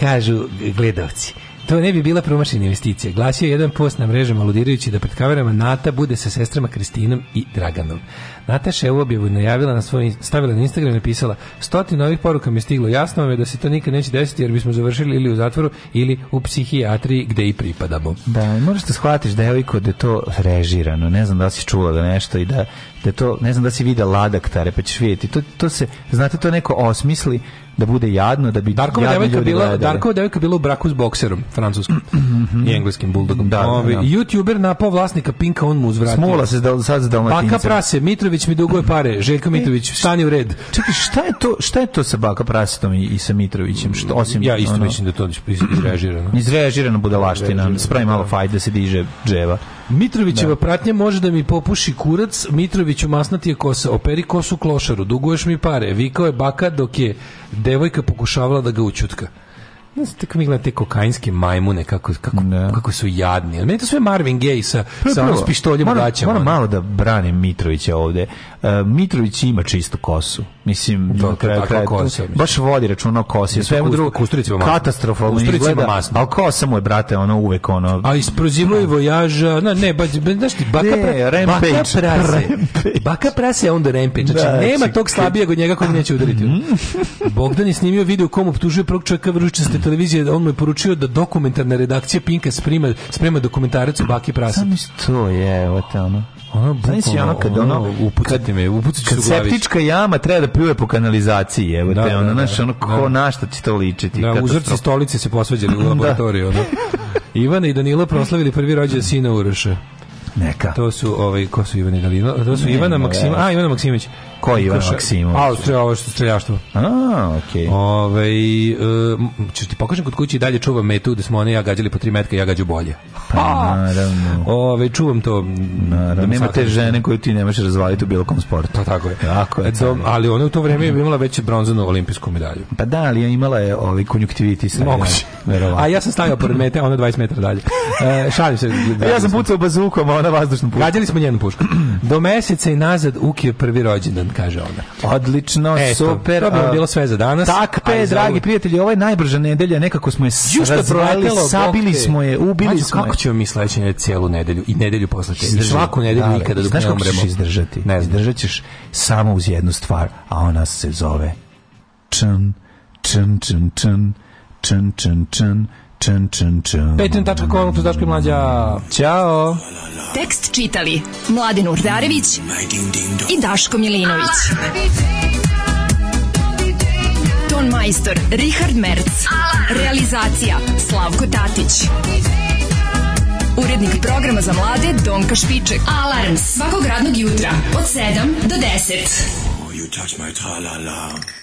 Kažu gledovci To ne bi bila promašena investicija. Glasio je jedan post na mrežama aludirajući da pred kamerama Nata bude sa sestrama Kristinom i Draganom. Nataša je u objavu najavila na svoj, stavila na Instagram i napisala stoti novih poruka mi stiglo, jasno vam je da se to nikad neće desiti jer bismo završili ili u zatvoru ili u psihijatriji gde i pripadamo. Da, moraš da shvatiš da je to režirano, ne znam da si čula da nešto i da da to, ne znam da si vide ladaktare, pa ćeš vidjeti. To, to se, znate, to neko osmisli da bude jadno, da bi Darkova devojka bila, gledali. Darkova devojka bila u braku s bokserom, francuskim mhm, mhm. i engleskim buldogom. Da, da, da. YouTuber napao vlasnika Pinka, on mu uzvratio. Smola se da, sad za Dalmatinca. Paka prase, Mitrović Mitrović mi duguje pare. Željko e, Mitrović, stani u red. Čekaj, šta je to, šta je to sa Baka Prasetom i, i sa Mitrovićem? Što, osim, ja isto ono, mislim da to izrežirano. Izrežirano budalaština. Spravi malo da. fajt da se diže dževa. Mitrovićeva da. pratnja može da mi popuši kurac, Mitroviću masnati je kosa, operi kosu klošaru, duguješ mi pare, vikao je baka dok je devojka pokušavala da ga učutka. Ne znam kako mi gledam te kokainske majmune, kako, kako, kako su jadni. Meni to sve Marvin Gaye sa, sa onom s pištoljem moram, gaćama. Moram malo da branim Mitrovića ovde. Uh, Mitrović ima čistu kosu. Mislim, to, kraju, kraju, baš vodi računa o Sve mu drugo kustricima katastrofalno izgleda, masno. al kosa mu je, brate, ono uvek ono... A isprozivljivo je vojaža, na, ne, ba, baš ti, baka, ne, pra, rampage, baka prase. Rampage. Baka prase, onda rampage. Znači, da, nema čekaj. Znači, tog slabijeg od njega koji neće udariti. Mhm. Bogdan je snimio video kom optužuje prvog čovjeka vrhučaste televizije, on mu je poručio da dokumentarna redakcija Pinka sprema, sprema dokumentarac o baki prase. Sam to je, ovo ono Ono bukvalno, ono kad ono, ono upucati me, upucaću kad septička jama treba da pljuje po kanalizaciji, evo da, te, da, ono, da, znaš, da, ono, ko da. na šta će to ličiti. Da, uzorci stolice se posvađali u *laughs* da. laboratoriju, ono. Ivana i Danilo proslavili prvi rođendan sina Uroša. Neka. To su, ovaj, ko su Ivana i Danilo? To su ne, Ivana Maksima, a, Ivana Maksimić. Ko je Ivan Maksimović? Austrija, ovo što streljaštvo. A, okej. Okay. Ove, uh, e, ćeš ti pokažem kod kući i dalje čuvam metu da smo one ja gađali po tri metka, ja gađu bolje. Pa, naravno. Ove, čuvam to. Naravno, da nema te žene koju ti nemaš razvaliti u bilo sportu. Pa, tako je. E, tako je. Eto, ali ona u to vreme je imala već bronzanu olimpijsku medalju. Pa da, ali je imala je ovaj konjuktivitis. Moguće. A ja sam stavio pored mete, ona 20 metara dalje. *laughs* E, šalim se. Ja sam pucao bazukom, a ona vazdušnom puškom. Gađali smo njenu pušku. *clears throat* Do meseca i nazad Uki je prvi rođendan. Odličan, kaže ona. Odlično, Eto, super. To bi bilo sve za danas. Tak, pe, dragi prijatelji, ovo je najbrža nedelja, nekako smo je razvali, sabili okay. smo je, ubili Mađu, smo kako je. ćemo mi sledeće nedelje cijelu nedelju i nedelju posle te. Svaku nedelju Dale, nikada dok ne umremo. izdržati? Ne, izdržat ćeš samo uz jednu stvar, a ona se zove čn, čn, čn, čn, čn, čn, čn, čn Čan, čan, čan. Patreon.com, kroz Daško i Mlađa. Ćao. Tekst čitali Mladin Urdarević i Daško Milinović. Ton majstor Richard Merz Realizacija Slavko Tatić. Urednik programa za mlade Donka Špiček. Alarms svakog radnog jutra od 7 do 10. Oh, you touch my tra-la-la. la